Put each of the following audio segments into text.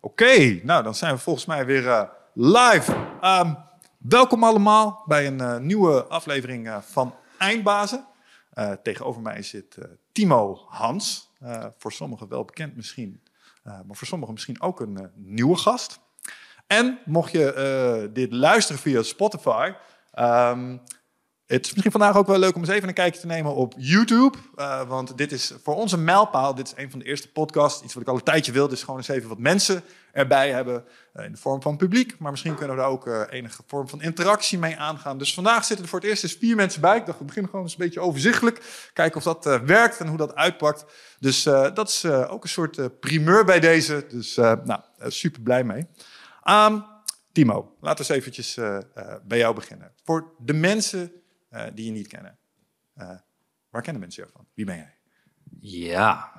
Oké, nou dan zijn we volgens mij weer uh, live. Um, welkom allemaal bij een uh, nieuwe aflevering uh, van Eindbazen. tegenover mij zit Timo Hans. voor sommigen wel bekend misschien, maar voor sommigen misschien ook een nieuwe gast. En mocht je dit luisteren via Spotify, um, het is misschien vandaag ook wel leuk om eens even een kijkje te nemen op YouTube. Uh, want dit is voor ons een mijlpaal. Dit is een van de eerste podcasts. Iets wat ik al een tijdje wilde. Dus gewoon eens even wat mensen erbij hebben. Uh, in de vorm van publiek. Maar misschien kunnen we daar ook uh, enige vorm van interactie mee aangaan. Dus vandaag zitten er voor het eerst eens vier mensen bij. Ik dacht, we beginnen gewoon eens een beetje overzichtelijk. Kijken of dat werkt en hoe dat uitpakt. Dus dat is ook een soort primeur bij deze. Dus nou, super blij mee. Um, Timo, laten we eens eventjes bij jou beginnen. Voor de mensen die je niet kennen. Uh, waar kennen mensen jou van? Wie ben jij? Ja,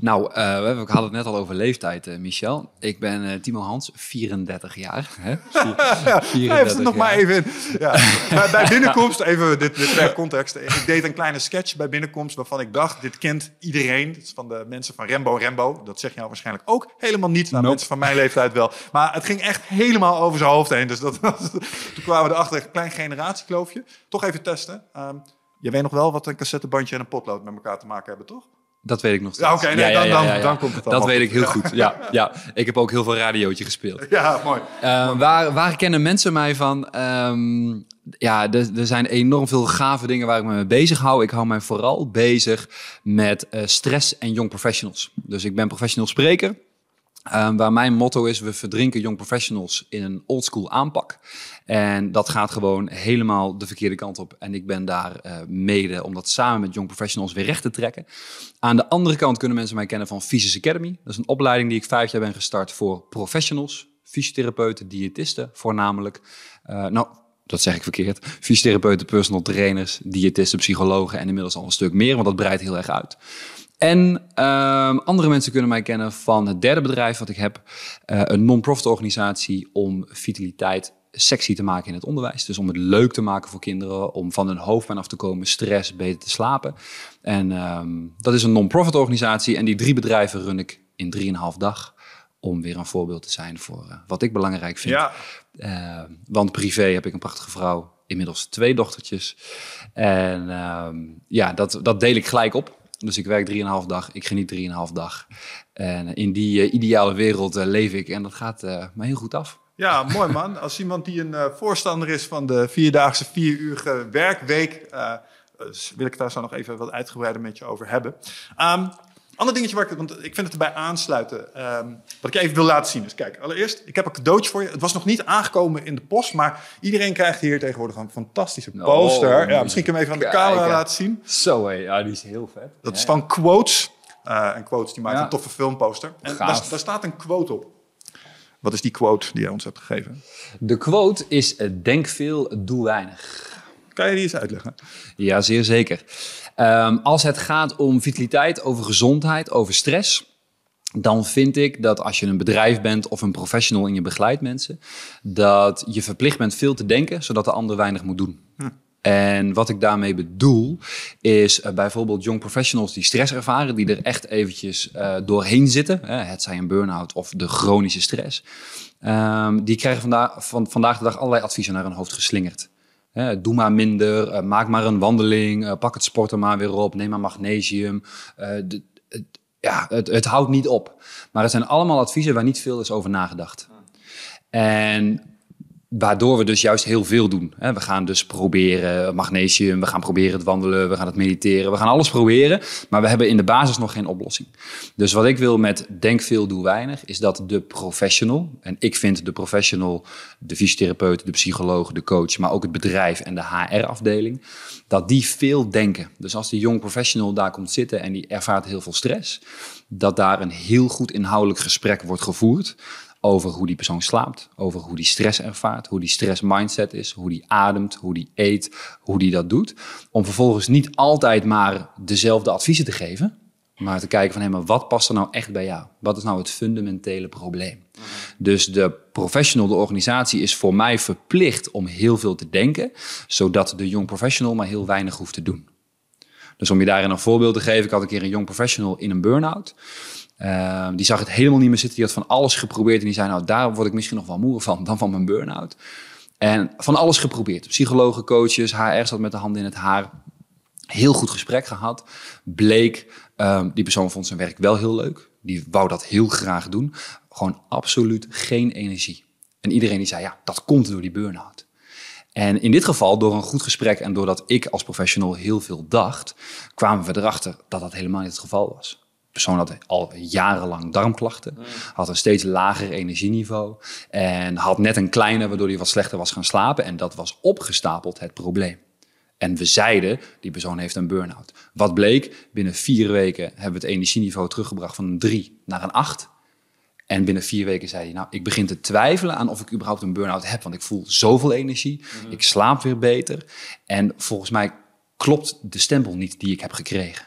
nou, uh, we hadden het net al over leeftijd, uh, Michel. Ik ben uh, Timo Hans, 34 jaar. Hè? 34 ja, heeft het nog maar even in. Ja. bij, bij, binnenkomst, even dit, dit per context. Ik deed een kleine sketch bij binnenkomst waarvan ik dacht, dit kent iedereen. Dit is van de mensen van Rembo Rembo. Dat zeg je nou waarschijnlijk ook helemaal niet. Nou, mensen van mijn leeftijd wel. Maar het ging echt helemaal over zijn hoofd heen. Dus dat, toen kwamen we erachter, een klein generatiekloofje. Toch even testen. Um, je weet nog wel wat een cassettebandje en een potlood met elkaar te maken hebben, toch? Dat weet ik nog steeds. Ja, oké, nee, dan, dan, dan, komt het Dat weet ik heel goed, ja, ja. Ik heb ook heel veel radiootje gespeeld. Ja, mooi. Uh, waar, waar kennen mensen mij van? Um, ja, er, er zijn enorm veel gave dingen waar ik me mee bezig hou. Ik hou mij vooral bezig met uh, stress en young professionals. Dus ik ben professional spreker. Um, waar mijn motto is, we verdrinken young professionals in een oldschool aanpak. En dat gaat gewoon helemaal de verkeerde kant op. En ik ben daar uh, mede om dat samen met young professionals weer recht te trekken. Aan de andere kant kunnen mensen mij kennen van Physics Academy. Dat is een opleiding die ik vijf jaar ben gestart voor professionals, fysiotherapeuten, diëtisten voornamelijk. Uh, nou, dat zeg ik verkeerd. Fysiotherapeuten, personal trainers, diëtisten, psychologen en inmiddels al een stuk meer, want dat breidt heel erg uit. En uh, andere mensen kunnen mij kennen van het derde bedrijf wat ik heb. Uh, een non-profit organisatie om vitaliteit sexy te maken in het onderwijs. Dus om het leuk te maken voor kinderen, om van hun hoofdpijn af te komen, stress, beter te slapen. En um, dat is een non-profit organisatie en die drie bedrijven run ik in drieënhalf dag. Om weer een voorbeeld te zijn voor uh, wat ik belangrijk vind. Ja. Uh, want privé heb ik een prachtige vrouw, inmiddels twee dochtertjes. En ja, dat, dat deel ik gelijk op. Dus ik werk 3,5 dag, ik geniet 3,5 dag. En in die uh, ideale wereld uh, leef ik en dat gaat uh, me heel goed af. Ja, mooi man. Als iemand die een voorstander is van de vierdaagse, vieruurige werkweek, wil ik daar zo nog even wat uitgebreider met je over hebben. Um, Ander dingetje waar ik, want ik vind het erbij aansluiten, um, wat ik even wil laten zien. Dus kijk, allereerst, ik heb een cadeautje voor je. Het was nog niet aangekomen in de post, maar iedereen krijgt hier tegenwoordig een fantastische oh, poster. ja, misschien kunnen we even aan de camera laten zien. Zo hé, ja, die is heel vet. Dat is van Quotes. Uh, en Quotes, die maakt een toffe filmposter. En daar, daar, staat een quote op. Wat is die quote die jij ons hebt gegeven? De quote is, eh, denk veel, doe weinig. Kan je die eens uitleggen? Ja, zeer zeker. Um, als het gaat om vitaliteit, over gezondheid, over stress, dan vind ik dat als je een bedrijf bent of een professional en je begeleidt mensen, dat je verplicht bent veel te denken, zodat de ander weinig moet doen. Hm. En wat ik daarmee bedoel, is uh, bijvoorbeeld young professionals die stress ervaren, die er echt eventjes uh, doorheen zitten, hè, het zij een burn-out of de chronische stress, um, die krijgen vandaag, van, vandaag de dag allerlei adviezen naar hun hoofd geslingerd doe maar minder, uh, maak maar een wandeling, uh, pak het sporten maar weer op, neem maar magnesium. Uh, de, het, ja, het, het, houdt niet op. Maar het zijn allemaal adviezen waar niet veel is over nagedacht. En Waardoor we dus juist heel veel doen. We gaan dus proberen magnesium, we gaan proberen het wandelen, we gaan het mediteren, we gaan alles proberen. Maar we hebben in de basis nog geen oplossing. Dus wat ik wil met Denk veel, doe weinig, is dat de professional, en ik vind de professional, de fysiotherapeut, de psycholoog, de coach, maar ook het bedrijf en de HR-afdeling, dat die veel denken. Dus als die jong professional daar komt zitten en die ervaart heel veel stress, dat daar een heel goed inhoudelijk gesprek wordt gevoerd over hoe die persoon slaapt, over hoe die stress ervaart, hoe die stress mindset is, hoe die ademt, hoe die eet, hoe die dat doet. Om vervolgens niet altijd maar dezelfde adviezen te geven, maar te kijken van hé, maar wat past er nou echt bij jou? Wat is nou het fundamentele probleem? Dus de professional, de organisatie is voor mij verplicht om heel veel te denken, zodat de jong professional maar heel weinig hoeft te doen. Dus om je daarin een voorbeeld te geven, ik had een keer een jong professional in een burn-out. Uh, die zag het helemaal niet meer zitten. Die had van alles geprobeerd. En die zei, nou, daar word ik misschien nog wel moe van dan van mijn burn-out. En van alles geprobeerd. Psychologen, coaches, HR zat met de handen in het haar. Heel goed gesprek gehad. Bleek, um, die persoon vond zijn werk wel heel leuk. Die wou dat heel graag doen. Gewoon absoluut geen energie. En iedereen die zei, ja, dat komt door die burn-out. En in dit geval, door een goed gesprek en doordat ik als professional heel veel dacht, kwamen we erachter dat dat helemaal niet het geval was. De persoon had al jarenlang darmklachten, had een steeds lager energieniveau en had net een kleine waardoor hij wat slechter was gaan slapen. En dat was opgestapeld het probleem. En we zeiden, die persoon heeft een burn-out. Wat bleek? Binnen vier weken hebben we het energieniveau teruggebracht van een 3 naar een 8. En binnen vier weken zei hij, nou, ik begin te twijfelen aan of ik überhaupt een burn-out heb, want ik voel zoveel energie, Mhm. ik slaap weer beter. En volgens mij klopt de stempel niet die ik heb gekregen.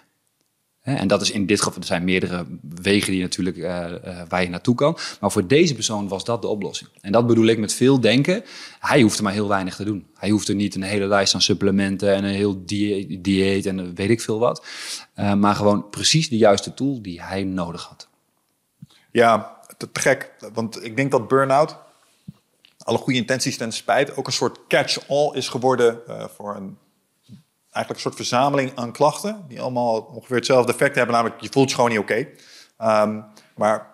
En dat is in dit geval, er zijn meerdere wegen die natuurlijk, eh, eh, waar je naartoe kan. Maar voor deze persoon was dat de oplossing. En dat bedoel ik met veel denken. Hij hoefde maar heel weinig te doen. Hij hoefde niet een hele lijst aan supplementen en een heel die- dieet en weet ik veel wat. Eh, maar gewoon precies de juiste tool die hij nodig had. Ja, te, gek. Want ik denk dat burn-out, alle goede intenties ten spijt, ook een soort catch-all is geworden voor een, eigenlijk een soort verzameling aan klachten. Die allemaal ongeveer hetzelfde effect hebben, namelijk je voelt je gewoon niet oké. Ehm, maar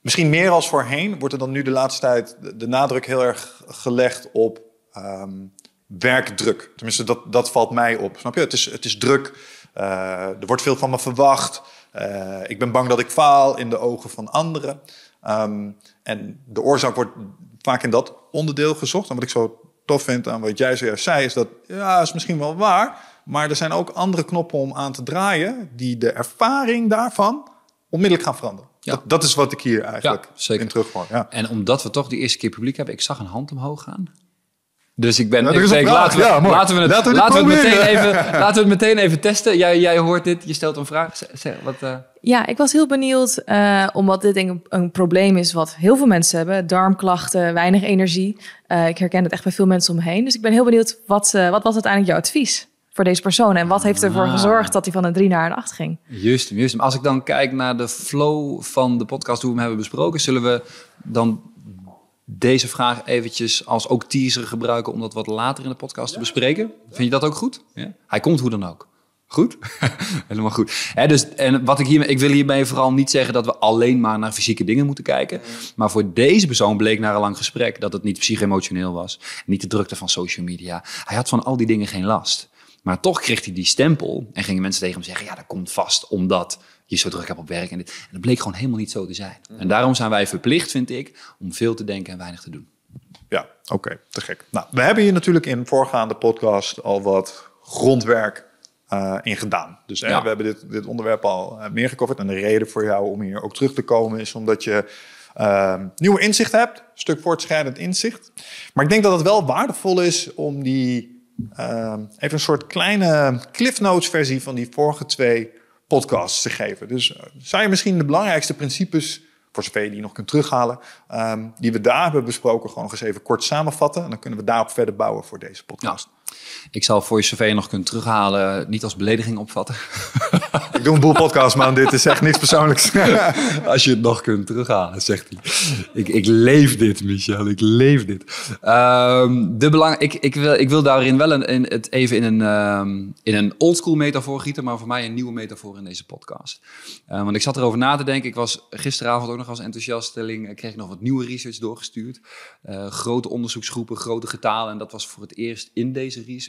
misschien meer als voorheen wordt er dan nu de laatste tijd de, nadruk heel erg gelegd op ehm, werkdruk. Tenminste, dat, dat valt mij op. Snap je? Het is, het is druk. Eh, er wordt veel van me verwacht. Eh, ik ben bang dat ik faal in de ogen van anderen. Ehm, en de oorzaak wordt vaak in dat onderdeel gezocht. En wat ik zo tof vind aan wat jij zojuist zei, is dat ja, is misschien wel waar. Maar er zijn ook andere knoppen om aan te draaien die de ervaring daarvan onmiddellijk gaan veranderen. Ja. Dat, dat is wat ik hier eigenlijk Ja, zeker. in terughoor. Ja. En omdat we toch de eerste keer publiek hebben, ik zag een hand omhoog gaan. Dus ik ben. Ja, ik een denk, laten, we, Ja, mooi. laten we het, Laten laten we we dit het, meteen even, laten we het meteen even testen. Jij, jij hoort dit, je stelt een vraag. Zeg, wat, eh, Ja, ik was heel benieuwd, eh, omdat dit denk ik een probleem is wat heel veel mensen hebben. Darmklachten, weinig energie. Eh, ik herken het echt bij veel mensen om me heen. Dus ik ben heel benieuwd, wat, eh, wat was uiteindelijk jouw advies voor deze persoon? En wat heeft ervoor Ah. gezorgd dat hij van een 3 naar een 8 ging? Juist, juist. Als ik dan kijk naar de flow van de podcast, hoe we hem hebben besproken, zullen we dan deze vraag eventjes als ook teaser gebruiken om dat wat later in de podcast te bespreken. Vind je dat ook goed? Ja? Hij komt hoe dan ook. Goed? Helemaal goed. Dus, en wat ik, hiermee, ik wil hiermee vooral niet zeggen dat we alleen maar naar fysieke dingen moeten kijken. Maar voor deze persoon bleek na een lang gesprek dat het niet psycho-emotioneel was. Niet de drukte van social media. Hij had van al die dingen geen last. Maar toch kreeg hij die stempel en gingen mensen tegen hem zeggen: Ja, dat komt vast omdat je zo druk hebt op werk. En, dit. en dat bleek gewoon helemaal niet zo te zijn. En daarom zijn wij verplicht, vind ik, om veel te denken en weinig te doen. Ja, oké, te gek. Nou, we hebben hier natuurlijk in voorgaande podcast al wat grondwerk eh, in gedaan. Dus hè, Ja. we hebben dit, dit onderwerp al eh, meer gecoverd. En de reden voor jou om hier ook terug te komen is omdat je eh, nieuwe inzicht hebt. Een stuk voortschrijdend inzicht. Maar ik denk dat het wel waardevol is om die eh, even een soort kleine Cliff Notes versie van die vorige twee podcasts te geven. Dus eh, je misschien de belangrijkste principes voor zover je die nog kunt terughalen, ehm, die we daar hebben besproken, gewoon eens even kort samenvatten. En dan kunnen we daarop verder bouwen voor deze podcast. Ik zal voor je je nog kunt terughalen, niet als belediging opvatten. Ik doe een boel podcasts, man. Dit is echt niks persoonlijks. Als je het nog kunt terughalen, zegt hij. Ik, ik leef dit, Michel. Ik leef dit. Ehm, de belang, ik, ik, wil, ik wil daarin wel een, in, het even in een, ehm, in een oldschool metafoor gieten, maar voor mij een nieuwe metafoor in deze podcast. Eh, want ik zat erover na te denken. Ik was gisteravond ook nog als enthousiaststelling, eh, kreeg ik nog wat nieuwe research doorgestuurd. Eh, grote onderzoeksgroepen, grote getalen. En dat was voor het eerst in deze research.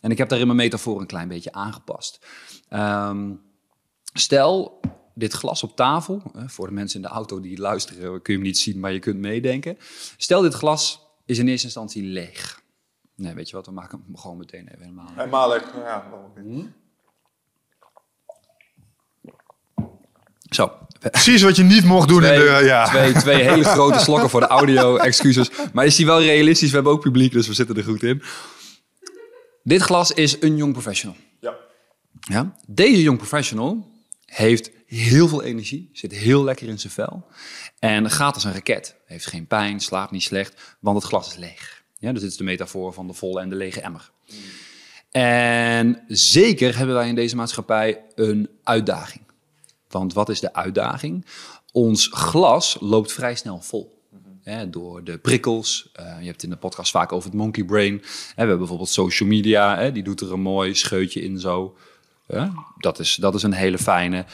En ik heb daarin mijn metafoor een klein beetje aangepast. Ehm, Stel, dit glas op tafel, hè, voor de mensen in de auto die luisteren, kun je hem niet zien, maar je kunt meedenken. Stel, dit glas is in eerste instantie leeg. Nee, weet je wat, we maken hem gewoon meteen even helemaal. Helemaal. Ja, niet? Zo, Precies wat je niet mocht doen twee, in de... Ja. twee, twee hele grote slokken voor de audio, excuses. Maar is die wel realistisch? We hebben ook publiek, dus we zitten er goed in. Dit glas is een jong professional. Ja. Ja? Deze jong professional heeft heel veel energie, zit heel lekker in zijn vel en gaat als een raket. Heeft geen pijn, slaapt niet slecht, want het glas is leeg. Ja, dus dit is de metafoor van de volle en de lege emmer. En zeker hebben wij in deze maatschappij een uitdaging. Want wat is de uitdaging? Ons glas loopt vrij snel vol. Hè, door de prikkels. Uh, je hebt in de podcast vaak over het monkey brain. Hè, we hebben bijvoorbeeld social media. Hè, die doet er een mooi scheutje in zo. dat, is, dat is een hele fijne.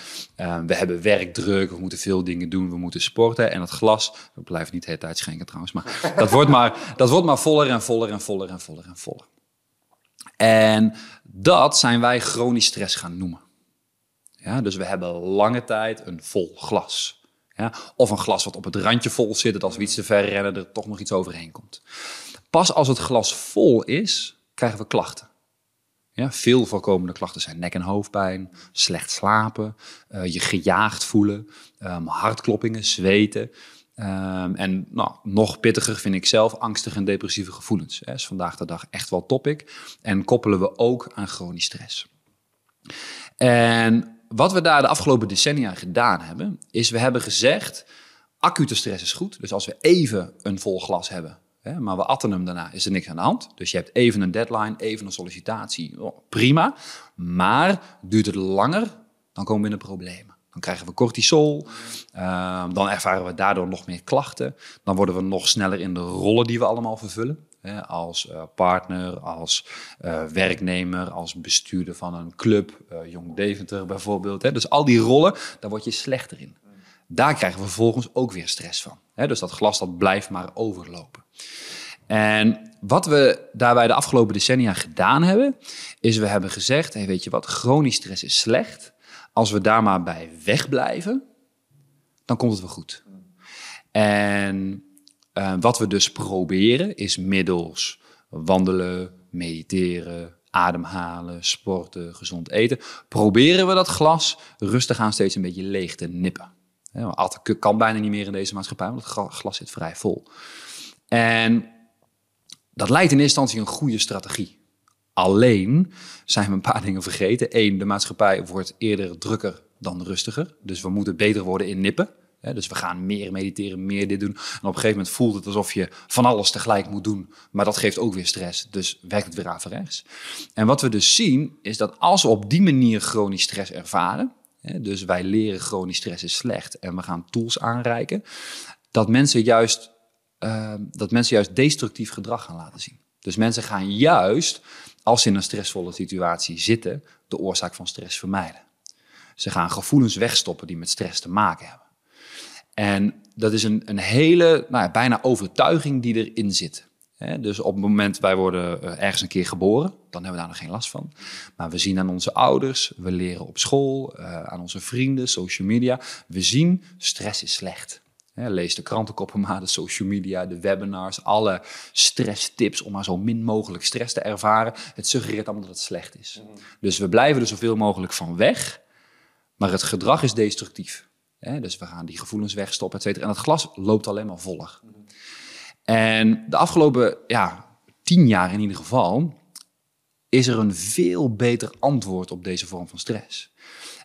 Uh, we hebben werkdruk, we moeten veel dingen doen, we moeten sporten. En het glas, we blijven niet de hele tijd schenken trouwens, maar dat wordt maar, dat wordt maar voller en voller en voller en voller en voller. En dat zijn wij chronisch stress gaan noemen. Ja, dus we hebben lange tijd een vol glas. Ja, of een glas wat op het randje vol zit, dat als we iets te ver rennen, er toch nog iets overheen komt. Pas als het glas vol is, krijgen we klachten. Ja, veel voorkomende klachten zijn nek- en hoofdpijn, slecht slapen, uh, je gejaagd voelen, um, hartkloppingen, zweten. Um, en nou, nog pittiger vind ik zelf angstige en depressieve gevoelens. Dat is vandaag de dag echt wel topic. En koppelen we ook aan chronisch stress. En wat we daar de afgelopen decennia gedaan hebben, is we hebben gezegd, acute stress is goed. Dus als we even een vol glas hebben, hè, maar we atten hem daarna, is er niks aan de hand. Dus je hebt even een deadline, even een sollicitatie, oh, prima. Maar duurt het langer, dan komen we in de problemen. Dan krijgen we cortisol, uh, dan ervaren we daardoor nog meer klachten. Dan worden we nog sneller in de rollen die we allemaal vervullen als uh, partner, als uh, werknemer, als bestuurder van een club, uh, Jong Deventer bijvoorbeeld. Dus al die rollen, daar word je slechter in. Daar krijgen we vervolgens ook weer stress van. Dus dat glas dat blijft maar overlopen. En wat we daarbij de afgelopen decennia gedaan hebben, is we hebben gezegd, hey, weet je wat, chronisch stress is slecht. Als we daar maar bij wegblijven, dan komt het wel goed. En uh, wat we dus proberen is middels wandelen, mediteren, ademhalen, sporten, gezond eten, proberen we dat glas rustig aan steeds een beetje leeg te nippen. Altijd kan bijna niet meer in deze maatschappij, want het glas zit vrij vol. En dat lijkt in eerste instantie een goede strategie. Alleen zijn we een paar dingen vergeten. Eén, de maatschappij wordt eerder drukker dan rustiger. Dus we moeten beter worden in nippen dus we gaan meer mediteren, meer dit doen. En op een gegeven moment voelt het alsof je van alles tegelijk moet doen. Maar dat geeft ook weer stress. Dus werkt het weer averechts. En wat we dus zien, is dat als we op die manier chronisch stress ervaren. dus wij leren chronisch stress is slecht en we gaan tools aanreiken. Dat mensen juist, uh, dat mensen juist destructief gedrag gaan laten zien. Dus mensen gaan juist, als ze in een stressvolle situatie zitten, de oorzaak van stress vermijden. Ze gaan gevoelens wegstoppen die met stress te maken hebben. En dat is een, een hele, nou ja, bijna overtuiging die erin zit. dus op het moment wij worden eh, ergens een keer geboren, dan hebben we daar nog geen last van. Maar we zien aan onze ouders, we leren op school, uh, aan onze vrienden, social media. We zien stress is slecht. lees de krantenkoppen maar, de social media, de webinars, alle stresstips om maar zo min mogelijk stress te ervaren. Het suggereert allemaal dat het slecht is. Mhm. Dus we blijven er zoveel mogelijk van weg, maar het gedrag is destructief. Dus we gaan die gevoelens wegstoppen, et cetera. En het glas loopt alleen maar voller. En de afgelopen ja, tien jaar in ieder geval is er een veel beter antwoord op deze vorm van stress.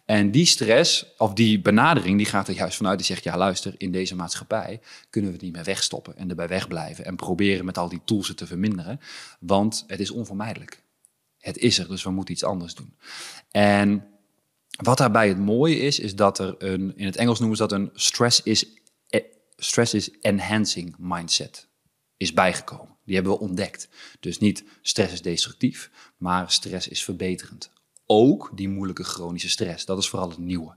En die stress, of die benadering, die gaat er juist vanuit. Die zegt, ja luister, in deze maatschappij kunnen we het niet meer wegstoppen en erbij wegblijven. En proberen met al die tools het te verminderen. Want het is onvermijdelijk. Het is er, dus we moeten iets anders doen. En wat daarbij het mooie is, is dat er een, in het Engels noemen ze dat een stress is, eh, stress is enhancing mindset is bijgekomen. Die hebben we ontdekt. Dus niet stress is destructief, maar stress is verbeterend. Ook die moeilijke chronische stress, dat is vooral het nieuwe.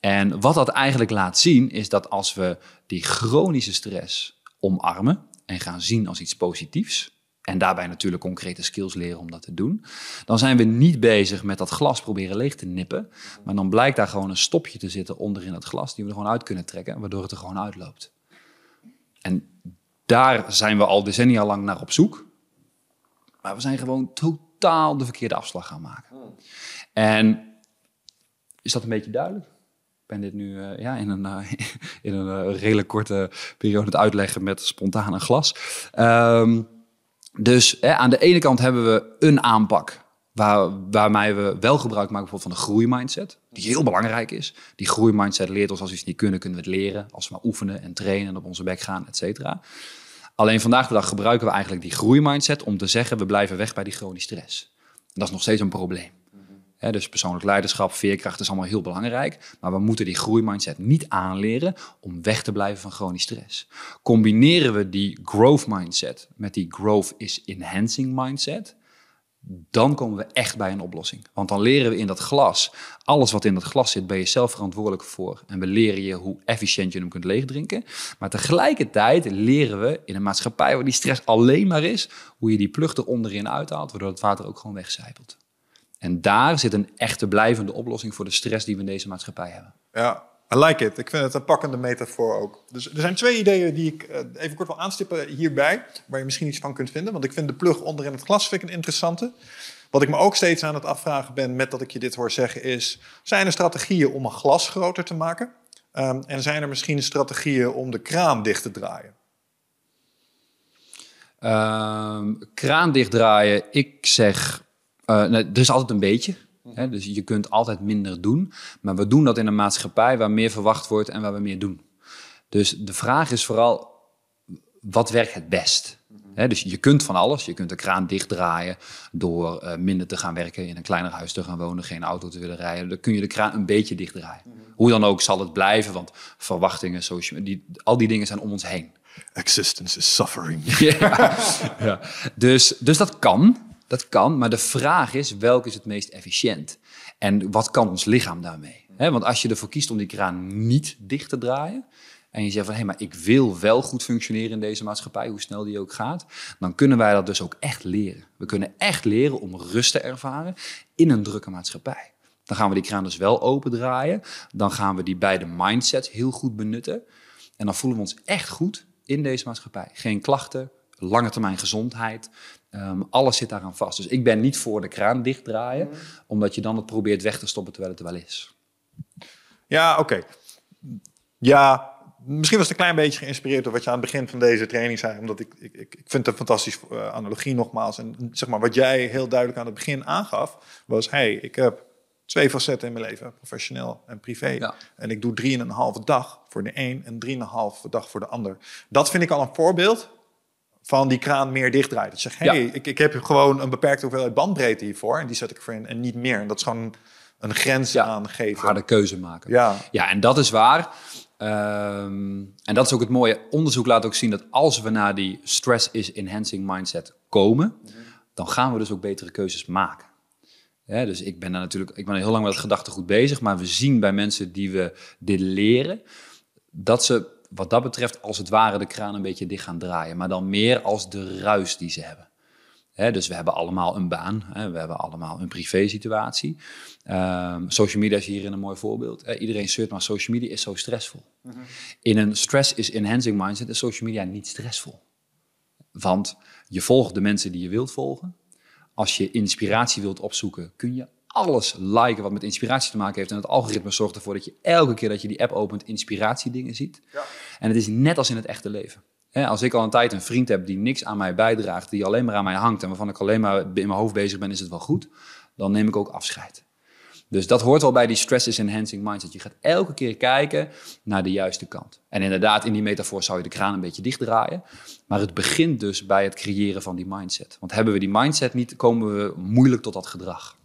En wat dat eigenlijk laat zien, is dat als we die chronische stress omarmen en gaan zien als iets positiefs, en daarbij natuurlijk concrete skills leren om dat te doen. Dan zijn we niet bezig met dat glas proberen leeg te nippen. Maar dan blijkt daar gewoon een stopje te zitten onder in dat glas, die we er gewoon uit kunnen trekken, waardoor het er gewoon uitloopt. En daar zijn we al decennia lang naar op zoek. Maar we zijn gewoon totaal de verkeerde afslag gaan maken. En is dat een beetje duidelijk? Ik ben dit nu uh, ja, in een, uh, in een uh, redelijk korte periode het uitleggen met spontaan een glas. Um, dus hè, aan de ene kant hebben we een aanpak waar, waarmee we wel gebruik maken bijvoorbeeld van de groeimindset, die heel belangrijk is. Die groeimindset leert ons als we iets niet kunnen, kunnen we het leren. Als we maar oefenen en trainen en op onze bek gaan, et cetera. Alleen vandaag de dag gebruiken we eigenlijk die groeimindset om te zeggen, we blijven weg bij die chronische stress. Dat is nog steeds een probleem. Dus persoonlijk leiderschap, veerkracht is allemaal heel belangrijk. Maar we moeten die groeimindset niet aanleren om weg te blijven van chronisch stress. Combineren we die growth mindset met die growth is enhancing mindset, dan komen we echt bij een oplossing. Want dan leren we in dat glas, alles wat in dat glas zit, ben je zelf verantwoordelijk voor. En we leren je hoe efficiënt je hem kunt leegdrinken. Maar tegelijkertijd leren we in een maatschappij waar die stress alleen maar is, hoe je die plug er onderin uithaalt, waardoor het water ook gewoon wegcijpelt. En daar zit een echte blijvende oplossing voor de stress die we in deze maatschappij hebben. Ja, I like it. Ik vind het een pakkende metafoor ook. Dus er zijn twee ideeën die ik eh, even kort wil aanstippen hierbij, waar je misschien iets van kunt vinden. Want ik vind de plug onder in het glas vind ik een interessante. Wat ik me ook steeds aan het afvragen ben met dat ik je dit hoor zeggen is... zijn er strategieën om een glas groter te maken? Um, en zijn er misschien strategieën om de kraan dicht te draaien? Um, kraan dichtdraaien, ik zeg, uh, nee, er is altijd een beetje. Hè? Dus je kunt altijd minder doen. Maar we doen dat in een maatschappij waar meer verwacht wordt en waar we meer doen. Dus de vraag is vooral, wat werkt het best? He, dus je kunt van alles. Je kunt de kraan dichtdraaien door uh, minder te gaan werken, in een kleiner huis te gaan wonen, geen auto te willen rijden. Dan kun je de kraan een beetje dichtdraaien. Mm -hmm. Hoe dan ook zal het blijven, want verwachtingen, social, die, al die dingen zijn om ons heen. Existence is suffering. ja, ja. Dus, dus dat kan. Dat kan, maar de vraag is, welke is het meest efficiënt? En wat kan ons lichaam daarmee? Want als je ervoor kiest om die kraan niet dicht te draaien... en je zegt van, hé, maar ik wil wel goed functioneren in deze maatschappij... hoe snel die ook gaat, dan kunnen wij dat dus ook echt leren. We kunnen echt leren om rust te ervaren in een drukke maatschappij. Dan gaan we die kraan dus wel open draaien. Dan gaan we die beide mindsets heel goed benutten. En dan voelen we ons echt goed in deze maatschappij. Geen klachten, lange termijn gezondheid. Um, alles zit daaraan vast. Dus ik ben niet voor de kraan dichtdraaien, mm. omdat je dan het probeert weg te stoppen terwijl het er wel is. Ja, oké. Okay. Ja, misschien was het een klein beetje geïnspireerd door wat je aan het begin van deze training zei, omdat ik, ik, ik vind het een fantastische uh, analogie nogmaals. En zeg maar, wat jij heel duidelijk aan het begin aangaf, was: hey, ik heb twee facetten in mijn leven, professioneel en privé. Ja. En ik doe drieënhalve dag voor de een en drieënhalve dag voor de ander. Dat vind ik al een voorbeeld van die kraan meer dichtdraait. Dat je zegt, hey, ja. ik, ik heb gewoon een beperkte hoeveelheid bandbreedte hiervoor. En die zet ik voor in en niet meer. En dat is gewoon een grens ja, aangeven. Harde keuze maken. Ja, ja en dat is waar. Um, en dat is ook het mooie. Onderzoek laat ook zien dat als we naar die stress is enhancing mindset komen... Mm -hmm. dan gaan we dus ook betere keuzes maken. Ja, dus ik ben daar natuurlijk, ik ben heel lang met het gedachtegoed bezig, maar we zien bij mensen die we dit leren, dat ze wat dat betreft als het ware de kraan een beetje dicht gaan draaien. Maar dan meer als de ruis die ze hebben. He, dus we hebben allemaal een baan, he, we hebben allemaal een privé situatie. Um, social media is hierin een mooi voorbeeld. Iedereen zeurt, maar social media is zo stressvol. Mm -hmm. In een stress is enhancing mindset is social media niet stressvol. Want je volgt de mensen die je wilt volgen. Als je inspiratie wilt opzoeken, kun je alles liken wat met inspiratie te maken heeft. En het algoritme zorgt ervoor dat je elke keer dat je die app opent, inspiratiedingen ziet. Ja. En het is net als in het echte leven. als ik al een tijd een vriend heb die niks aan mij bijdraagt, die alleen maar aan mij hangt en waarvan ik alleen maar in mijn hoofd bezig ben, is het wel goed. Dan neem ik ook afscheid. Dus dat hoort wel bij die stress is enhancing mindset. Je gaat elke keer kijken naar de juiste kant. En inderdaad, in die metafoor zou je de kraan een beetje dichtdraaien. Maar het begint dus bij het creëren van die mindset. Want hebben we die mindset niet, komen we moeilijk tot dat gedrag.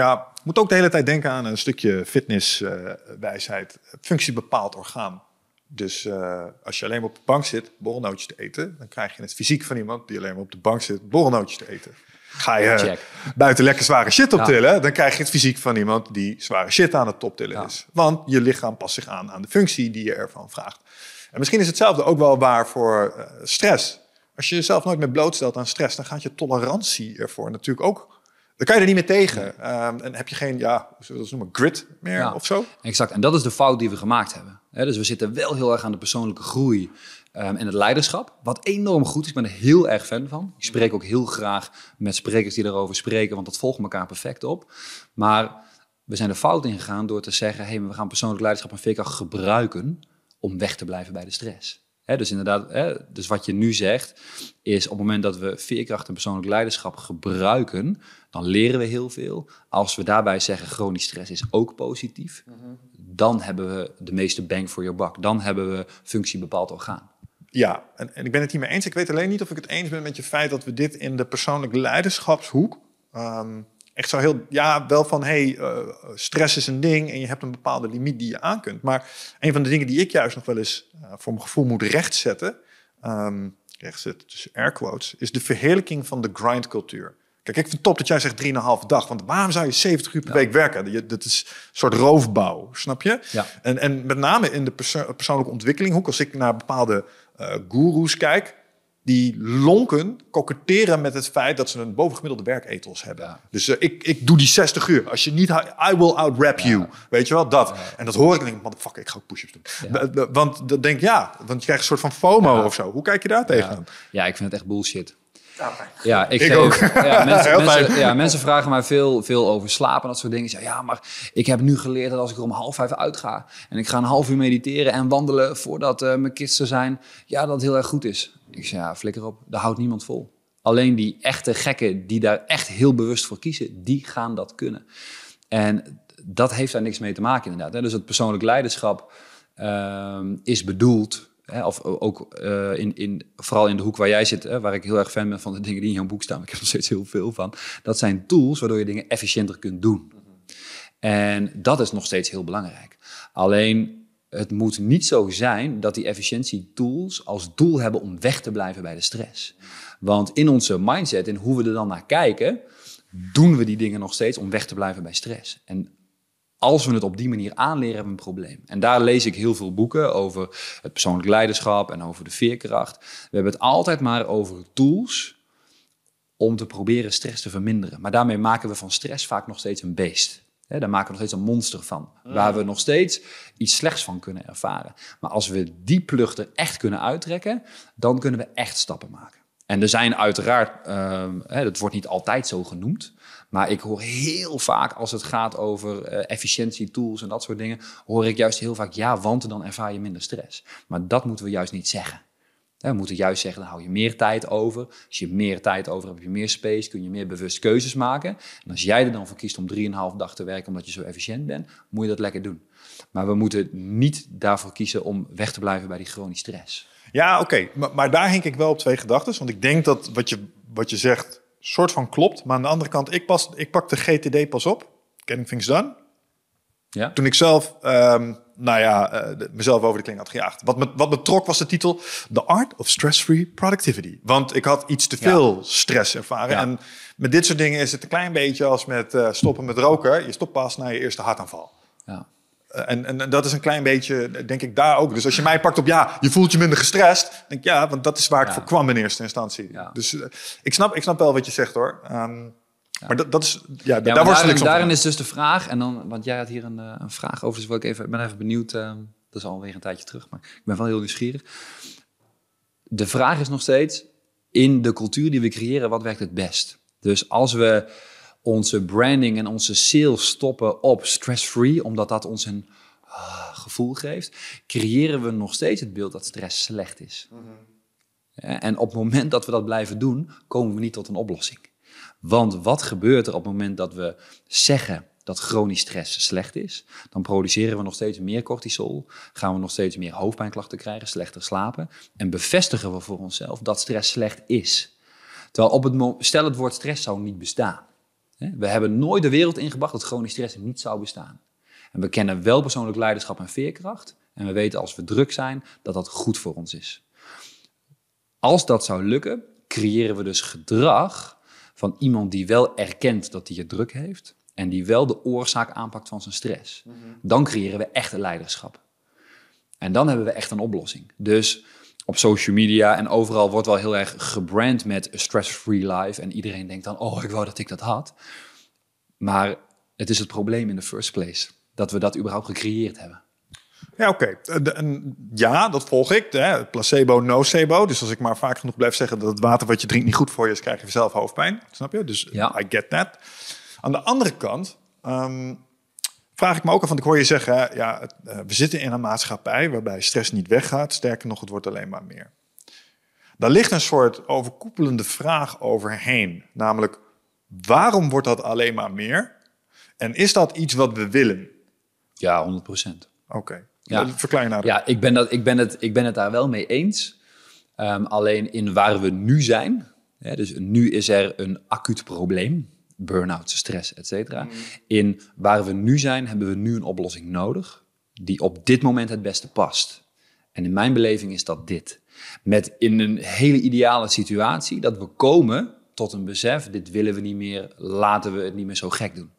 Ja, moet ook de hele tijd denken aan een stukje fitnesswijsheid. Uh, Functie bepaalt orgaan. Dus uh, als je alleen maar op de bank zit, borrelnootjes te eten, dan krijg je het fysiek van iemand die alleen maar op de bank zit, borrelnootjes te eten. Ga je Check. buiten lekker zware shit optillen, ja. dan krijg je het fysiek van iemand die zware shit aan het optillen ja. is. Want je lichaam past zich aan aan de functie die je ervan vraagt. En misschien is hetzelfde ook wel waar voor uh, stress. Als je jezelf nooit meer blootstelt aan stress, dan gaat je tolerantie ervoor natuurlijk ook dan kan je er niet meer tegen. Um, en heb je geen, ja, hoe zullen we dat noemen, grit meer ja, of zo? Exact. En dat is de fout die we gemaakt hebben. He, dus we zitten wel heel erg aan de persoonlijke groei um, en het leiderschap. Wat enorm goed is. Ik ben er heel erg fan van. Ik spreek ook heel graag met sprekers die daarover spreken, want dat volgt elkaar perfect op. Maar we zijn de fout ingegaan door te zeggen, hey, we gaan persoonlijk leiderschap en veerkracht gebruiken om weg te blijven bij de stress. He, dus inderdaad, he, dus wat je nu zegt, is op het moment dat we veerkracht en persoonlijk leiderschap gebruiken, dan leren we heel veel. Als we daarbij zeggen chronisch stress is ook positief, dan hebben we de meeste bang for your buck. Dan hebben we functie bepaald orgaan. Ja, en, ik ben het hiermee eens. Ik weet alleen niet of ik het eens ben met je feit dat we dit in de persoonlijk leiderschapshoek um, echt zo heel, ja, wel van hey, eh, stress is een ding en je hebt een bepaalde limiet die je aan kunt. Maar een van de dingen die ik juist nog wel eens uh, voor mijn gevoel moet rechtzetten, um, rechtzetten tussen air quotes, is de verheerlijking van de grindcultuur. Kijk, ik vind het top dat jij zegt 3,5 dag. Want waarom zou je 70 uur per week werken? Je, dat is een soort roofbouw, snap je? Ja. En, en met name in de perso persoonlijke ontwikkeling, ook als ik naar bepaalde uh, goeroes kijk, die lonken, koketteren met het feit dat ze een bovengemiddelde werkethos hebben. Ja. Dus uh, ik, ik doe die 60 uur. Als je niet, I will outrap ja. you. Weet je wel, dat. En dat hoor ik en denk, fuck, ik ga ook push-ups doen. Want dat denk ja, want je krijgt een soort van FOMO of zo. Hoe kijk je daar tegenaan? Ja, ik vind het echt bullshit. Ja, ja ik, ik geef, ook. Ja, mensen, mensen, ja, mensen vragen mij veel, veel over slapen en dat soort dingen. Ja, maar ik heb nu geleerd dat als ik er om half vijf uitga... en ik ga een half uur mediteren en wandelen voordat uh, mijn kids er zijn... ja, dat het heel erg goed is. Ik zeg, ja, flikker op. Daar houdt niemand vol. Alleen die echte gekken die daar echt heel bewust voor kiezen... die gaan dat kunnen. En dat heeft daar niks mee te maken inderdaad. Hè? Dus het persoonlijk leiderschap uh, is bedoeld... Hè, of ook uh, in, in, vooral in de hoek waar jij zit, hè, waar ik heel erg fan ben van de dingen die in jouw boek staan. Ik heb er steeds heel veel van. Dat zijn tools waardoor je dingen efficiënter kunt doen. En dat is nog steeds heel belangrijk. Alleen het moet niet zo zijn dat die efficiëntietools als doel hebben om weg te blijven bij de stress. Want in onze mindset en hoe we er dan naar kijken, doen we die dingen nog steeds om weg te blijven bij stress. En als we het op die manier aanleren, hebben we een probleem. En daar lees ik heel veel boeken over het persoonlijk leiderschap en over de veerkracht. We hebben het altijd maar over tools om te proberen stress te verminderen. Maar daarmee maken we van stress vaak nog steeds een beest. Daar maken we nog steeds een monster van. Waar we nog steeds iets slechts van kunnen ervaren. Maar als we die plug echt kunnen uittrekken, dan kunnen we echt stappen maken. En er zijn uiteraard, uh, dat wordt niet altijd zo genoemd, maar ik hoor heel vaak als het gaat over uh, efficiëntietools en dat soort dingen, hoor ik juist heel vaak ja, want dan ervaar je minder stress. Maar dat moeten we juist niet zeggen. We moeten juist zeggen, dan hou je meer tijd over. Als je meer tijd over hebt, heb je meer space, kun je meer bewust keuzes maken. En als jij er dan voor kiest om 3,5 dag te werken omdat je zo efficiënt bent, moet je dat lekker doen. Maar we moeten niet daarvoor kiezen om weg te blijven bij die chronische stress. Ja, oké. Maar, maar, daar hink ik wel op twee gedachten. Want ik denk dat wat je, wat je zegt, soort van klopt. Maar aan de andere kant, ik, pas, ik pak de GTD pas op. Getting Things Done. Ja. Toen ik zelf, um, nou ja, uh, mezelf over de kling had gejaagd. Wat me, wat me trok was de titel The Art of Stress-Free Productivity. Want ik had iets te veel ja. stress ervaren. Ja. En met dit soort dingen is het een klein beetje als met uh, stoppen met roken. Je stopt pas na je eerste hartaanval. Ja. En, en, en, dat is een klein beetje, denk ik, daar ook. Dus als je mij pakt op, ja, je voelt je minder gestrest. denk ik, ja, want dat is waar ik voor kwam in eerste instantie. Ja. Dus uh, ik, snap, ik snap wel wat je zegt, hoor. Um, Maar dat, dat is, ja, daar wordt daarin, daarin is dus de vraag, en dan, want jij had hier een, eh, een vraag over, dus wil ik even, ik ben even benieuwd, eh, dat is alweer een tijdje terug, maar ik ben wel heel nieuwsgierig. De vraag is nog steeds, in de cultuur die we creëren, wat werkt het best? Dus als we onze branding en onze sales stoppen op stress-free, omdat dat ons een ah, gevoel geeft, creëren we nog steeds het beeld dat stress slecht is. Ja, En op het moment dat we dat blijven doen, komen we niet tot een oplossing. Want wat gebeurt er op het moment dat we zeggen dat chronisch stress slecht is? Dan produceren we nog steeds meer cortisol, gaan we nog steeds meer hoofdpijnklachten krijgen, slechter slapen en bevestigen we voor onszelf dat stress slecht is. Terwijl op het stel het woord stress zou niet bestaan. We hebben nooit de wereld ingebracht dat chronisch stress niet zou bestaan. En we kennen wel persoonlijk leiderschap en veerkracht. En we weten als we druk zijn dat dat goed voor ons is. Als dat zou lukken, creëren we dus gedrag van iemand die wel erkent dat hij het druk heeft en die wel de oorzaak aanpakt van zijn stress. Dan creëren we echte leiderschap. En dan hebben we echt een oplossing. Dus op social media en overal wordt wel heel erg gebrand met stress-free life en iedereen denkt dan, oh, ik wou dat ik dat had. Maar het is het probleem in the first place dat we dat überhaupt gecreëerd hebben. Ja, oké. Eh, de- Ja, dat volg ik. Hè. Placebo, nocebo. Dus als ik maar vaak genoeg blijf zeggen dat het water wat je drinkt niet goed voor je is, krijg je zelf hoofdpijn. Snap je? Dus Ja. I get that. Aan de andere kant ehm, vraag ik me ook af, want ik hoor je zeggen, ja, eh, we zitten in een maatschappij waarbij stress niet weggaat. Sterker nog, het wordt alleen maar meer. Daar ligt een soort overkoepelende vraag overheen. Namelijk, waarom wordt dat alleen maar meer? En is dat iets wat we willen? Ja, 100 procent. Oké. Ja. Verklaar je nou. Ja, ik ben, dat, ik, ben het, ik ben het daar wel mee eens. Ehm, alleen in waar we nu zijn, hè, dus nu is er een acuut probleem. Burn-out, stress, et cetera. In waar we nu zijn, hebben we nu een oplossing nodig die op dit moment het beste past. En in mijn beleving is dat dit. Met in een hele ideale situatie dat we komen tot een besef, dit willen we niet meer, laten we het niet meer zo gek doen.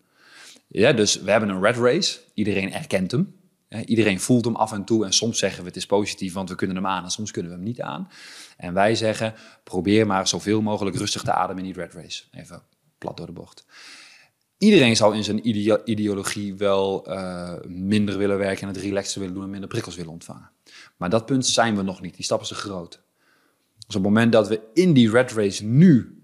Ja, dus we hebben een red race, iedereen erkent hem. Iedereen voelt hem af en toe en soms zeggen we het is positief, want we kunnen hem aan en soms kunnen we hem niet aan. En wij zeggen, probeer maar zoveel mogelijk rustig te ademen in die red race. Even door de bocht. Iedereen zou in zijn ideo- ideologie wel eh, minder willen werken en het relaxter willen doen en minder prikkels willen ontvangen. Maar dat punt zijn we nog niet. Die stappen zijn groot. Dus op het moment dat we in die red race nu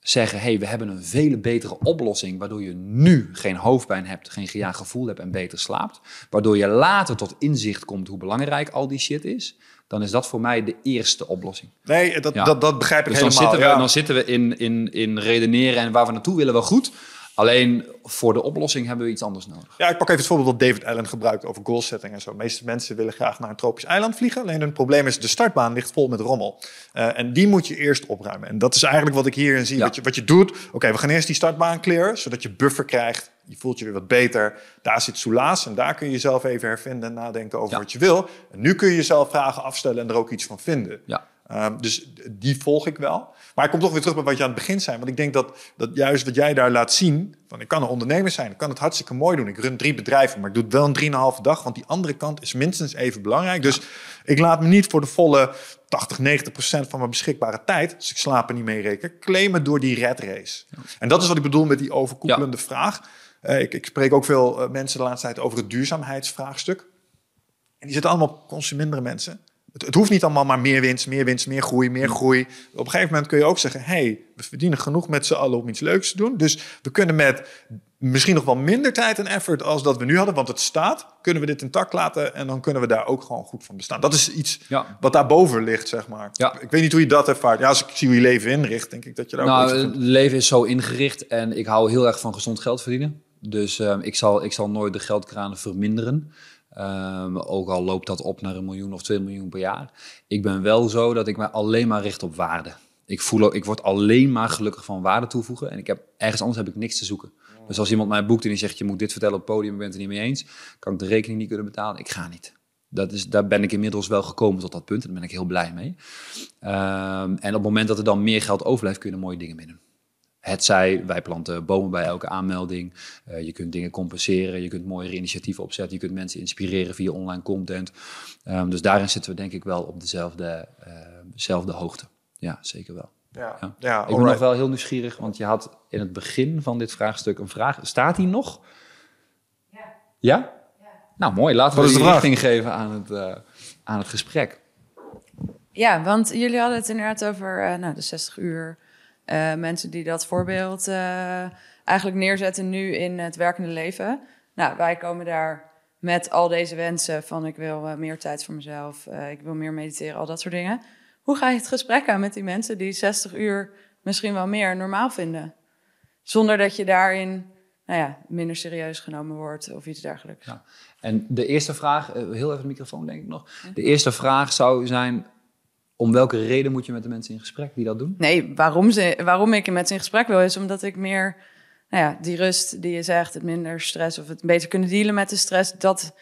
zeggen: hey, we hebben een vele betere oplossing, waardoor je nu geen hoofdpijn hebt, geen gejaagd gevoel hebt en beter slaapt, waardoor je later tot inzicht komt hoe belangrijk al die shit is, dan is dat voor mij de eerste oplossing. Nee, dat, Ja. dat, dat begrijp ik Dus dan helemaal. zitten, we, ja. dan zitten we in, in, in redeneren en waar we naartoe willen wel goed. Alleen voor de oplossing hebben we iets anders nodig. Ja, ik pak even het voorbeeld dat David Allen gebruikt over goal setting en zo. De meeste mensen willen graag naar een tropisch eiland vliegen. Alleen hun probleem is, de startbaan ligt vol met rommel. Eh, en die moet je eerst opruimen. En dat is eigenlijk wat ik hierin zie. Ja. Wat, je, wat je doet, oké, we gaan eerst die startbaan clearen, zodat je buffer krijgt. Je voelt je weer wat beter. Daar zit soelaas en daar kun je jezelf even hervinden en nadenken over Ja. wat je wil. En nu kun je jezelf vragen afstellen en er ook iets van vinden. Ja. Ehm, dus die volg ik wel. Maar ik kom toch weer terug bij wat je aan het begin zei. Want ik denk dat, dat juist wat jij daar laat zien... Van, ik kan een ondernemer zijn, ik kan het hartstikke mooi doen. Ik run drie bedrijven, maar ik doe het wel een drieënhalve dag. Want die andere kant is minstens even belangrijk. Dus ik laat me niet voor de volle 80, 90 procent van mijn beschikbare tijd... als ik slapen niet mee reken, claimen door die red race. En dat is wat ik bedoel met die overkoepelende vraag. Eh, ik, ik spreek ook veel eh, mensen de laatste tijd over het duurzaamheidsvraagstuk. En die zitten allemaal op consumindere mensen. Het, het hoeft niet allemaal maar meer winst, meer winst, meer groei, meer groei. Op een gegeven moment kun je ook zeggen... hey, we verdienen genoeg met z'n allen om iets leuks te doen. Dus we kunnen met misschien nog wel minder tijd en effort... als dat we nu hadden, want het staat... kunnen we dit intact laten en dan kunnen we daar ook gewoon goed van bestaan. Dat is iets Ja. wat daarboven ligt, zeg maar. Ja. Ik weet niet hoe je dat ervaart. Ja, als ik zie hoe je leven inricht, denk ik dat je daar ook Nou, het vindt. leven is zo ingericht en ik hou heel erg van gezond geld verdienen. Dus ehm, ik, zal, ik zal nooit de geldkranen verminderen. Ehm, ook al loopt dat op naar een miljoen of twee miljoen per jaar. Ik ben wel zo dat ik me alleen maar richt op waarde. Ik, voel, ik word alleen maar gelukkig van waarde toevoegen. En ik heb, ergens anders heb ik niks te zoeken. Dus als iemand mij boekt en die zegt... je moet dit vertellen op het podium, je bent het er niet mee eens... kan ik de rekening niet kunnen betalen, ik ga niet. Dat is, daar ben ik inmiddels wel gekomen tot dat punt. En daar ben ik heel blij mee. Ehm, en op het moment dat er dan meer geld overblijft... kun je er mooie dingen mee doen. Het zij, wij planten bomen bij elke aanmelding. Eh, je kunt dingen compenseren. Je kunt mooiere initiatieven opzetten. Je kunt mensen inspireren via online content. Ehm, dus daarin zitten we denk ik wel op dezelfde, eh, dezelfde hoogte. Ja, zeker wel. Ja, Ja. ja, ik ben nog wel heel nieuwsgierig, want je had in het begin van dit vraagstuk een vraag. Staat die nog? Ja. Ja? Nou, mooi. Laten we Wat die vraag? richting geven aan het, eh, aan het gesprek. Ja, want jullie hadden het inderdaad over eh, nou, de 60 uur. Eh, mensen die dat voorbeeld eh, eigenlijk neerzetten nu in het werkende leven. Nou, wij komen daar met al deze wensen van ik wil eh, meer tijd voor mezelf, ik wil meer mediteren, al dat soort dingen. Hoe ga je het gesprek aan met die mensen die 60 uur misschien wel meer normaal vinden? Zonder dat je daarin nou ja, minder serieus genomen wordt of iets dergelijks. Ja. En de eerste vraag, heel even de microfoon denk ik nog. De eerste vraag zou zijn, om welke reden moet je met de mensen in gesprek die dat doen? Nee, waarom, ze, waarom ik met ze in gesprek wil, is omdat ik meer nou ja, die rust die je zegt, het minder stress of het beter kunnen dealen met de stress, dat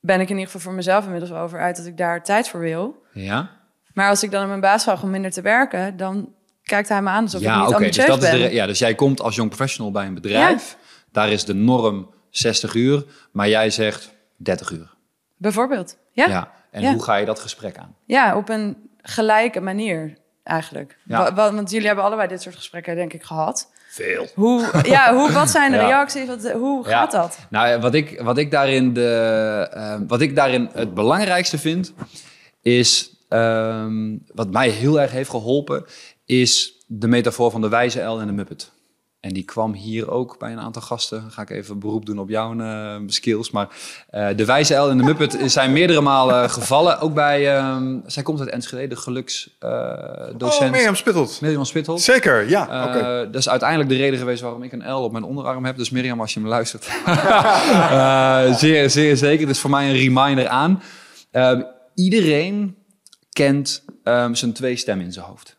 ben ik in ieder geval voor mezelf inmiddels wel over uit dat ik daar tijd voor wil. Ja? Maar als ik dan aan mijn baas vraag om minder te werken, dan kijkt hij me aan alsof ik Ja, niet oké. Dus, dat is de ben. ja, dus jij komt als jong professional bij een bedrijf. Daar is de norm 60 uur, maar jij zegt 30 uur. Bijvoorbeeld. Ja? Ja. En Ja. hoe ga je dat gesprek aan? Ja, op een gelijke manier eigenlijk. Ja. Wa- wa- want jullie hebben allebei dit soort gesprekken, denk ik, gehad. Veel. Hoe, ja, hoe, wat zijn de reacties? Wat, hoe Ja. gaat dat? Nou, wat ik, wat ik, daarin, de, eh, wat ik daarin het belangrijkste vind, is ehm, wat mij heel erg heeft geholpen, is de metafoor van de wijze L en de Muppet. En die kwam hier ook bij een aantal gasten. Dan ga ik even beroep doen op jouw eh, skills. Maar eh, de wijze L en de Muppet zijn meerdere malen gevallen. Ook bij, ehm, zij komt uit Enschede, de geluksdocent. Oh, Mirjam Spittelt. Mirjam Spittel. Zeker, ja. Eh, oké. Dat is uiteindelijk de reden geweest waarom ik een L op mijn onderarm heb. Dus Mirjam, als je me luistert. Eh, zeer, zeer zeker. Het is voor mij een reminder aan. Eh, iedereen kent ehm, zijn twee stemmen in zijn hoofd.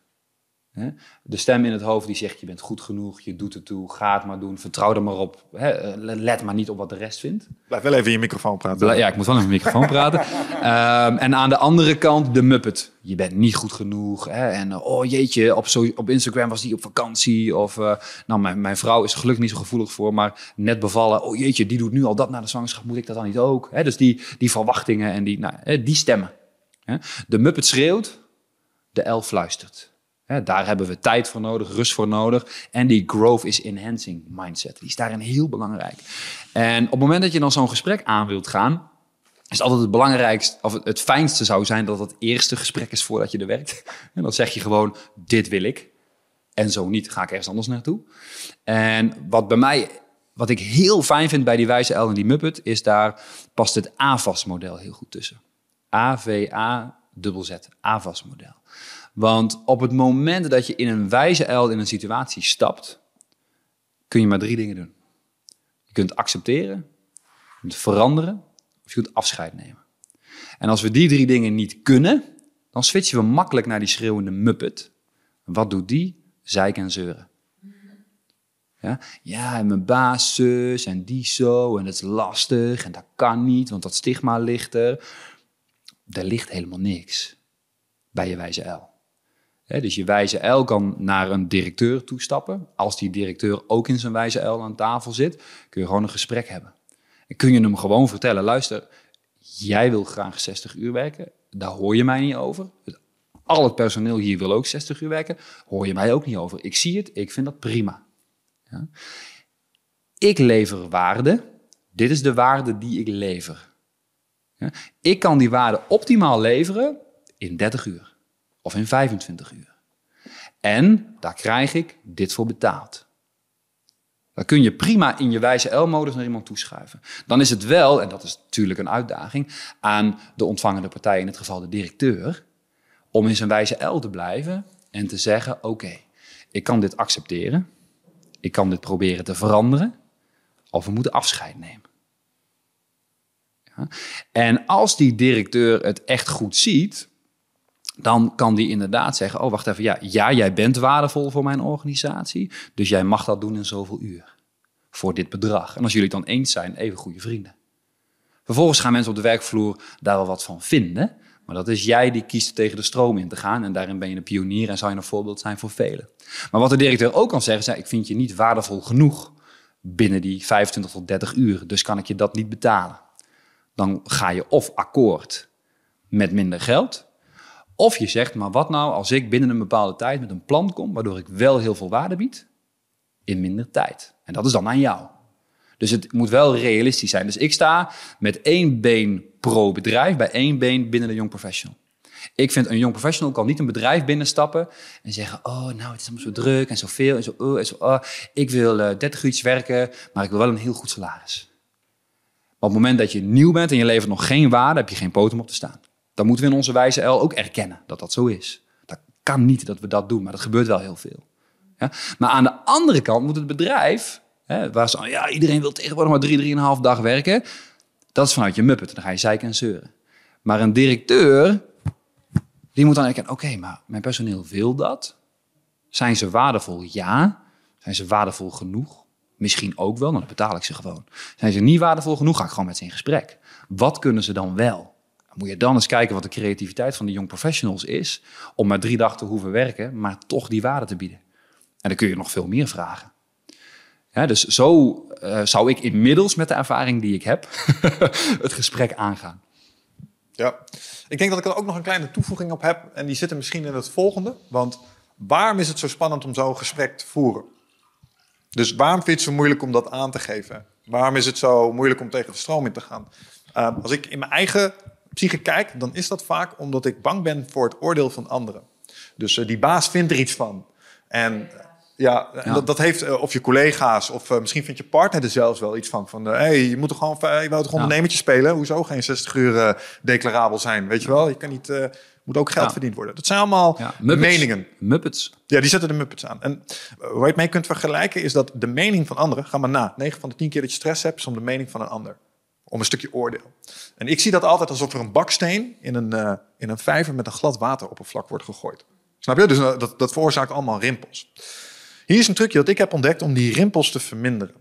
Hè? De stem in het hoofd die zegt, je bent goed genoeg, je doet het toe, ga het maar doen, vertrouw er maar op. Hè? Let maar niet op wat de rest vindt. Blijf wel even in je microfoon praten. Ja, ik moet wel in mijn microfoon praten. Ehm, en aan de andere kant de Muppet. Je bent niet goed genoeg. Hè? En eh, oh jeetje, op, zo, op Instagram was die op vakantie. Of eh, nou, mijn, mijn vrouw is gelukkig niet zo gevoelig voor, maar net bevallen. Oh jeetje, die doet nu al dat na de zwangerschap. Moet ik dat dan niet ook? Hè? Dus die, die verwachtingen en die, nou, die stemmen. Hè? De Muppet schreeuwt, de elf fluistert. Daar hebben we tijd voor nodig, rust voor nodig. En die growth is enhancing mindset. Die is daarin heel belangrijk. En op het moment dat je dan zo'n gesprek aan wilt gaan, is altijd het belangrijkste, of het, fijnste zou zijn dat het eerste gesprek is voordat je er werkt. En dan zeg je gewoon, dit wil ik. En zo niet, ga ik ergens anders naartoe. En wat bij mij, wat ik heel fijn vind bij die wijze L en die Muppet, is daar past het AVAS-model heel goed tussen. A-V-A-Z-Z, AVAS-model. Want op het moment dat je in een wijze L in een situatie stapt, kun je maar drie dingen doen. Je kunt accepteren, je kunt veranderen of je kunt afscheid nemen. En als we die drie dingen niet kunnen, dan switchen we makkelijk naar die schreeuwende muppet. Wat doet die? Zeiken en zeuren. Ja, ja en mijn baas zus en die zo en dat is lastig en dat kan niet, want dat stigma ligt er. Er ligt helemaal niks bij je wijze L. Dus je wijze L kan naar een directeur toestappen. Als die directeur ook in zijn wijze L aan tafel zit, kun je gewoon een gesprek hebben. En kun je hem gewoon vertellen, luister, jij wil graag 60 uur werken, daar hoor je mij niet over. Al het personeel hier wil ook 60 uur werken, hoor je mij ook niet over. Ik zie het, ik vind dat prima. Ja? Ik lever waarde, dit is de waarde die ik lever. Ja? Ik kan die waarde optimaal leveren in 30 uur of in 25 uur. En daar krijg ik dit voor betaald. Dan kun je prima in je wijze L-modus naar iemand toeschuiven. Dan is het wel, en dat is natuurlijk een uitdaging, aan de ontvangende partij, in het geval de directeur, om in zijn wijze L te blijven en te zeggen: Oké, ik kan dit accepteren, ik kan dit proberen te veranderen, of we moeten afscheid nemen. Ja? En als die directeur het echt goed ziet, dan kan die inderdaad zeggen: Oh, wacht even, ja, jij bent waardevol voor mijn organisatie, dus jij mag dat doen in zoveel uur. Voor dit bedrag. En als jullie het dan eens zijn, even goede vrienden. Vervolgens gaan mensen op de werkvloer daar wel wat van vinden. Maar dat is jij die kiest tegen de stroom in te gaan. En daarin ben je een pionier en zou je een voorbeeld zijn voor velen. Maar wat de directeur ook kan zeggen, is: Ik vind je niet waardevol genoeg binnen die 25 tot 30 uur. Dus kan ik je dat niet betalen. Dan ga je of akkoord met minder geld. Of je zegt, maar wat nou als ik binnen een bepaalde tijd met een plan kom, waardoor ik wel heel veel waarde bied in minder tijd. En dat is dan aan jou. Dus het moet wel realistisch zijn. Dus ik sta met één been pro bedrijf, bij één been binnen de young professional. Ik vind een young professional kan niet een bedrijf binnenstappen en zeggen: Oh, nou, het is allemaal zo druk en zoveel en zo. Uh, en zo uh. Ik wil uh, 30 uurtjes werken, maar ik wil wel een heel goed salaris. Maar op het moment dat je nieuw bent en je levert nog geen waarde, heb je geen poten om op te staan. Dan moeten we in onze wijze L ook erkennen dat dat zo is. Dat kan niet dat we dat doen, maar dat gebeurt wel heel veel. Ja? Maar aan de andere kant moet het bedrijf, hè, waar ze, ja, iedereen wil tegenwoordig maar drie, drieënhalf dag werken. Dat is vanuit je muppet, dan ga je zeiken en zeuren. Maar een directeur, die moet dan erkennen, oké, maar mijn personeel wil dat. Zijn ze waardevol? Ja. Zijn ze waardevol genoeg? Misschien ook wel, dan betaal ik ze gewoon. Zijn ze niet waardevol genoeg, ga ik gewoon met ze in gesprek. Wat kunnen ze dan wel? Moet je dan eens kijken wat de creativiteit van de young professionals is. Om maar drie dagen te hoeven werken, maar toch die waarde te bieden. En dan kun je nog veel meer vragen. Ja, dus zo uh, zou ik inmiddels met de ervaring die ik heb het gesprek aangaan. Ja, ik denk dat ik er ook nog een kleine toevoeging op heb. En die zit er misschien in het volgende. Want waarom is het zo spannend om zo'n gesprek te voeren? Dus waarom vind je het zo moeilijk om dat aan te geven? Waarom is het zo moeilijk om tegen de stroom in te gaan? Uh, als ik in mijn eigen psyche kijk, dan is dat vaak omdat ik bang ben voor het oordeel van anderen. Dus uh, die baas vindt er iets van. En ja, en ja. Dat, dat, heeft, uh, of je collega's, of uh, misschien vindt je partner er zelfs wel iets van. Van, hé, hey, je moet toch gewoon, je wou toch ja. ondernemertje spelen? Hoezo geen 60 uur declarabel zijn? Weet je wel, je kan niet, moet ook geld ja. verdiend worden. Dat zijn allemaal Muppets. meningen. Muppets. Ja, die zetten de Muppets aan. En waar je het mee kunt vergelijken is dat de mening van anderen, ga maar na, 9 van de 10 keer dat je stress hebt, is om de mening van een ander om een stukje oordeel. En ik zie dat altijd alsof er een baksteen in een, uh, in een vijver met een glad wateroppervlak wordt gegooid. Snap je? Dus eh, dat, dat veroorzaakt allemaal rimpels. Hier is een trucje dat ik heb ontdekt om die rimpels te verminderen.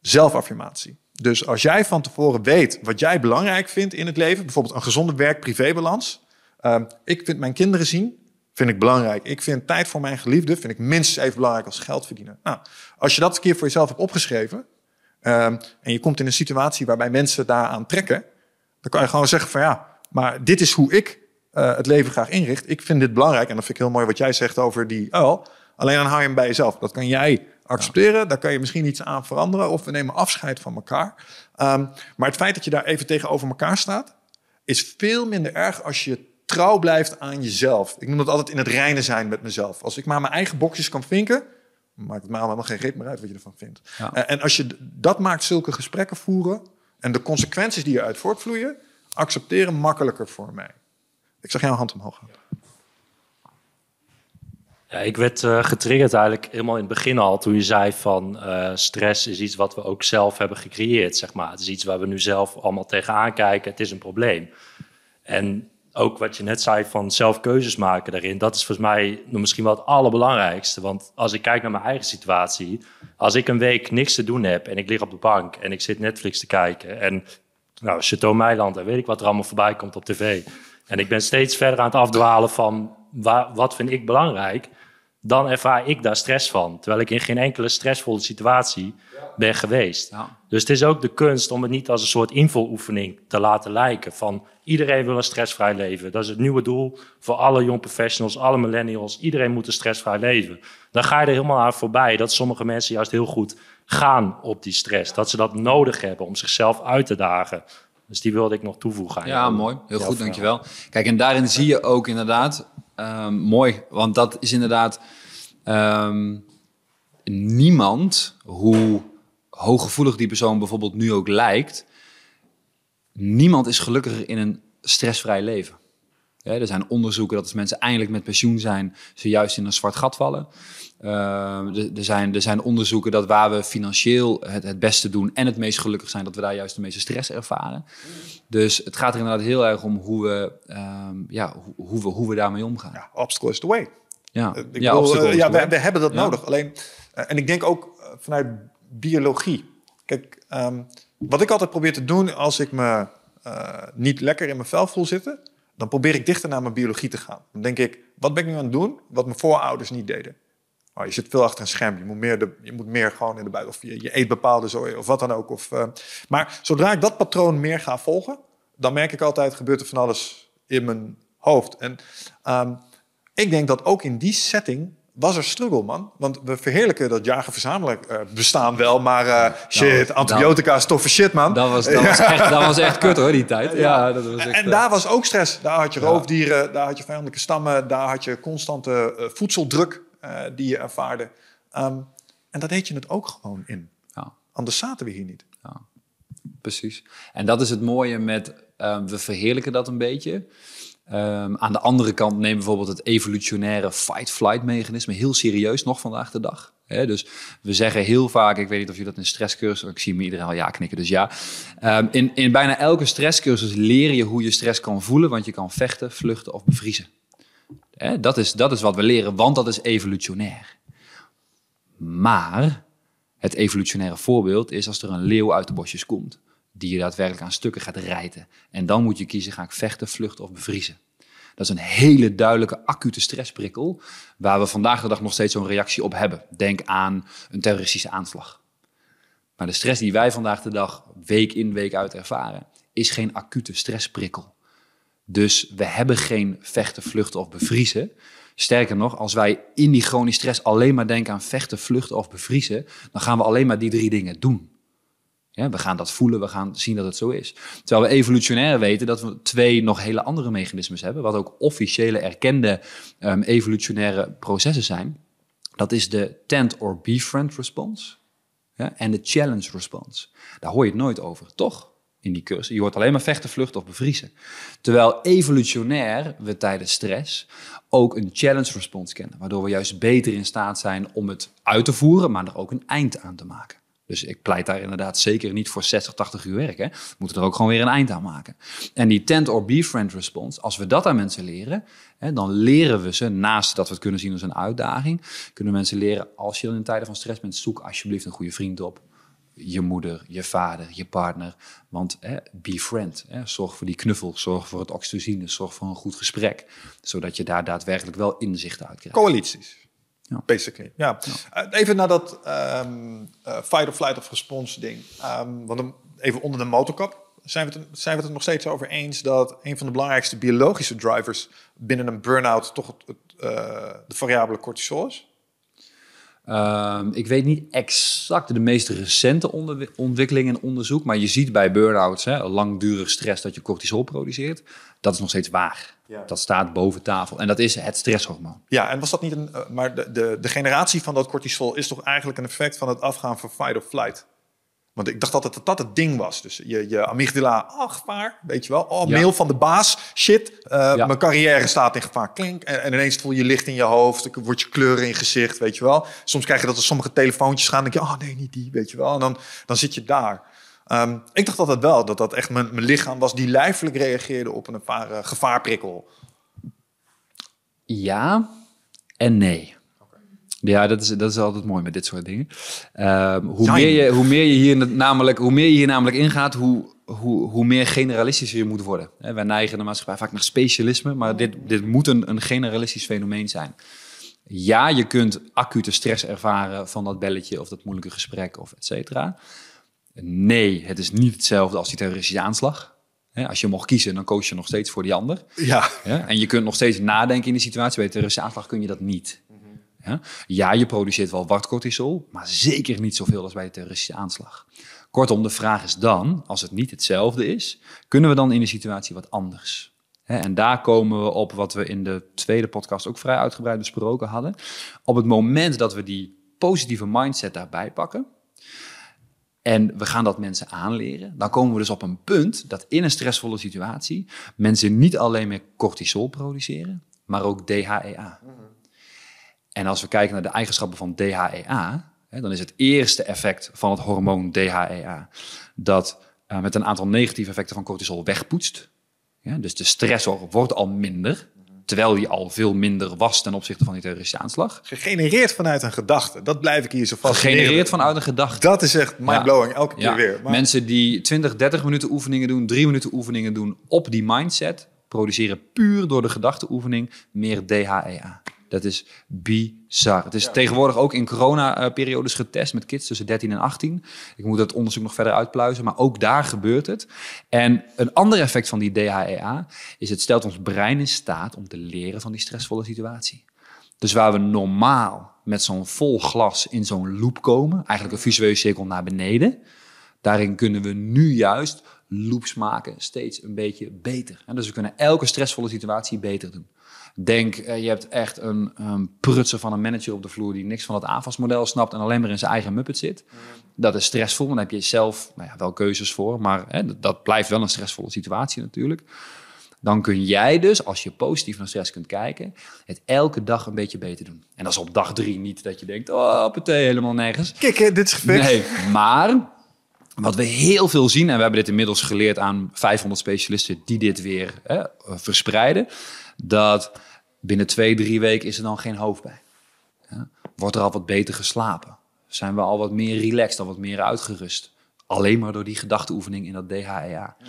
Zelfaffirmatie. Dus als jij van tevoren weet wat jij belangrijk vindt in het leven, bijvoorbeeld een gezonde werk-privébalans. Um, ik vind mijn kinderen zien, vind ik belangrijk. Ik vind tijd voor mijn geliefde, vind ik minstens even belangrijk als geld verdienen. Nou, als je dat een keer voor jezelf hebt opgeschreven um, en je komt in een situatie waarbij mensen daaraan trekken, dan kan je gewoon zeggen van ja, maar dit is hoe ik uh, het leven graag inricht. Ik vind dit belangrijk en dat vind ik heel mooi wat jij zegt over die uil. Alleen dan hou je hem bij jezelf. Dat kan jij accepteren. Ja. Daar kan je misschien iets aan veranderen. Of we nemen afscheid van elkaar. Um, maar het feit dat je daar even tegenover elkaar staat, is veel minder erg als je trouw blijft aan jezelf. Ik noem dat altijd in het reinen zijn met mezelf. Als ik maar mijn eigen bokjes kan vinken, maakt het mij allemaal geen reet meer uit wat je ervan vindt. Ja. Uh, en als je dat maakt, zulke gesprekken voeren en de consequenties die eruit voortvloeien, accepteren makkelijker voor mij. Ik zag jouw hand omhoog gaan. Ja, ik werd uh, getriggerd eigenlijk helemaal in het begin al toen je zei van uh, stress is iets wat we ook zelf hebben gecreëerd, zeg maar. Het is iets waar we nu zelf allemaal tegenaan kijken. Het is een probleem. En ook wat je net zei van zelf keuzes maken daarin, dat is volgens mij misschien wel het allerbelangrijkste. Want als ik kijk naar mijn eigen situatie, als ik een week niks te doen heb en ik lig op de bank en ik zit Netflix te kijken en nou, Chateau Meiland en weet ik wat er allemaal voorbij komt op tv. En ik ben steeds verder aan het afdwalen van wat vind ik belangrijk dan ervaar ik daar stress van. Terwijl ik in geen enkele stressvolle situatie ben geweest. Ja. Dus het is ook de kunst om het niet als een soort invuloefening te laten lijken. Van iedereen wil een stressvrij leven. Dat is het nieuwe doel voor alle young professionals, alle millennials. Iedereen moet een stressvrij leven. Dan ga je er helemaal aan voorbij dat sommige mensen juist heel goed gaan op die stress. Dat ze dat nodig hebben om zichzelf uit te dagen. Dus die wilde ik nog toevoegen. Ja, mooi. Heel goed, dankjewel. Kijk, en daarin zie je ook inderdaad Um, mooi, want dat is inderdaad um, niemand, hoe hooggevoelig die persoon bijvoorbeeld nu ook lijkt, niemand is gelukkiger in een stressvrij leven. Er zijn onderzoeken dat als mensen eindelijk met pensioen zijn, ze juist in een zwart gat vallen. Er, er, zijn, er zijn onderzoeken dat waar we financieel het, het beste doen en het meest gelukkig zijn, dat we daar juist de meeste stress ervaren. Dus het gaat er inderdaad heel erg om hoe we, um, ja, hoe, hoe, we, hoe we daarmee omgaan. Ja, obstacle is the way. Ja, ik ja, bedoel, uh, ja we, we, hebben dat ja. nodig. Alleen, uh, en ik denk ook vanuit biologie. Kijk, um, wat ik altijd probeer te doen als ik me uh, niet lekker in mijn vel voel zitten, dan probeer ik dichter naar mijn biologie te gaan. Dan denk ik, wat ben ik nu aan het doen wat mijn voorouders niet deden? Oh, je zit veel achter een scherm. Je moet meer, de, je moet meer gewoon in de buiten. Of je, je eet bepaalde zooi of wat dan ook. Of, uh, maar zodra ik dat patroon meer ga volgen, dan merk ik altijd gebeurt er van alles in mijn hoofd. En um, ik denk dat ook in die setting was er struggle, man. Want we verheerlijken dat jagen-verzamelen uh, bestaan wel, maar uh, shit, nou, antibiotica is toffe shit, man. Dat was, dat, was echt, dat was echt kut, hoor, die tijd. Ja, ja dat was echt, en daar was ook stress. Daar had je roofdieren, daar had je vijandelijke stammen, daar had je constante uh, voedseldruk die je ervaarde. Um, en daar deed je het ook gewoon in. Ja. Anders zaten we hier niet. Ja, precies. En dat is het mooie met, um, we verheerlijken dat een beetje... Um, aan de andere kant neem bijvoorbeeld het evolutionaire fight-flight mechanisme heel serieus nog vandaag de dag. He, dus we zeggen heel vaak, ik weet niet of je dat in stresscursus, ik zie me iedereen al ja knikken, dus ja. Um, in, in bijna elke stresscursus leer je hoe je stress kan voelen, want je kan vechten, vluchten of bevriezen. Dat, is, dat is wat we leren, want dat is evolutionair. Maar het evolutionaire voorbeeld is als er een leeuw uit de bosjes komt die je daadwerkelijk aan stukken gaat rijten. En dan moet je kiezen, ga ik vechten, vluchten of bevriezen. Dat is een hele duidelijke acute stressprikkel, waar we vandaag de dag nog steeds zo'n reactie op hebben. Denk aan een terroristische aanslag. Maar de stress die wij vandaag de dag week in, week uit ervaren, is geen acute stressprikkel. Dus we hebben geen vechten, vluchten of bevriezen. Sterker nog, als wij in die chronische stress alleen maar denken aan vechten, vluchten of bevriezen, dan gaan we alleen maar die drie dingen doen. Ja, we gaan dat voelen, we gaan zien dat het zo is. Terwijl we evolutionair weten dat we twee nog hele andere mechanismes hebben, wat ook officiële erkende um, evolutionaire processen zijn. Dat is de tent or befriend response ja, en de challenge response. Daar hoor je het nooit over, toch? In die cursus. Je hoort alleen maar vechten, vluchten of bevriezen. Terwijl evolutionair we tijdens stress ook een challenge response kennen, waardoor we juist beter in staat zijn om het uit te voeren, maar er ook een eind aan te maken. Dus ik pleit daar inderdaad zeker niet voor 60, 80 uur werken. We moeten er ook gewoon weer een eind aan maken. En die tent or befriend response, als we dat aan mensen leren, hè, dan leren we ze, naast dat we het kunnen zien als een uitdaging, kunnen mensen leren, als je dan in tijden van stress bent, zoek alsjeblieft een goede vriend op. Je moeder, je vader, je partner. Want hè, befriend, hè, zorg voor die knuffel, zorg voor het oxytocine, zorg voor een goed gesprek. Zodat je daar daadwerkelijk wel inzichten uit krijgt. Coalities. Ja. Basically. Ja. Uh, even naar dat ehm, uh, fight of flight of response ding. Um, want even onder de motorkap. Zijn we, het, zijn we het er nog steeds over eens dat een van de belangrijkste biologische drivers binnen een burn-out toch het, het, uh, de variabele cortisol is? Um, ik weet niet exact de meest recente ontwikkelingen en onderzoek, maar je ziet bij burn-outs, hè, langdurig stress, dat je cortisol produceert. Dat is nog steeds waar. Ja. Dat staat boven tafel. En dat is het stresshormoon. Ja, en was dat niet een. Uh, maar de, de, de generatie van dat cortisol is toch eigenlijk een effect van het afgaan van fight of flight? Want ik dacht altijd dat dat het ding was. Dus je, je amygdala, ach, gevaar, weet je wel. Oh, mail van de baas, shit, uh, ja. mijn carrière staat in gevaar. Klink, en, en, ineens voel je licht in je hoofd, wordt je kleuren in je gezicht, weet je wel. Soms krijg je dat er sommige telefoontjes gaan, denk je, oh nee, niet die, weet je wel. En dan, dan zit je daar. Um, ik dacht altijd wel, dat dat echt mijn, mijn lichaam was die lijfelijk reageerde op een uh, gevaarprikkel. Ja en nee. Ja, dat is, dat is altijd mooi met dit soort dingen. Um, hoe, meer je, hoe, meer je hier namelijk, hoe meer je hier namelijk ingaat, hoe, hoe, hoe meer generalistischer je moet worden. Wij neigen de maatschappij vaak naar specialisme, maar dit, dit moet een, een generalistisch fenomeen zijn. Ja, je kunt acute stress ervaren van dat belletje of dat moeilijke gesprek of et cetera. Nee, het is niet hetzelfde als die terroristische aanslag. als je mocht kiezen, dan koos je nog steeds voor die ander. Ja. En je kunt nog steeds nadenken in die situatie. Bij de terroristische aanslag kun je dat niet. Ja? je produceert wel wat cortisol, maar zeker niet zoveel als bij de terroristische aanslag. Kortom, de vraag is dan, als het niet hetzelfde is, kunnen we dan in de situatie wat anders? En daar komen we op wat we in de tweede podcast ook vrij uitgebreid besproken hadden. Op het moment dat we die positieve mindset daarbij pakken, en we gaan dat mensen aanleren, dan komen we dus op een punt dat in een stressvolle situatie mensen niet alleen meer cortisol produceren, maar ook DHEA. En als we kijken naar de eigenschappen van DHEA, hè, dan is het eerste effect van het hormoon DHEA dat uh, met een aantal negatieve effecten van cortisol wegpoetst. Ja, dus de stressor wordt al minder, terwijl die al veel minder was ten opzichte van die terroristische aanslag. Gegenereerd vanuit een gedachte, dat blijf ik hier zo vast. Gegenereerd vanuit een gedachte. Dat is echt mindblowing, ja. elke keer ja. weer. Maar... Mensen die 20, 30 minuten oefeningen doen, 3 minuten oefeningen doen op die mindset, produceren puur door de gedachteoefening meer DHEA. Dat is bizar. Het is tegenwoordig ook in corona-periodes getest met kids tussen 13 en 18. Ik moet het onderzoek nog verder uitpluizen, maar ook daar gebeurt het. En een ander effect van die DHEA is het stelt ons brein in staat om te leren van die stressvolle situatie. Dus waar we normaal met zo'n vol glas in zo'n loop komen, eigenlijk een visuele cirkel naar beneden, daarin kunnen we nu juist loops maken steeds een beetje beter. En dus we kunnen elke stressvolle situatie beter doen. Denk, uh, je hebt echt een, een prutser van een manager op de vloer die niks van het AFAS-model snapt en alleen maar in zijn eigen muppet zit. Dat is stressvol. Dan heb je zelf nou ja, wel keuzes voor, maar hè, dat, blijft wel een stressvolle situatie natuurlijk. Dan kun jij dus, als je positief naar stress kunt kijken, het elke dag een beetje beter doen. En dat is op dag drie niet dat je denkt, oh, partij helemaal nergens. Kijk, dit is gefixt. Nee, maar wat we heel veel zien, en we hebben dit inmiddels geleerd aan 500 specialisten die dit weer hè, verspreiden, dat binnen twee, drie weken is er dan geen hoofdpijn. Ja? Wordt er al wat beter geslapen? Zijn we al wat meer relaxed, al wat meer uitgerust? Alleen maar door die gedachteoefening in dat DHEA. Mm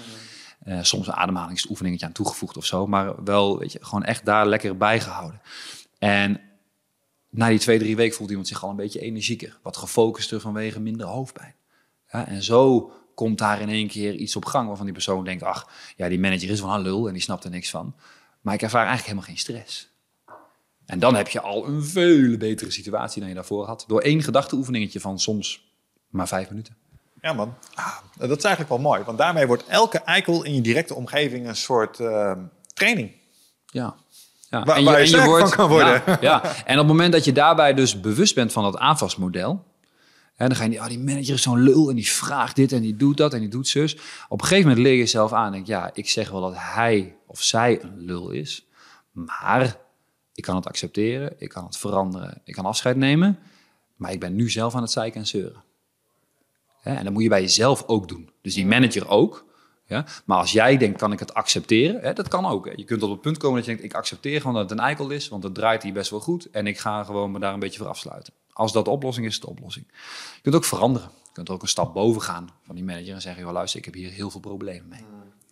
uh, soms een ademhalingsoefeningetje aan toegevoegd of zo, maar wel, weet je, gewoon echt daar lekker bij gehouden. En na die twee, drie weken voelt iemand zich al een beetje energieker, wat gefocuster vanwege minder hoofdpijn. Ja, en zo komt daar in één keer iets op gang waarvan die persoon denkt, ach, ja, die manager is wel een lul en die snapt er niks van. Maar ik ervaar eigenlijk helemaal geen stress. En dan heb je al een veel betere situatie dan je daarvoor had. Door één gedachteoefeningetje van soms maar vijf minuten. Ja man, ah, dat is eigenlijk wel mooi. Want daarmee wordt elke eikel in je directe omgeving een soort uh, training. Ja. Ja. Waar, en je, waar je, en je wordt, van kan worden. Ja, ja, en op het moment dat je daarbij dus bewust bent van dat aanvalsmodel... En dan ga je, die, oh, die manager is zo'n lul en die vraagt dit en die doet dat en die doet zus. Op een gegeven moment leer je jezelf aan. Denk, ja, ik zeg wel dat hij of zij een lul is. Maar ik kan het accepteren, ik kan het veranderen, ik kan afscheid nemen. Maar ik ben nu zelf aan het zeiken en zeuren. En dat moet je bij jezelf ook doen. Dus die manager ook. Ja? Maar als jij denkt, kan ik het accepteren? Dat kan ook. Je kunt tot het punt komen dat je denkt, ik accepteer gewoon dat het een eikel is, want het draait hier best wel goed. En ik ga gewoon me daar een beetje voor afsluiten. Als dat de oplossing is, is het de oplossing. Je kunt ook veranderen. Je kunt ook een stap boven gaan van die manager en zeggen, joh, luister, ik heb hier heel veel problemen mee.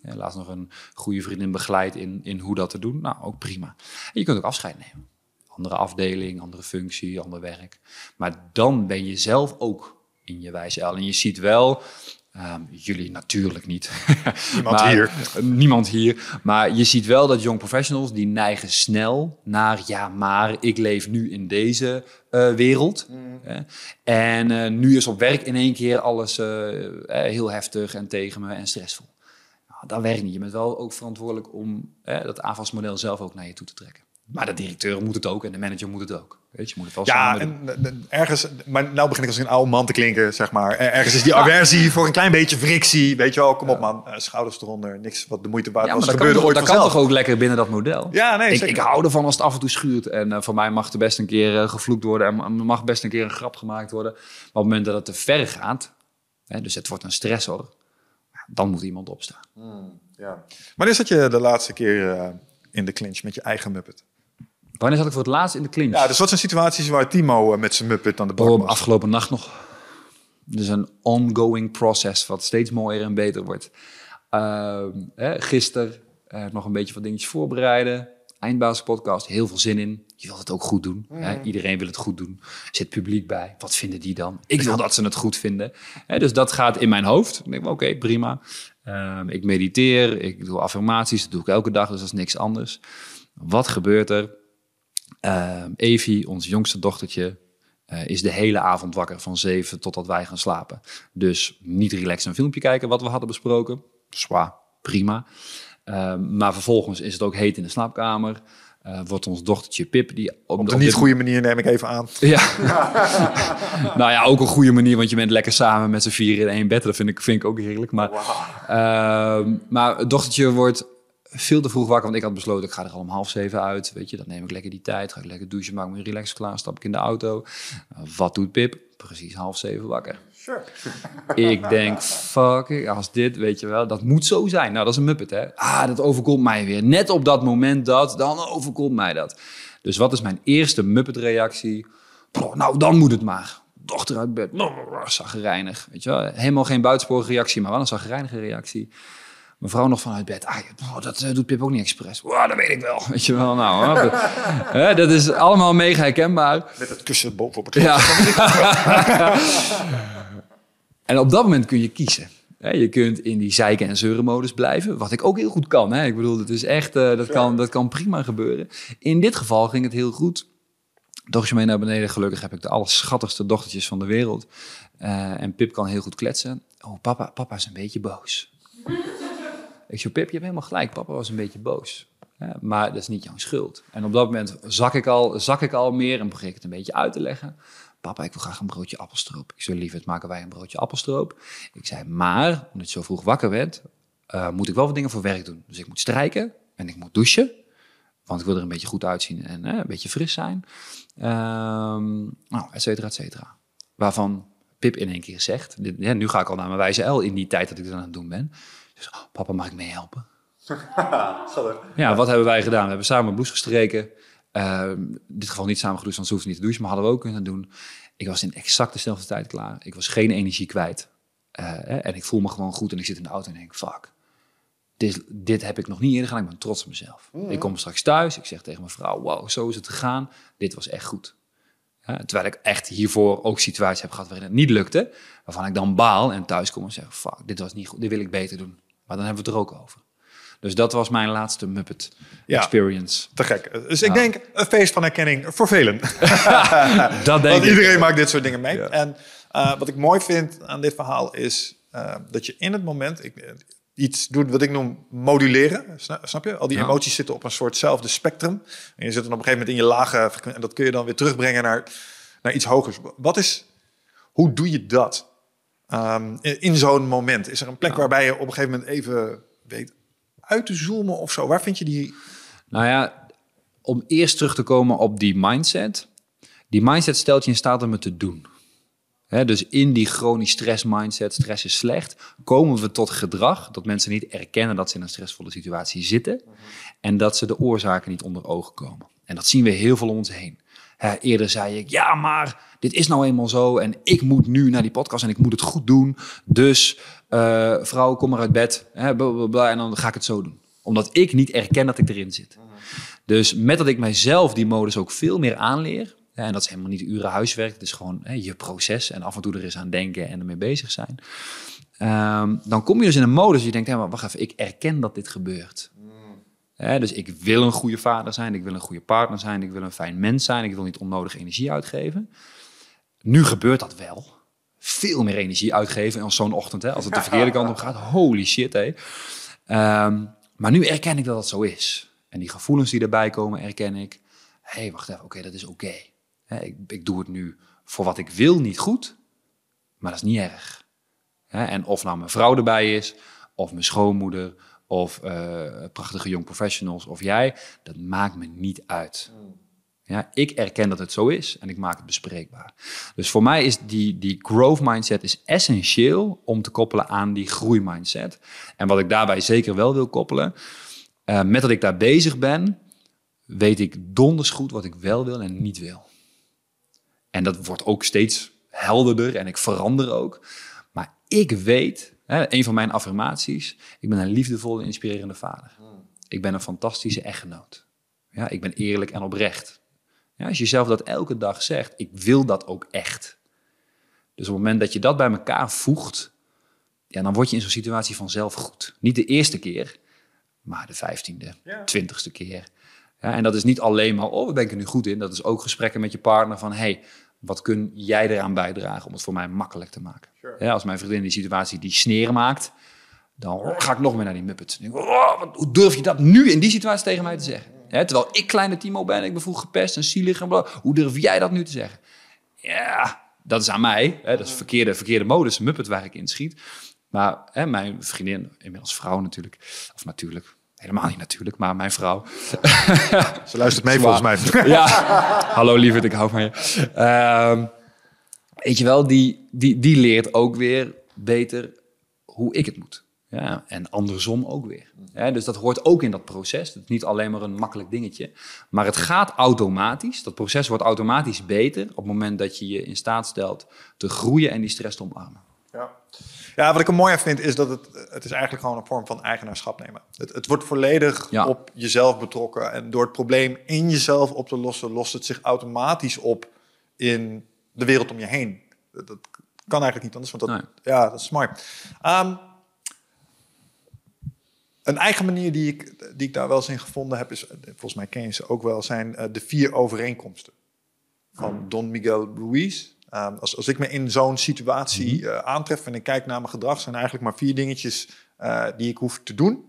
Ja, laatst nog een goede vriendin begeleid in, in hoe dat te doen. Nou, ook prima. En je kunt ook afscheid nemen. Andere afdeling, andere functie, ander werk. Maar dan ben je zelf ook in je wijze. En je ziet wel, ehm, jullie natuurlijk niet. Niemand Maar- hier. Niemand hier. Maar je ziet wel dat young professionals, die neigen snel naar... ja, maar ik leef nu in deze eh, wereld. Hè? En eh, nu is op werk in één keer alles eh, eh, heel heftig en tegen me en stressvol. Nou, dat werkt niet. Je bent wel ook verantwoordelijk om eh, dat aanvalsmodel zelf ook naar je toe te trekken. Maar de directeur moet het ook en de manager moet het ook. Weet je, je moet het wel Ja, samen doen. en ergens, maar nou begin ik als een oude man te klinken, zeg maar. Er- Ergens is die aversie voor een klein beetje frictie. Weet je wel, kom op man, eh, schouders eronder, niks wat de moeite waard Ja, was. maar dat kan, gebeurde ooit dat kan toch ook lekker binnen dat model? Ja, nee, ik, zeker. ik hou ervan als het af en toe schuurt. En eh, voor mij mag er best een keer eh, gevloekt worden. En er mag best een keer een grap gemaakt worden. Maar op het moment dat het te ver gaat, hè, dus het wordt een stressor, dan moet iemand opstaan. Ja. Wanneer zat je de laatste keer eh, in de clinch met je eigen Muppet? Wanneer zat ik voor het laatst in de clinch? Ja, dus wat zijn situaties waar Timo eh, met zijn Muppet aan de bak Oh, was? afgelopen nacht nog. Dus een ongoing process wat steeds mooier en beter wordt. Ehm hè, gisteren eh, nog een beetje wat dingetjes voorbereiden. Eindbasispodcast, heel veel zin in. Je wilt het ook goed doen. Hè? Iedereen wil het goed doen. Er zit publiek bij. Wat vinden die dan? Ik wil dat ze het goed vinden. Hè, dus dat gaat in mijn hoofd. Ik denk, oké, prima. Ehm, ik mediteer, ik doe affirmaties. Dat doe ik elke dag, dus dat is niks anders. Wat gebeurt er? Ehm Evie, ons jongste dochtertje, eh, is de hele avond wakker van zeven totdat wij gaan slapen. Dus niet relaxed een filmpje kijken wat we hadden besproken. Zwaar, prima. Ehm, maar vervolgens is het ook heet in de slaapkamer. Eh, wordt ons dochtertje Pip, die op, Op de op niet dit- goede manier neem ik even aan. ja. nou ja, ook een goede manier, want je bent lekker samen met z'n vier in één bed. Dat vind ik, vind ik ook heerlijk. Maar, Ehm, maar het dochtertje wordt veel te vroeg wakker, want ik had besloten, ik ga er al om half zeven uit. Weet je, dan neem ik lekker die tijd, ga ik lekker douchen, maak me relax klaar, stap ik in de auto. Uh, wat doet Pip? Precies half zeven wakker. Ik denk, fuck, als dit, weet je wel, dat moet zo zijn. Nou, dat is een muppet, hè. Ah, dat overkomt mij weer. Net op dat moment dat, dan overkomt mij dat. Dus wat is mijn eerste muppet-reactie? Nou, dan moet het maar. Dochter uit bed, zaggerijnig. Weet je wel, helemaal geen buitensporige reactie, maar wel een zaggerijnige reactie. Mevrouw nog vanuit bed. Ah, oh, dat eh, doet Pip ook niet expres. Oh, dat weet ik wel. Weet je wel, nou, hè, dat- hè, dat is allemaal mega herkenbaar. Met het kussen bovenop het Ja. en op dat moment kun je kiezen. Hè, Je kunt in die zeiken- en zeurenmodus blijven, wat ik ook heel goed kan. Hè. Ik bedoel, dat is echt, eh, dat, kan, dat kan prima gebeuren. In dit geval ging het heel goed. Dochtertje mee naar beneden. Gelukkig heb ik de allerschattigste dochtertjes van de wereld. Eh, en Pip kan heel goed kletsen. Oh, papa, papa is een beetje boos. Ik zeg, Pip, je hebt helemaal gelijk. Papa was een beetje boos. Maar dat is niet jouw schuld. En op dat moment zak ik al, zak ik al meer en begin ik het een beetje uit te leggen. Papa, ik wil graag een broodje appelstroop. Ik zei, lieverd, maken wij een broodje appelstroop. Ik zei, maar, omdat je zo vroeg wakker werd, eh, moet ik wel wat dingen voor werk doen. Dus ik moet strijken en ik moet douchen. Want ik wil er een beetje goed uitzien en eh, een beetje fris zijn. Ehm, nou, et cetera, et cetera. Waarvan Pip in één keer zegt, dit, nu ga ik al naar mijn wijze L in die tijd dat ik dat aan het doen ben. Dus, oh, papa, mag ik meehelpen? Ja, wat hebben wij gedaan? We hebben samen blouse gestreken. Ehm, in dit geval niet samen gedoucht, want ze hoefde niet te douchen, maar hadden we ook kunnen doen. Ik was in exact dezelfde tijd klaar. Ik was geen energie kwijt. Eh, hè, en ik voel me gewoon goed en ik zit in de auto en denk, fuck. Dit, dit heb ik nog niet eerder gedaan. Ik ben trots op mezelf. Ik kom straks thuis. Ik zeg tegen mijn vrouw, wow, zo is het gegaan. Dit was echt goed. Terwijl ik echt hiervoor ook situaties heb gehad waarin het niet lukte. Waarvan ik dan baal en thuis kom en zeg, fuck, dit was niet goed. Dit wil ik beter doen. Maar dan hebben we het er ook over. Dus dat was mijn laatste Muppet Ja. experience. Te gek. Dus ik denk een feest van herkenning voor velen. Dat denk Want ik. iedereen maakt dit soort dingen mee. Ja. En eh, wat ik mooi vind aan dit verhaal is eh, dat je in het moment ik, eh, iets doet wat ik noem moduleren. Sna- Snap je? Al die emoties zitten op een soortzelfde spectrum. En je zit dan op een gegeven moment in je lage frequentie. En dat kun je dan weer terugbrengen naar, naar iets hogers. Wat is, hoe doe je dat? Ehm, in zo'n moment. Is er een plek waarbij je op een gegeven moment even weet uit te zoomen of zo? Waar vind je die... Nou ja, om eerst terug te komen op die mindset. Die mindset stelt je in staat om het te doen. Dus in die chronisch stress mindset, stress is slecht, komen we tot gedrag dat mensen niet erkennen dat ze in een stressvolle situatie zitten en dat ze de oorzaken niet onder ogen komen. En dat zien we heel veel om ons heen. Hè, eerder zei ik, ja, maar dit is nou eenmaal zo en ik moet nu naar die podcast en ik moet het goed doen. Dus eh, vrouw, kom maar uit bed hè, blablabla, en dan ga ik het zo doen. Omdat ik niet erken dat ik erin zit. Dus met dat ik mijzelf die modus ook veel meer aanleer, ja, en dat is helemaal niet uren huiswerk. Het is gewoon hè, je proces en af en toe er eens aan denken en ermee bezig zijn. Ehm, dan kom je dus in een modus je denkt, hé, maar wacht even, ik erken dat dit gebeurt. Dus ik wil een goede vader zijn, ik wil een goede partner zijn, ik wil een fijn mens zijn, ik wil niet onnodig energie uitgeven. Nu gebeurt dat wel. Veel meer energie uitgeven als zo'n ochtend, hè, als het de verkeerde kant op gaat. Holy shit, hé. Ehm, maar nu erken ik dat dat zo is. En die gevoelens die erbij komen, erken ik. Hé, hey, wacht even, oké, dat is oké. Ik, ik doe het nu voor wat ik wil, niet goed, maar dat is niet erg. En of nou mijn vrouw erbij is, of mijn schoonmoeder, of uh, prachtige jong professionals, of jij, dat maakt me niet uit. Ja, ik erken dat het zo is en ik maak het bespreekbaar. Dus voor mij is die, die growth mindset is essentieel om te koppelen aan die groeimindset. En wat ik daarbij zeker wel wil koppelen, uh, met dat ik daar bezig ben, weet ik donders goed wat ik wel wil en niet wil. En dat wordt ook steeds helderder en ik verander ook. Maar ik weet, hè, een van mijn affirmaties, ik ben een liefdevolle, inspirerende vader. Ik ben een fantastische echtgenoot. Ja, ik ben eerlijk en oprecht. Ja, als je zelf dat elke dag zegt, ik wil dat ook echt. Dus op het moment dat je dat bij elkaar voegt, ja, dan word je in zo'n situatie vanzelf goed. Niet de eerste keer, maar de vijftiende, twintigste keer. Ja, en dat is niet alleen maar, oh, we ben ik er nu goed in. Dat is ook gesprekken met je partner van, hey, wat kun jij eraan bijdragen om het voor mij makkelijk te maken? Ja, als mijn vriendin die situatie die sneren maakt, dan ga ik nog meer naar die Muppets. Oh, wat, hoe durf je dat nu in die situatie tegen mij te zeggen? terwijl ik kleine Timo ben, ik ben vroeg gepest en zielig en bla. Hoe durf jij dat nu te zeggen? Ja, dat is aan mij. Hè, dat is verkeerde, verkeerde modus, Muppet waar ik in schiet. Maar hè, mijn vriendin, inmiddels vrouw natuurlijk, of natuurlijk, Helemaal niet natuurlijk, maar mijn vrouw. Ze luistert mee volgens mij. ja, hallo lieverd, ik hou van je. Uh, weet je wel, die, die, die leert ook weer beter hoe ik het moet. Ja, en andersom ook weer. Ja, dus dat hoort ook in dat proces. Het is niet alleen maar een makkelijk dingetje. Maar het gaat automatisch. Dat proces wordt automatisch beter op het moment dat je je in staat stelt te groeien en die stress te omarmen. Ja. Ja, wat ik er mooi aan vind is dat het, het is eigenlijk gewoon een vorm van eigenaarschap nemen. Het, het wordt volledig op jezelf betrokken. En door het probleem in jezelf op te lossen, lost het zich automatisch op in de wereld om je heen. Dat, kan eigenlijk niet anders, want dat, ja, dat is mooi. Um, een eigen manier die ik, die ik daar wel eens in gevonden heb, is, volgens mij ken je ze ook wel, zijn uh, de vier overeenkomsten van Don Miguel Ruiz. Ehm, als, als ik me in zo'n situatie uh, aantref en ik kijk naar mijn gedrag, zijn er eigenlijk maar vier dingetjes uh, die ik hoef te doen.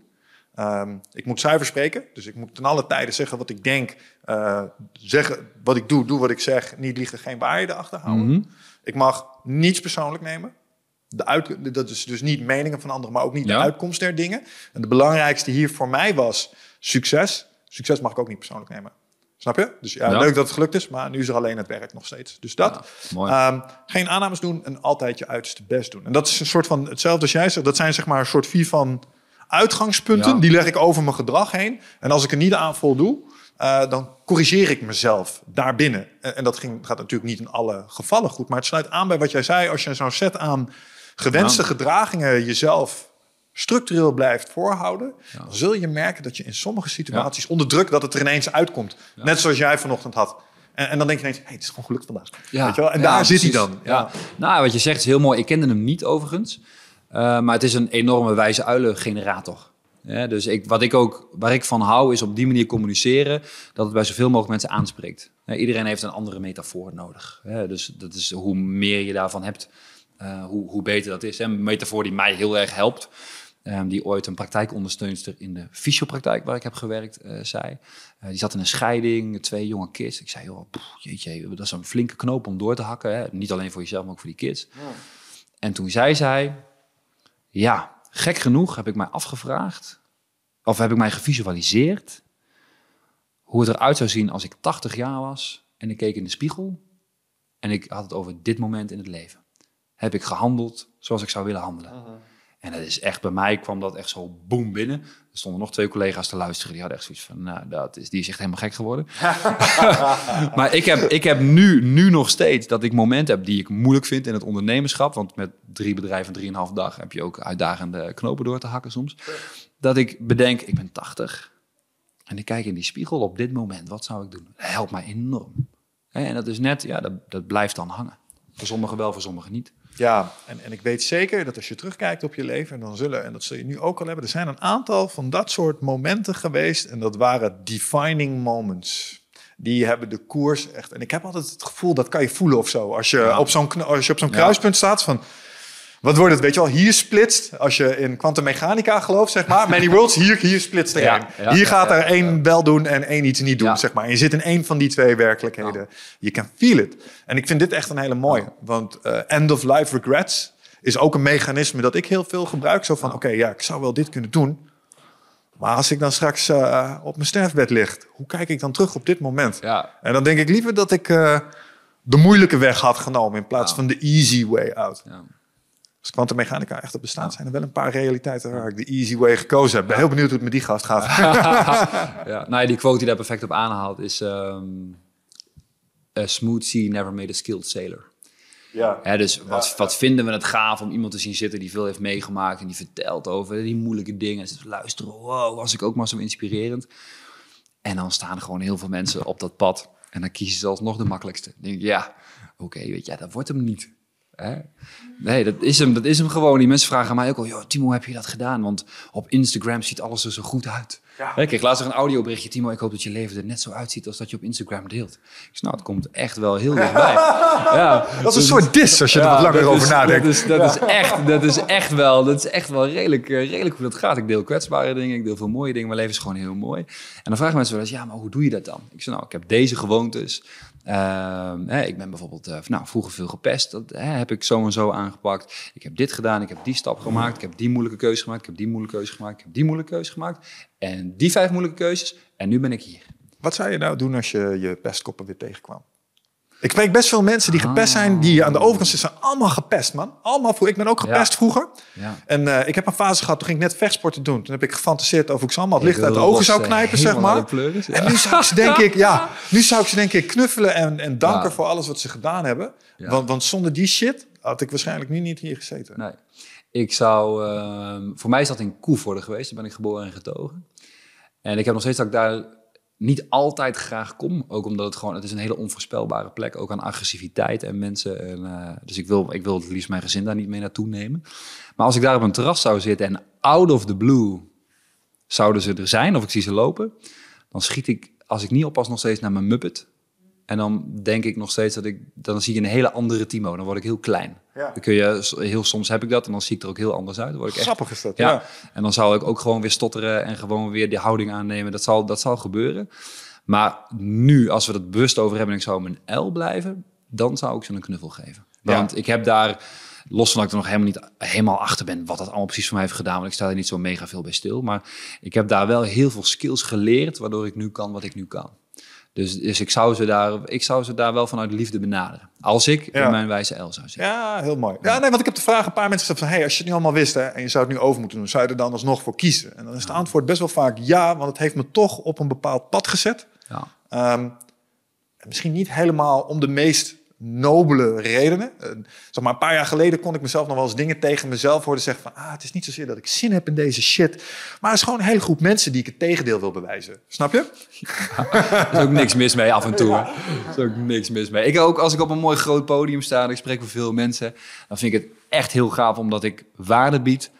Um, ik moet zuiver spreken, dus ik moet ten alle tijden zeggen wat ik denk, uh, zeggen wat ik doe, doe wat ik zeg, niet liegen, geen waarheden achterhouden. Mm -hmm. Ik mag niets persoonlijk nemen. De uit, dat is dus niet meningen van anderen, maar ook niet ja. de uitkomst der dingen. En de belangrijkste hier voor mij was succes. Succes mag ik ook niet persoonlijk nemen. Snap je? Dus ja, leuk dat het gelukt is, maar nu is er alleen het werk nog steeds. Dus dat. Ja, um, geen aannames doen en altijd je uiterste best doen. En dat is een soort van hetzelfde als jij zegt. Dat zijn zeg maar een soort vier van uitgangspunten. Ja. Die leg ik over mijn gedrag heen. En als ik er niet aan voldoe, uh, dan corrigeer ik mezelf daarbinnen. En, en dat ging, gaat natuurlijk niet in alle gevallen goed. Maar het sluit aan bij wat jij zei. Als je zo'n set aan gewenste gedragingen jezelf structureel blijft voorhouden, ja. dan zul je merken dat je in sommige situaties ja. onder druk dat het er ineens uitkomt. Ja. Net zoals jij vanochtend had. En, en dan denk je ineens, hey, het is gewoon gelukt vandaag. Weet je wel? En daar zit hij dan. Ja. Nou, wat je zegt is heel mooi. Ik kende hem niet overigens. Uh, maar het is een enorme wijze uilengenerator. Ja, dus ik, wat ik ook, waar ik van hou, is op die manier communiceren dat het bij zoveel mogelijk mensen aanspreekt. Ja, iedereen heeft een andere metafoor nodig. Ja, dus dat is hoe meer je daarvan hebt, uh, hoe, hoe beter dat is. En een metafoor die mij heel erg helpt, Um, die ooit een praktijkondersteunster in de fysiopraktijk waar ik heb gewerkt, uh, zei. Uh, die zat in een scheiding, twee jonge kids. Ik zei, joh, poeh, jeetje, dat is een flinke knoop om door te hakken. Hè? Niet alleen voor jezelf, maar ook voor die kids. Ja. En toen zei zij, ja, gek genoeg heb ik mij afgevraagd, of heb ik mij gevisualiseerd, hoe het eruit zou zien als ik 80 jaar was en ik keek in de spiegel en ik had het over dit moment in het leven. heb ik gehandeld zoals ik zou willen handelen. Mhm. En dat is echt, bij mij kwam dat echt zo boem binnen. Er stonden nog twee collega's te luisteren. Die hadden echt zoiets van, nou, dat is, die is echt helemaal gek geworden. maar ik heb, ik heb nu, nu nog steeds dat ik momenten heb die ik moeilijk vind in het ondernemerschap. Want met drie bedrijven, drieënhalf dag heb je ook uitdagende knopen door te hakken soms. Dat ik bedenk, ik ben 80. En ik kijk in die spiegel op dit moment, wat zou ik doen? Dat helpt mij enorm. En dat is net, ja, dat, dat blijft dan hangen. Voor sommigen wel, voor sommigen niet. Ja, en, en ik weet zeker dat als je terugkijkt op je leven, dan zullen, en dat zul je nu ook al hebben, er zijn een aantal van dat soort momenten geweest. En dat waren defining moments. Die hebben de koers echt. En ik heb altijd het gevoel dat kan je voelen of zo. Als je op zo'n, als je op zo'n Ja. kruispunt staat van. Wat wordt het, weet je wel? Hier splitst, als je in kwantummechanica gelooft, zeg maar. Many worlds, hier, hier splitst er Ja, één. ja, hier gaat er één wel doen en één iets niet doen, zeg maar. En je zit in één van die twee werkelijkheden. Je can feel it. En ik vind dit echt een hele mooie. Want eh, end of life regrets is ook een mechanisme dat ik heel veel gebruik. Zo van, oké, ja, ik zou wel dit kunnen doen. Maar als ik dan straks eh, op mijn sterfbed lig, hoe kijk ik dan terug op dit moment? En dan denk ik liever dat ik eh, de moeilijke weg had genomen in plaats van de easy way out. Als kwantummechanica echt op bestaat, zijn er wel een paar realiteiten waar ik de easy way gekozen heb. Ben heel benieuwd hoe het met die gast gaat. ja. Nou ja, die quote die daar perfect op aanhaalt is... ehm, a smooth sea never made a skilled sailor. Ja. Hè, dus wat, wat vinden we het gaaf om iemand te zien zitten die veel heeft meegemaakt en die vertelt over die moeilijke dingen. En ze luisteren, wow, was ik ook maar zo inspirerend. En dan staan er gewoon heel veel mensen op dat pad en dan kiezen ze alsnog de makkelijkste. Dan denk ik, ja, oké, weet je, ja, dat wordt hem niet. Nee, dat is, hem, dat is hem gewoon. Die mensen vragen mij ook al, joh, Timo, heb je dat gedaan? Want op Instagram ziet alles er zo goed uit. Hè, Ik kreeg laatst een audioberichtje. Timo, ik hoop dat je leven er net zo uitziet als dat je op Instagram deelt. Ik nou, het komt echt wel heel dichtbij. ja, Dat is een soort dis als je er ja, wat langer over nadenkt. Dat is, dat, is echt, dat is echt wel, dat is echt wel redelijk, eh, redelijk hoe dat gaat. Ik deel kwetsbare dingen, ik deel veel mooie dingen. Mijn leven is gewoon heel mooi. En dan vragen mensen wel eens, ja, maar hoe doe je dat dan? Ik zeg, nou, ik heb deze gewoontes. Ehm, hè, ik ben bijvoorbeeld eh, nou, vroeger veel gepest. Dat hè, heb ik zo en zo aangepakt. Ik heb dit gedaan, ik heb die stap gemaakt. Ik heb die moeilijke keuze gemaakt, ik heb die moeilijke keuze gemaakt. Ik heb die moeilijke keuze gemaakt. En die vijf moeilijke keuzes. En nu ben ik hier. Wat zou je nou doen als je je pestkoppen weer tegenkwam? Ik spreek best veel mensen die gepest zijn, die aan de overkant zitten, zijn allemaal gepest, man. Allemaal vroeger. Ik ben ook gepest Ja. vroeger. Ja. En eh, ik heb een fase gehad, toen ging ik net vechtsporten doen. Toen heb ik gefantaseerd over ik ze allemaal het licht uit de ogen zou eh, knijpen, zeg maar. pleuris, ja. En nu zou ik ze denk ik, ja, nu zou ik ze denk ik knuffelen en, en danken voor alles wat ze gedaan hebben. Ja. Want, want zonder die shit had ik waarschijnlijk nu niet hier gezeten. Nee. Ik zou, ehm, voor mij is dat in Koevoorde geweest. Daar ben ik geboren en getogen. En ik heb nog steeds dat ik daar niet altijd graag kom. Ook omdat het gewoon, het is een hele onvoorspelbare plek. Ook aan agressiviteit en mensen. En, eh, dus ik wil, ik wil het liefst mijn gezin daar niet mee naartoe nemen. Maar als ik daar op een terras zou zitten en out of the blue zouden ze er zijn, of ik zie ze lopen, dan schiet ik, als ik niet oppas, nog steeds naar mijn Muppet. En dan denk ik nog steeds dat ik, dan zie je een hele andere Timo. Dan word ik heel klein. Ja. Dan kun je, heel soms heb ik dat en dan zie ik er ook heel anders uit. Dan word ik echt, Grappig is dat, ja. ja. En dan zal ik ook gewoon weer stotteren en gewoon weer die houding aannemen. Dat zal, dat zal gebeuren. Maar nu, als we het bewust over hebben en ik zou mijn L blijven, dan zou ik ze een knuffel geven. Ja. Want ik heb daar, los van dat ik er nog helemaal niet helemaal achter ben wat dat allemaal precies voor mij heeft gedaan, want ik sta er niet zo mega veel bij stil. Maar ik heb daar wel heel veel skills geleerd, waardoor ik nu kan wat ik nu kan. Dus, dus ik, zou ze daar, ik zou ze daar wel vanuit liefde benaderen. Als ik Ja. in mijn wijze L zou zitten. Ja, heel mooi. Ja, nee, want ik heb de vraag een paar mensen gesteld van... Hey, als je het nu allemaal wist hè, en je zou het nu over moeten doen... zou je er dan alsnog voor kiezen? En dan is het antwoord best wel vaak ja... want het heeft me toch op een bepaald pad gezet. Ja. Ehm, misschien niet helemaal om de meest nobele redenen. Eh, zeg maar, een paar jaar geleden kon ik mezelf nog wel eens dingen tegen mezelf horen zeggen van... ah, het is niet zozeer dat ik zin heb in deze shit... maar het is gewoon een hele groep mensen die ik het tegendeel wil bewijzen. Snap je? Er is ook niks mis mee af en toe. ook niks mis mee. Ik ook als ik op een mooi groot podium sta en ik spreek met veel mensen, dan vind ik het echt heel gaaf omdat ik waarde bied.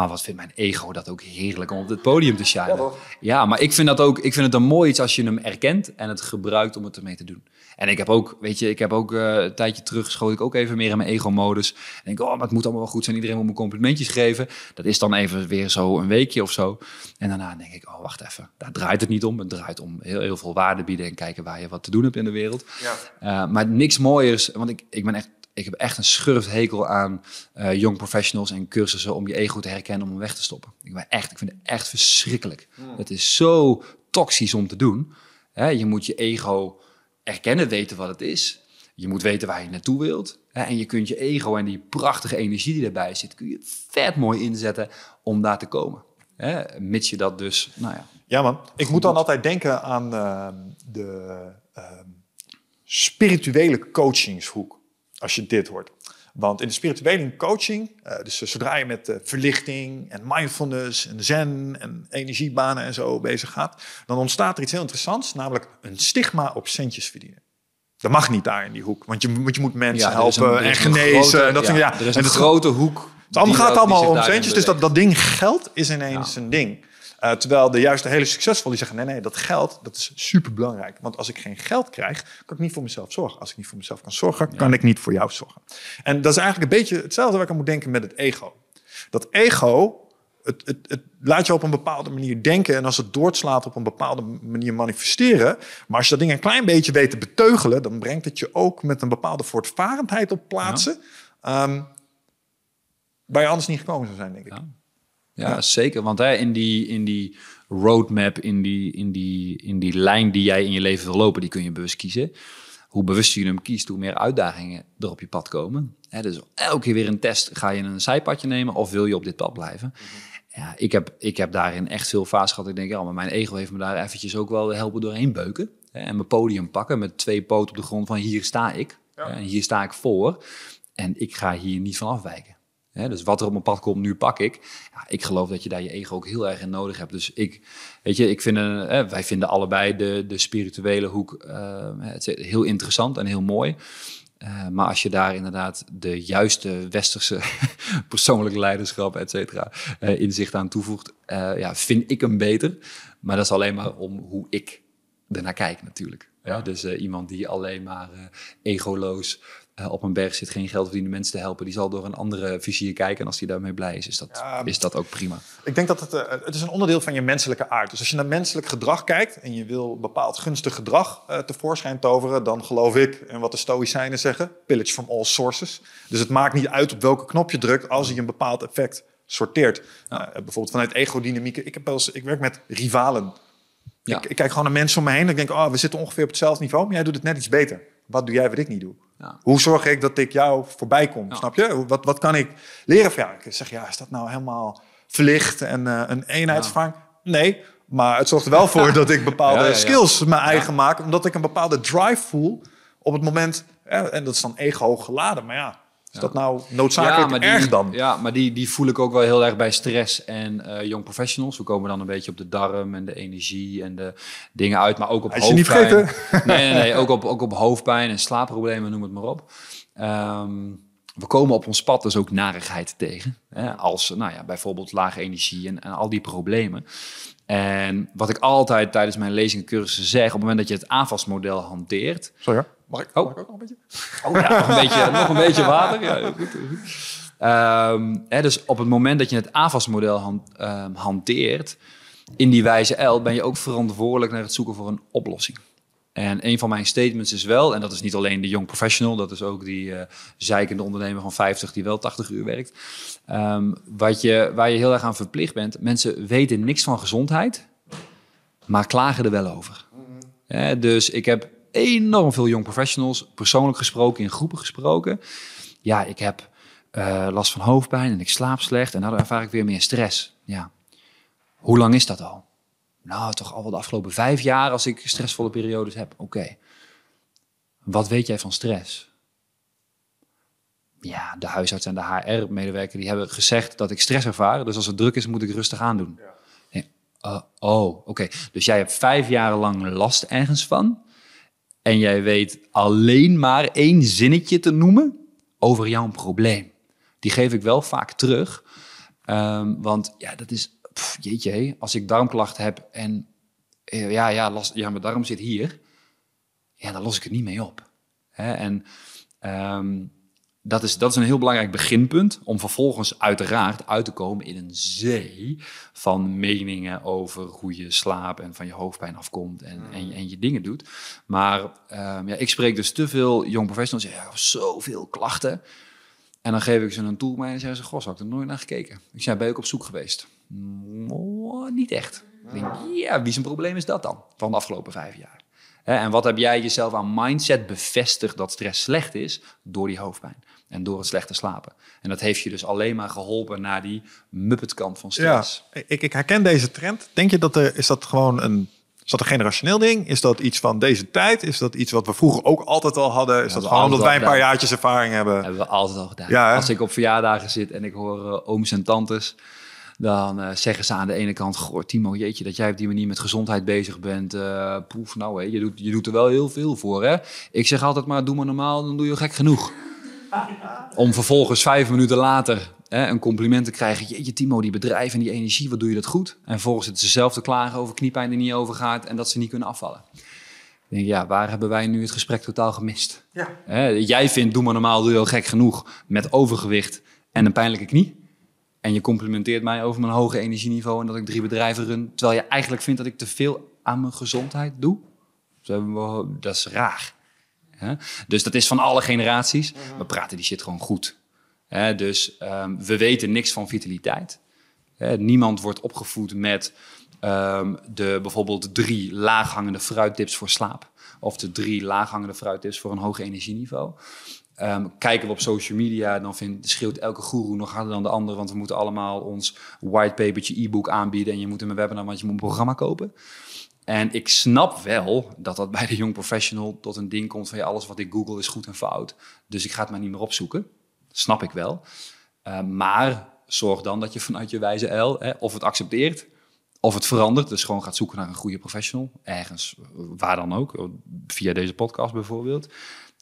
Maar wat vindt mijn ego dat ook heerlijk om op het podium te shinen. Ja, maar ik vind dat ook. Ik vind het een mooi iets als je hem erkent en het gebruikt om het ermee te doen. En ik heb ook, weet je, ik heb ook eh, een tijdje terug schoot ik ook even meer in mijn ego-modus. En denk, oh, maar het moet allemaal wel goed zijn. Iedereen moet me complimentjes geven. Dat is dan even weer zo een weekje of zo. En daarna denk ik, oh, wacht even. Daar draait het niet om. Het draait om heel, heel veel waarde bieden en kijken waar je wat te doen hebt in de wereld. Ja. Uh, maar niks mooiers, want ik, ik ben echt. Ik heb echt een schurfthekel aan uh, young professionals en cursussen om je ego te herkennen om hem weg te stoppen. Ik, ben echt, ik vind het echt verschrikkelijk. Het is zo toxisch om te doen. Hè, je moet je ego erkennen, weten wat het is. je moet weten waar je naartoe wilt. Hè, en je kunt je ego en die prachtige energie die erbij zit, kun je vet mooi inzetten om daar te komen. Hè, mits je dat dus, nou ja. Ja man, ik moet dan altijd denken aan uh, de uh, spirituele coachingshoek, als je dit hoort. Want in de spirituele coaching, uh, dus zodra je met verlichting en mindfulness en zen en energiebanen en zo bezig gaat, dan ontstaat er iets heel interessants, namelijk een stigma op centjes verdienen. Dat mag niet daar in die hoek, want je, want je moet mensen helpen en genezen. Grote, en dat ja, ja, er is en een grote hoek. Het allemaal gaat allemaal om centjes, dus dat, dat ding geld is ineens een ding. Uh, terwijl de juiste hele succesvol die zeggen: nee, nee, dat geld dat is super belangrijk. Want als ik geen geld krijg, kan ik niet voor mezelf zorgen. Als ik niet voor mezelf kan zorgen, ja. kan ik niet voor jou zorgen. En dat is eigenlijk een beetje hetzelfde waar ik aan moet denken met het ego. Dat ego, het, het, het laat je op een bepaalde manier denken. En als het doorslaat op een bepaalde manier manifesteren. Maar als je dat ding een klein beetje weet te beteugelen, dan brengt het je ook met een bepaalde voortvarendheid op plaatsen. Ja. Um, waar je anders niet gekomen zou zijn, denk ik. Ja. Ja, ja, zeker. Want hè, in, die, in die roadmap, in die, in, die, in die lijn die jij in je leven wil lopen, die kun je bewust kiezen. Hoe bewuster je hem kiest, hoe meer uitdagingen er op je pad komen. Hè, dus elke keer weer een test. Ga je een zijpadje nemen of wil je op dit pad blijven? Ja, ik heb, ik heb daarin echt veel fase gehad. Ik denk, ja, maar mijn ego heeft me daar eventjes ook wel helpen doorheen beuken. Hè, en mijn podium pakken met twee poten op de grond van hier sta ik. Ja. En hier sta ik voor. En ik ga hier niet van afwijken. Hè, dus wat er op mijn pad komt, nu pak ik. Ja, ik geloof dat je daar je ego ook heel erg in nodig hebt. Dus ik, weet je, ik vind, een, hè, wij vinden allebei de, de spirituele hoek uh, het heel interessant en heel mooi. Uh, maar als je daar inderdaad de juiste westerse persoonlijke leiderschap, et cetera, uh, inzicht aan toevoegt, ja, vind ik hem beter. Maar dat is alleen maar om hoe ik ernaar kijk natuurlijk. Ja. Dus iemand die alleen maar egoloos uh, op een berg zit, geen geld verdienen mensen te helpen, die zal door een andere vizier kijken. En als die daarmee blij is, is dat, ja, is dat ook prima. Ik denk dat het, uh, het is een onderdeel van je menselijke aard. Dus als je naar menselijk gedrag kijkt en je wil bepaald gunstig gedrag uh, tevoorschijn toveren, dan geloof ik, en wat de Stoïcijnen zeggen, pillage from all sources. Dus het maakt niet uit op welke knop je drukt als je een bepaald effect sorteert. Ja. bijvoorbeeld vanuit egodynamieken. Ik, heb wel eens, ik werk met rivalen. Ja. Ik, ik, kijk gewoon naar mensen om me heen en ik denk, oh, we zitten ongeveer op hetzelfde niveau, maar jij doet het net iets beter. Wat doe jij wat ik niet doe? Ja. Hoe zorg ik dat ik jou voorbij kom? Ja. Snap je? Wat, wat kan ik leren van jou? Ik zeg, ja, is dat nou helemaal verlicht en uh, een eenheidsvang? Nee, maar het zorgt er wel voor dat ik bepaalde skills mijn eigen maak. Omdat ik een bepaalde drive voel op het moment. en dat is dan ego geladen. Maar ja, is dat nou noodzakelijk ja, maar erg die, dan? Ja, maar die, die voel ik ook wel heel erg bij stress en uh, young professionals. We komen dan een beetje op de darm en de energie en de dingen uit, maar ook op Hij is je hoofdpijn. niet vergeten. Nee, nee, nee ook, op, ook op hoofdpijn en slaapproblemen, noem het maar op. Um, we komen op ons pad dus ook narigheid tegen. Hè? Als nou ja, bijvoorbeeld lage energie en, en al die problemen. En wat ik altijd tijdens mijn lezingen cursussen zeg, op het moment dat je het aanvalsmodel hanteert. Sorry, mag ik, oh. mag ik ook nog een beetje? Oh ja, nog een beetje, nog een beetje water. Ja, goed, goed. Um, hè, dus op het moment dat je het aanvalsmodel han, um, hanteert, in die wijze L, ben je ook verantwoordelijk naar het zoeken voor een oplossing. En een van mijn statements is wel, en dat is niet alleen de young professional, dat is ook die uh, zeikende ondernemer van 50 die wel 80 uur werkt. Um, wat je, waar je heel erg aan verplicht bent, mensen weten niks van gezondheid, maar klagen er wel over. Ja, dus ik heb enorm veel young professionals persoonlijk gesproken, in groepen gesproken. Ja, ik heb uh, last van hoofdpijn en ik slaap slecht en daardoor ervaar ik weer meer stress. Ja. Hoe lang is dat al? Nou, toch al wel de afgelopen vijf jaar als ik stressvolle periodes heb. Oké. Okay. Wat weet jij van stress? Ja, de huisarts en de HR-medewerker die hebben gezegd dat ik stress ervaar. Dus als het druk is, moet ik rustig aan doen. Ja. Nee. Uh, oh, oké. Okay. Dus jij hebt vijf jaar lang last ergens van. En jij weet alleen maar één zinnetje te noemen over jouw probleem. Die geef ik wel vaak terug. Um, want ja, dat is jeetje, als ik darmklachten heb en uh, ja, ja, last, mijn darm zit hier, ja, dan los ik het niet mee op. Hè? En um, dat, is, dat is een heel belangrijk beginpunt om vervolgens uiteraard uit te komen in een zee van meningen over hoe je slaap en van je hoofdpijn afkomt en, en, je, en je dingen doet. Maar um, ja, ik spreek dus te veel jong professionals, ja, zoveel klachten. En dan geef ik ze een tool mee en zeggen ze, goh, had ik er nooit naar gekeken. Ik zei, ben je ook op zoek geweest? Niet echt. Ik denk, ja, wie zijn probleem is dat dan? Van de afgelopen vijf jaar. En wat heb jij jezelf aan mindset bevestigd dat stress slecht is? Door die hoofdpijn en door het slechte slapen. En dat heeft je dus alleen maar geholpen naar die muppetkant van Ja, stress. ik, ik herken deze trend. Denk je dat er, is dat gewoon een, is dat een generationeel ding? Is dat iets van deze tijd? Is dat iets wat we vroeger ook altijd al hadden? Is dat gewoon omdat wij een paar jaartjes ervaring hebben? hebben we altijd al gedaan. Ja? Als ik op verjaardagen zit en ik hoor eh, ooms en tantes, dan eh, zeggen ze aan de ene kant: Goh, Timo, jeetje, dat jij op die manier met gezondheid bezig bent. eh poef, nou, hè, je, doet, je doet er wel heel veel voor. Hè? Ik zeg altijd maar: doe maar normaal, dan doe je gek genoeg. Om vervolgens vijf minuten later hè, een compliment te krijgen. Jeetje, Timo, die bedrijf en die energie, wat doe je dat goed? En vervolgens zitten ze zelf te klagen over kniepijn die niet overgaat en dat ze niet kunnen afvallen. Ik denk, ja, waar hebben wij nu het gesprek totaal gemist? Ja. Hè, jij vindt, doe maar normaal, doe je al gek genoeg. Met overgewicht en een pijnlijke knie. En je complimenteert mij over mijn hoge energieniveau en dat ik drie bedrijven run. Terwijl je eigenlijk vindt dat ik te veel aan mijn gezondheid doe. Dat is raar. Dus dat is van alle generaties. We praten die shit gewoon goed. Dus ehm, we weten niks van vitaliteit. Niemand wordt opgevoed met ehm, de bijvoorbeeld drie laaghangende fruittips voor slaap. Of de drie laaghangende fruittips voor een hoog energieniveau. Ehm, kijken we op social media, dan vindt, schreeuwt elke guru nog harder dan de ander. Want we moeten allemaal ons whitepapertje e-book aanbieden. En je moet in mijn webinar, want je moet een programma kopen. En ik snap wel dat dat bij de young professional tot een ding komt van ja, alles wat ik google is goed en fout. Dus ik ga het maar niet meer opzoeken. Snap ik wel. Uh, maar zorg dan dat je vanuit je wijze L hè, of het accepteert of het verandert. Dus gewoon gaat zoeken naar een goede professional. Ergens, waar dan ook. Via deze podcast bijvoorbeeld.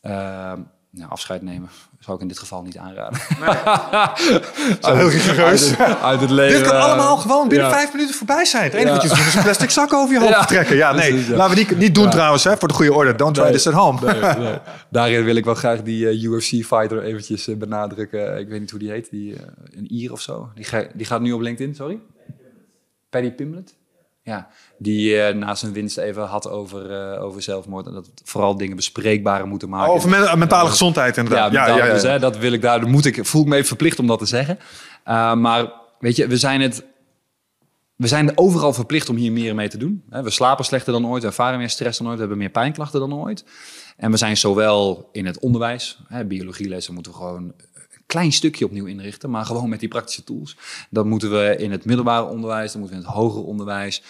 Uh, nou, afscheid nemen zou ik in dit geval niet aanraden. Nee. Zo heel rigoureus. Uit, uit, het leven. Dit kan allemaal gewoon binnen ja. vijf minuten voorbij zijn. Het enige ja. wat je doet is een plastic zak over je hoofd ja. trekken. Ja, nee, laten we die niet doen trouwens, hè, voor de goede orde. Don't try nee, this at home. Nee, nee. Daarin wil ik wel graag die uh, UFC-fighter eventjes uh, benadrukken. Ik weet niet hoe die heet, die, uh, een Ier of zo. Die, ga, die gaat nu op LinkedIn, sorry? Paddy Pimlet? Ja, die uh, na zijn winst even had over, uh, over zelfmoord. En dat vooral dingen bespreekbaar moeten maken. Oh, over men mentale uh, gezondheid inderdaad. Ja, ja, ja, ja, dus, hè, dat wil ik daar, moet ik, voel ik me even verplicht om dat te zeggen. Maar weet je, we zijn het... We zijn overal verplicht om hier meer mee te doen. We slapen slechter dan ooit, we ervaren meer stress dan ooit, we hebben meer pijnklachten dan ooit. En we zijn zowel in het onderwijs, hè, biologielessen moeten we gewoon klein stukje opnieuw inrichten, maar gewoon met die praktische tools. Dat moeten we in het middelbare onderwijs, dat moeten we in het hoger onderwijs.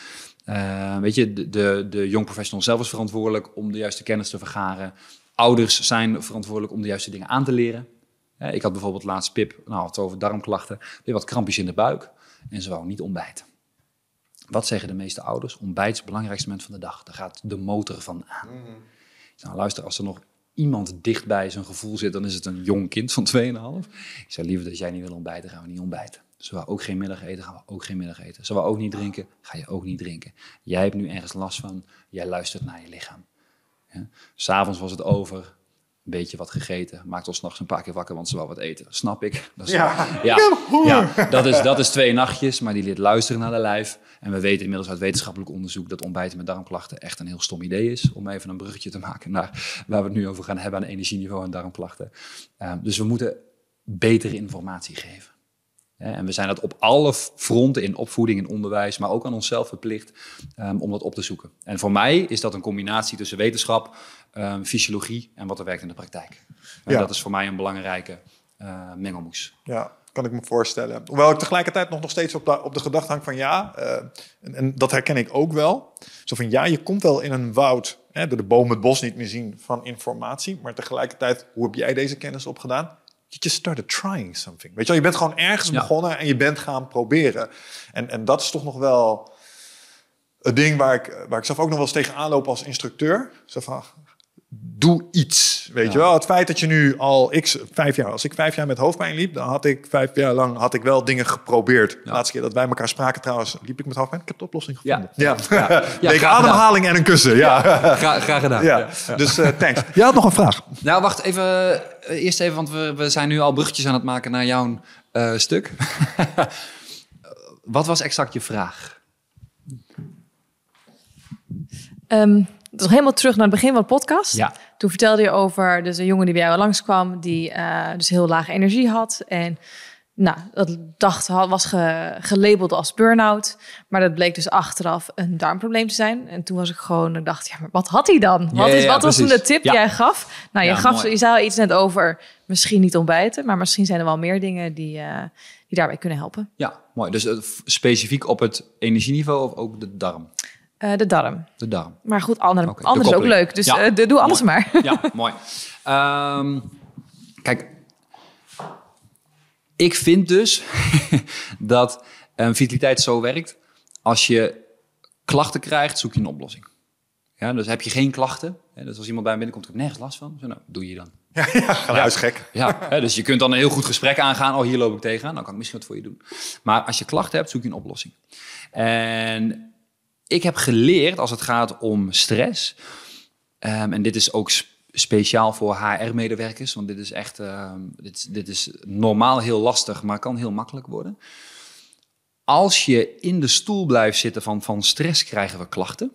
Uh, weet je, de, de, de young professional zelf is verantwoordelijk om de juiste kennis te vergaren. Ouders zijn verantwoordelijk om de juiste dingen aan te leren. Uh, ik had bijvoorbeeld laatst Pip, nou, het over darmklachten, weer wat krampjes in de buik en ze wou niet ontbijten. Wat zeggen de meeste ouders? Ontbijt is het belangrijkste moment van de dag. Daar gaat de motor van aan. Mm. Nou, luister, als er nog iemand dichtbij zijn gevoel zit, dan is het een jong kind van 2,5. Ik zei liever dat jij niet wil ontbijten, gaan we niet ontbijten. Ze wou ook geen middag eten, gaan we ook geen middag eten. Ze wou ook niet drinken, ga je ook niet drinken. Jij hebt nu ergens last van, jij luistert naar je lichaam. Ja? S'avonds was het over, een beetje wat gegeten. Maakt ons s'nachts een paar keer wakker, want ze wou wat eten. Snap ik. Dat is, ja, ja, ja dat, is, dat is twee nachtjes, maar die leert luisteren naar de lijf. En we weten inmiddels uit wetenschappelijk onderzoek dat ontbijten met darmklachten echt een heel stom idee is. Om even een bruggetje te maken naar waar we het nu over gaan hebben aan energieniveau en darmklachten. Uh, dus we moeten betere informatie geven. En we zijn dat op alle fronten in opvoeding, in onderwijs, maar ook aan onszelf verplicht um, om dat op te zoeken. En voor mij is dat een combinatie tussen wetenschap, um, fysiologie en wat er werkt in de praktijk. En ja. dat is voor mij een belangrijke uh, mengelmoes. Ja, kan ik me voorstellen. Hoewel ik tegelijkertijd nog, nog steeds op de, op de gedachte hang van ja, uh, en, en, dat herken ik ook wel. Zo van ja, je komt wel in een woud, hè, door de boom het bos niet meer zien van informatie, maar tegelijkertijd, hoe heb jij deze kennis opgedaan? You just started trying something. Weet je wel, je bent gewoon ergens ja. begonnen en je bent gaan proberen. En, en dat is toch nog wel het ding waar ik, waar ik zelf ook nog wel eens tegen aanloop als instructeur. Zo van, doe iets. Weet ja. je wel, het feit dat je nu al x, vijf jaar, als ik vijf jaar met hoofdpijn liep, dan had ik vijf jaar lang had ik wel dingen geprobeerd. Ja. De laatste keer dat wij elkaar spraken trouwens, liep ik met hoofdpijn. Ik heb de oplossing gevonden. Ja, ja. ja. ja ademhaling en een kussen. Ja, Graag, graag, gedaan. Ja. Dus uh, thanks. Jij had nog een vraag. Nou, wacht even. Eerst even, want we, we zijn nu al bruggetjes aan het maken naar jouw uh, stuk. Wat was exact je vraag? Um, nog helemaal terug naar het begin van de podcast. Ja. Toen vertelde je over dus een jongen die bij jou langskwam, die uh, dus heel lage energie had. En nou, dat dacht, was ge- gelabeld als burn-out. Maar dat bleek dus achteraf een darmprobleem te zijn. En toen was ik gewoon, ik dacht, ja, maar wat had hij dan? Wat, is, ja, wat was toen de tip die jij gaf? Nou, je, gaf, mooi. je zei iets net over misschien niet ontbijten. Maar misschien zijn er wel meer dingen die, eh, die daarbij kunnen helpen. Ja, mooi. Dus eh, specifiek op het energieniveau of ook de darm? Eh, de darm. De darm. Maar goed, andere, anders is ook leuk. Dus Ja, eh, de- doe alles mooi. maar. Ja, mooi. Ehm, kijk, ik vind dus dat eh, vitaliteit zo werkt. Als je klachten krijgt, zoek je een oplossing. Ja, dus heb je geen klachten, hè, dus als iemand bij me binnenkomt, ik heb nergens last van, zo, nou, doe je dan. Ja, ja geluidsgek. Ja, hè, dus je kunt dan een heel goed gesprek aangaan. Oh, hier loop ik tegenaan. Dan kan ik misschien wat voor je doen. Maar als je klachten hebt, zoek je een oplossing. En ik heb geleerd als het gaat om stress. ehm, en dit is ook sp- speciaal voor HR-medewerkers. Want dit is echt, ehm, dit, dit is normaal heel lastig, maar kan heel makkelijk worden. Als je in de stoel blijft zitten van, van stress, krijgen we klachten.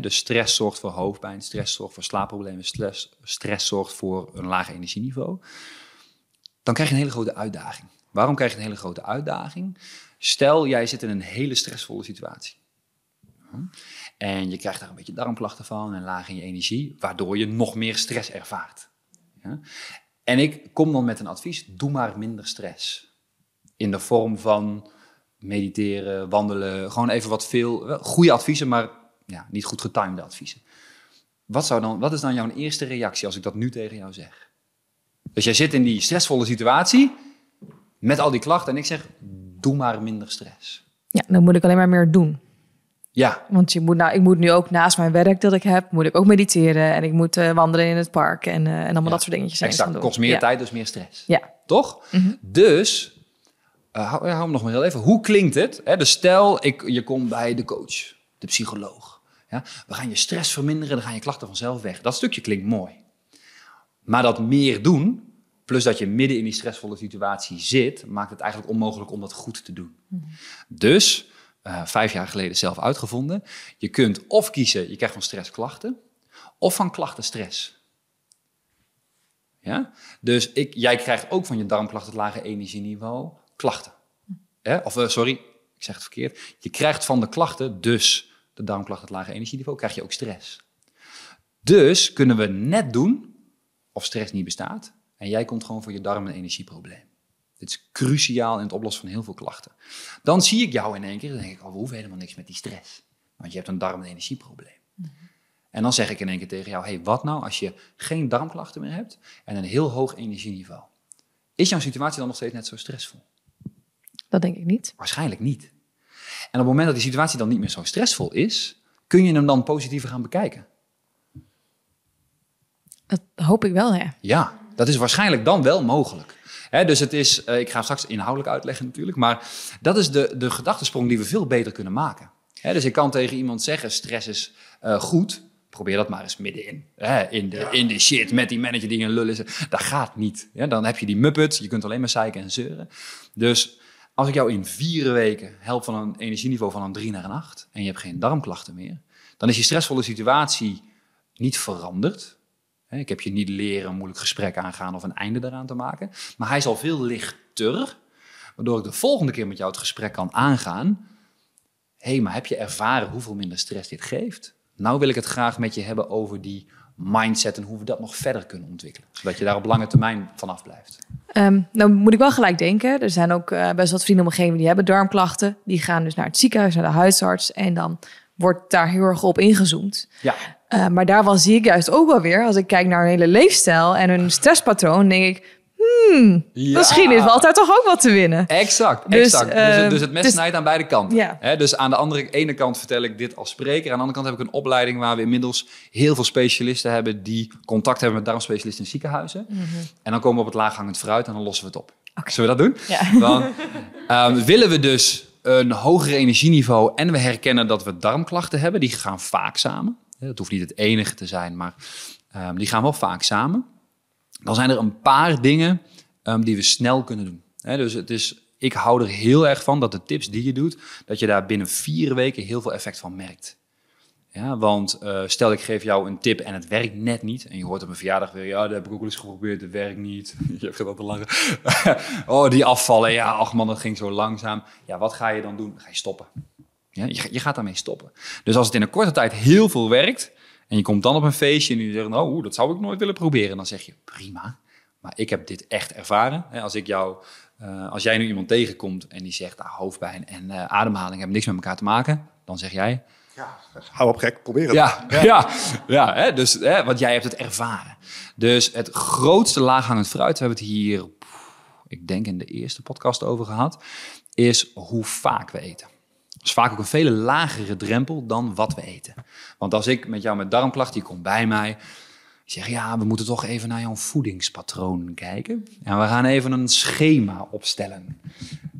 Dus stress zorgt voor hoofdpijn, stress zorgt voor slaapproblemen, stress, stress zorgt voor een laag energieniveau. Dan krijg je een hele grote uitdaging. Waarom krijg je een hele grote uitdaging? Stel, jij zit in een hele stressvolle situatie. Hm? En je krijgt daar een beetje darmklachten van en laag in je energie, waardoor je nog meer stress ervaart. Ja? En ik kom dan met een advies, doe maar minder stress. In de vorm van mediteren, wandelen, gewoon even wat veel, goede adviezen, maar ja, niet goed getimede adviezen. Wat, zou dan, wat is dan jouw eerste reactie als ik dat nu tegen jou zeg? Dus jij zit in die stressvolle situatie met al die klachten en ik zeg, doe maar minder stress. Ja, dan moet ik alleen maar meer doen. Ja, Want je moet nou, ik moet nu ook naast mijn werk dat ik heb, moet ik ook mediteren. En ik moet eh, wandelen in het park en, eh, en allemaal Ja, dat soort dingetjes. exact. doen. Kost meer ja. tijd, dus meer stress. Ja. Toch? Dus, eh, hou, hou hem nog maar heel even. Hoe klinkt het? Hè? Dus stel, ik, je komt bij de coach, de psycholoog. Ja? We gaan je stress verminderen, dan gaan je klachten vanzelf weg. Dat stukje klinkt mooi. Maar dat meer doen, plus dat je midden in die stressvolle situatie zit, maakt het eigenlijk onmogelijk om dat goed te doen. Dus, eh, vijf jaar geleden zelf uitgevonden, je kunt of kiezen, je krijgt van stress klachten, of van klachten stress. Ja? Dus ik, jij krijgt ook van je darmklachten, het lage energieniveau, klachten. Of eh, sorry, ik zeg het verkeerd. Je krijgt van de klachten, dus de darmklachten, het lage energieniveau, krijg je ook stress. Dus kunnen we net doen of stress niet bestaat. En jij komt gewoon voor je darm- en energieprobleem. Dit is cruciaal in het oplossen van heel veel klachten. Dan zie ik jou in één keer en denk ik, oh, we hoeven helemaal niks met die stress. Want je hebt een darm- en energieprobleem. En dan zeg ik in één keer tegen jou, hey, wat nou als je geen darmklachten meer hebt en een heel hoog energieniveau? Is jouw situatie dan nog steeds net zo stressvol? Dat denk ik niet. Waarschijnlijk niet. En op het moment dat die situatie dan niet meer zo stressvol is, kun je hem dan positiever gaan bekijken. Dat hoop ik wel, ja. Ja, dat is waarschijnlijk dan wel mogelijk. Dus het is, eh, ik ga straks inhoudelijk uitleggen natuurlijk, maar dat is de, de gedachtesprong die we veel beter kunnen maken. Dus ik kan tegen iemand zeggen, stress is eh, goed, probeer dat maar eens middenin. In, de, in de shit met die manager die een lul is. Dat gaat niet. Ja, dan heb je die muppet, je kunt alleen maar zeiken en zeuren. Dus als ik jou in vier weken help van een energieniveau van een 3 naar een 8 en je hebt geen darmklachten meer, dan is je stressvolle situatie niet veranderd. Ik heb je niet leren een moeilijk gesprek aangaan of een einde daaraan te maken. Maar hij is al veel lichter, waardoor ik de volgende keer met jou het gesprek kan aangaan. Hé, hey, maar heb je ervaren hoeveel minder stress dit geeft? Nou wil ik het graag met je hebben over die mindset en hoe we dat nog verder kunnen ontwikkelen. Zodat je daar op lange termijn vanaf blijft. Ehm, nou moet ik wel gelijk denken. Er zijn ook eh, best wat vrienden om me heen die hebben darmklachten. Die gaan dus naar het ziekenhuis, naar de huisarts. En dan wordt daar heel erg op ingezoomd. Ja, Eh, maar daarvan zie ik juist ook wel weer, als ik kijk naar hun hele leefstijl en hun stresspatroon, denk ik, hmm, Ja. misschien is altijd toch ook wat te winnen. Exact, Dus, exact. Dus, het- ehm, dus het mes dus- snijdt aan beide kanten. Dus aan de andere, ene kant vertel ik dit als spreker. Aan de andere kant heb ik een opleiding waar we inmiddels heel veel specialisten hebben die contact hebben met darmspecialisten in ziekenhuizen. En dan komen we op het laaghangend fruit en dan lossen we het op. Zullen we dat doen? Ja. Dan ehm, willen we dus een hoger energieniveau en we herkennen dat we darmklachten hebben. Die gaan vaak samen. Het hoeft niet het enige te zijn, maar ehm, die gaan wel vaak samen. Dan zijn er een paar dingen ehm, die we snel kunnen doen. Dus het is, ik hou er heel erg van dat de tips die je doet, dat je daar binnen vier weken heel veel effect van merkt. Ja, want uh, stel ik geef jou een tip en het werkt net niet. En je hoort op een verjaardag weer, ja, dat heb ik ook eens geprobeerd, het werkt niet. je hebt dat te lachen. oh, die afvallen, ja, ach man, dat ging zo langzaam. Ja, wat ga je dan doen? Ga je stoppen. Ja, je, je gaat daarmee stoppen. Dus als het in een korte tijd heel veel werkt, en je komt dan op een feestje en je zegt, nou, dat zou ik nooit willen proberen. Dan zeg je, prima, maar ik heb dit echt ervaren. Als, ik jou, uh, als jij nu iemand tegenkomt en die zegt, ah, hoofdpijn en uh, ademhaling hebben niks met elkaar te maken. Dan zeg jij, ja, hou op gek, probeer het. Ja, ja. ja, ja hè, dus, hè, want jij hebt het ervaren. Dus het grootste laaghangend fruit, we hebben het hier, ik denk in de eerste podcast over gehad, is hoe vaak we eten. Dat is vaak ook een veel lagere drempel dan wat we eten. Want als ik met jou met darmklachten, je komt bij mij, je zegt ja, we moeten toch even naar jouw voedingspatroon kijken. En we gaan even een schema opstellen.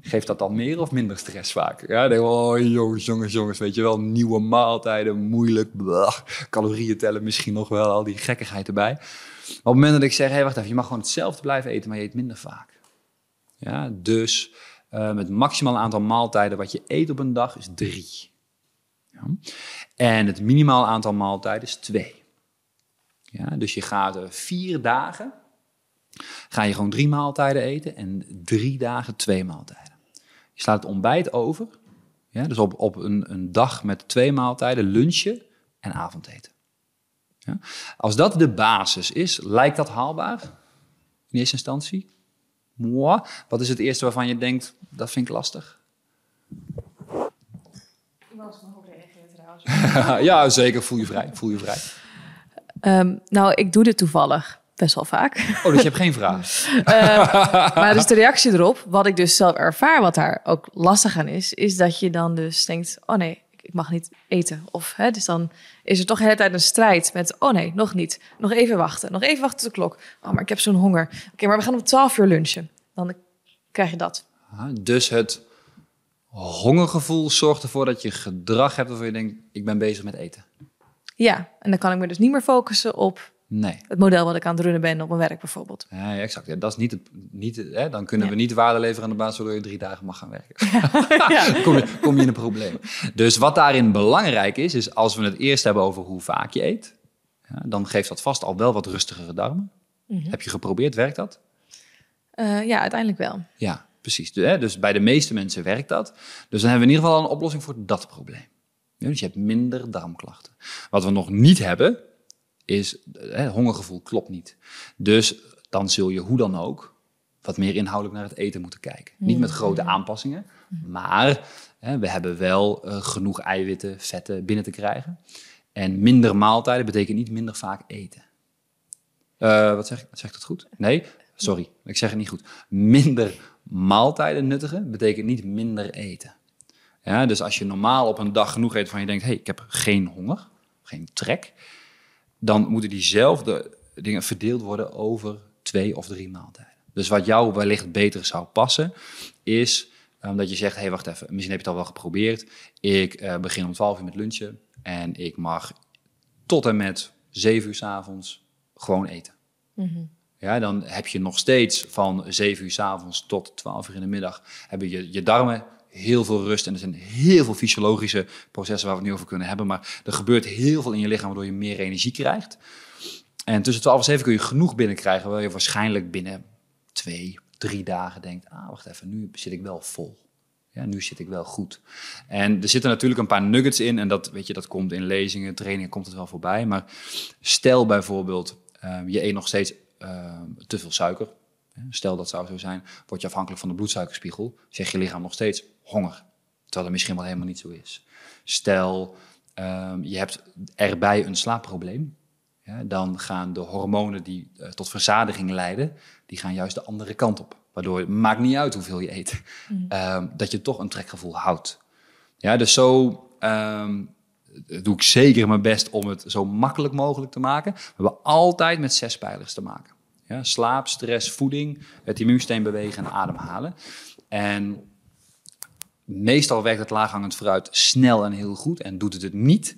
Geeft dat dan meer of minder stress vaak? Ja, denk oh jongens, jongens, jongens, weet je wel, nieuwe maaltijden, moeilijk, blah, calorieën tellen misschien nog wel, al die gekkigheid erbij. Op het moment dat ik zeg, hé, hey, wacht even, je mag gewoon hetzelfde blijven eten, maar je eet minder vaak. Ja, dus uh, het maximaal aantal maaltijden wat je eet op een dag is drie. Ja. En het minimaal aantal maaltijden is twee. Ja, dus je gaat uh, vier dagen, ga je gewoon drie maaltijden eten en drie dagen twee maaltijden. Je slaat het ontbijt over. Ja, dus op, op een, een dag met twee maaltijden, lunchen en avondeten. Ja. Als dat de basis is, lijkt dat haalbaar in eerste instantie? Moi. Wat is het eerste waarvan je denkt, dat vind ik lastig? Iemand reageren trouwens. ja, zeker. Voel je vrij. Voel je vrij. Um, nou, ik doe dit toevallig best wel vaak. Oh, dus je hebt geen vraag. uh, maar dus de reactie erop, wat ik dus zelf ervaar, wat daar ook lastig aan is, is dat je dan dus denkt, oh nee, ik mag niet eten. Of, hè, dus dan is er toch de hele tijd een strijd met, oh nee, nog niet. Nog even wachten, nog even wachten tot de klok. Oh, maar ik heb zo'n honger. Oké, maar we gaan om 12 uur lunchen. Dan krijg je dat. dus het hongergevoel zorgt ervoor dat je gedrag hebt waarvan je denkt, ik ben bezig met eten. Ja, en dan kan ik me dus niet meer focussen op Nee. Het model wat ik aan het runnen ben op mijn werk bijvoorbeeld. Ja, exact. Ja, dat is niet het, niet hè, dan kunnen we niet waarde leveren aan de basis waardoor je drie dagen mag gaan werken. Ja. kom, je, kom je in een probleem. Dus wat daarin belangrijk is, is als we het eerst hebben over hoe vaak je eet, dan geeft dat vast al wel wat rustigere darmen. Mhm. Heb je geprobeerd, werkt dat? Uh, ja, uiteindelijk wel. Ja, precies. Dus, hè, dus bij de meeste mensen werkt dat. Dus dan hebben we in ieder geval een oplossing voor dat probleem. dus je hebt minder darmklachten. Wat we nog niet hebben, is hè, hongergevoel klopt niet. Dus dan zul je hoe dan ook wat meer inhoudelijk naar het eten moeten kijken. Niet met grote aanpassingen, maar hè, we hebben wel uh, genoeg eiwitten, vetten binnen te krijgen. En minder maaltijden betekent niet minder vaak eten. Uh, wat zeg ik? Zeg ik dat goed? Nee, sorry, ik zeg het niet goed. Minder maaltijden nuttigen betekent niet minder eten. Ja, dus als je normaal op een dag genoeg eet van je denkt, hey, ik heb geen honger, geen trek, dan moeten diezelfde dingen verdeeld worden over twee of drie maaltijden. Dus wat jou wellicht beter zou passen, is um, dat je zegt, hé, hey, wacht even, misschien heb je het al wel geprobeerd. Ik uh, begin om 12 uur met lunchen en ik mag tot en met 7 uur s avonds gewoon eten. Mm -hmm. Ja, dan heb je nog steeds van 7 uur s avonds tot 12 uur in de middag, hebben je, je darmen heel veel rust. En er zijn heel veel fysiologische processen waar we het nu over kunnen hebben. Maar er gebeurt heel veel in je lichaam waardoor je meer energie krijgt. En tussen 12 en 7 kun je genoeg binnenkrijgen, waar je waarschijnlijk binnen twee, drie dagen denkt: ah, wacht even, nu zit ik wel vol. Ja, nu zit ik wel goed. En er zitten natuurlijk een paar nuggets in. En dat, weet je, dat komt in lezingen, trainingen, komt het wel voorbij. Maar stel bijvoorbeeld, um, je eet nog steeds um, te veel suiker. Stel dat zou zo zijn, word je afhankelijk van de bloedsuikerspiegel. Zeg je lichaam nog steeds, honger. Terwijl dat misschien wel helemaal niet zo is. Stel, um, je hebt erbij een slaapprobleem. Ja, dan gaan de hormonen die uh, tot verzadiging leiden, die gaan juist de andere kant op. Waardoor het maakt niet uit hoeveel je eet, mm. um, dat je toch een trekgevoel houdt. Ja, dus zo um, doe ik zeker mijn best om het zo makkelijk mogelijk te maken. We hebben altijd met zes pijlers te maken. Ja, slaap, stress, voeding, het immuunsysteem bewegen en ademhalen. En meestal werkt het laaghangend vooruit snel en heel goed. En doet het het niet,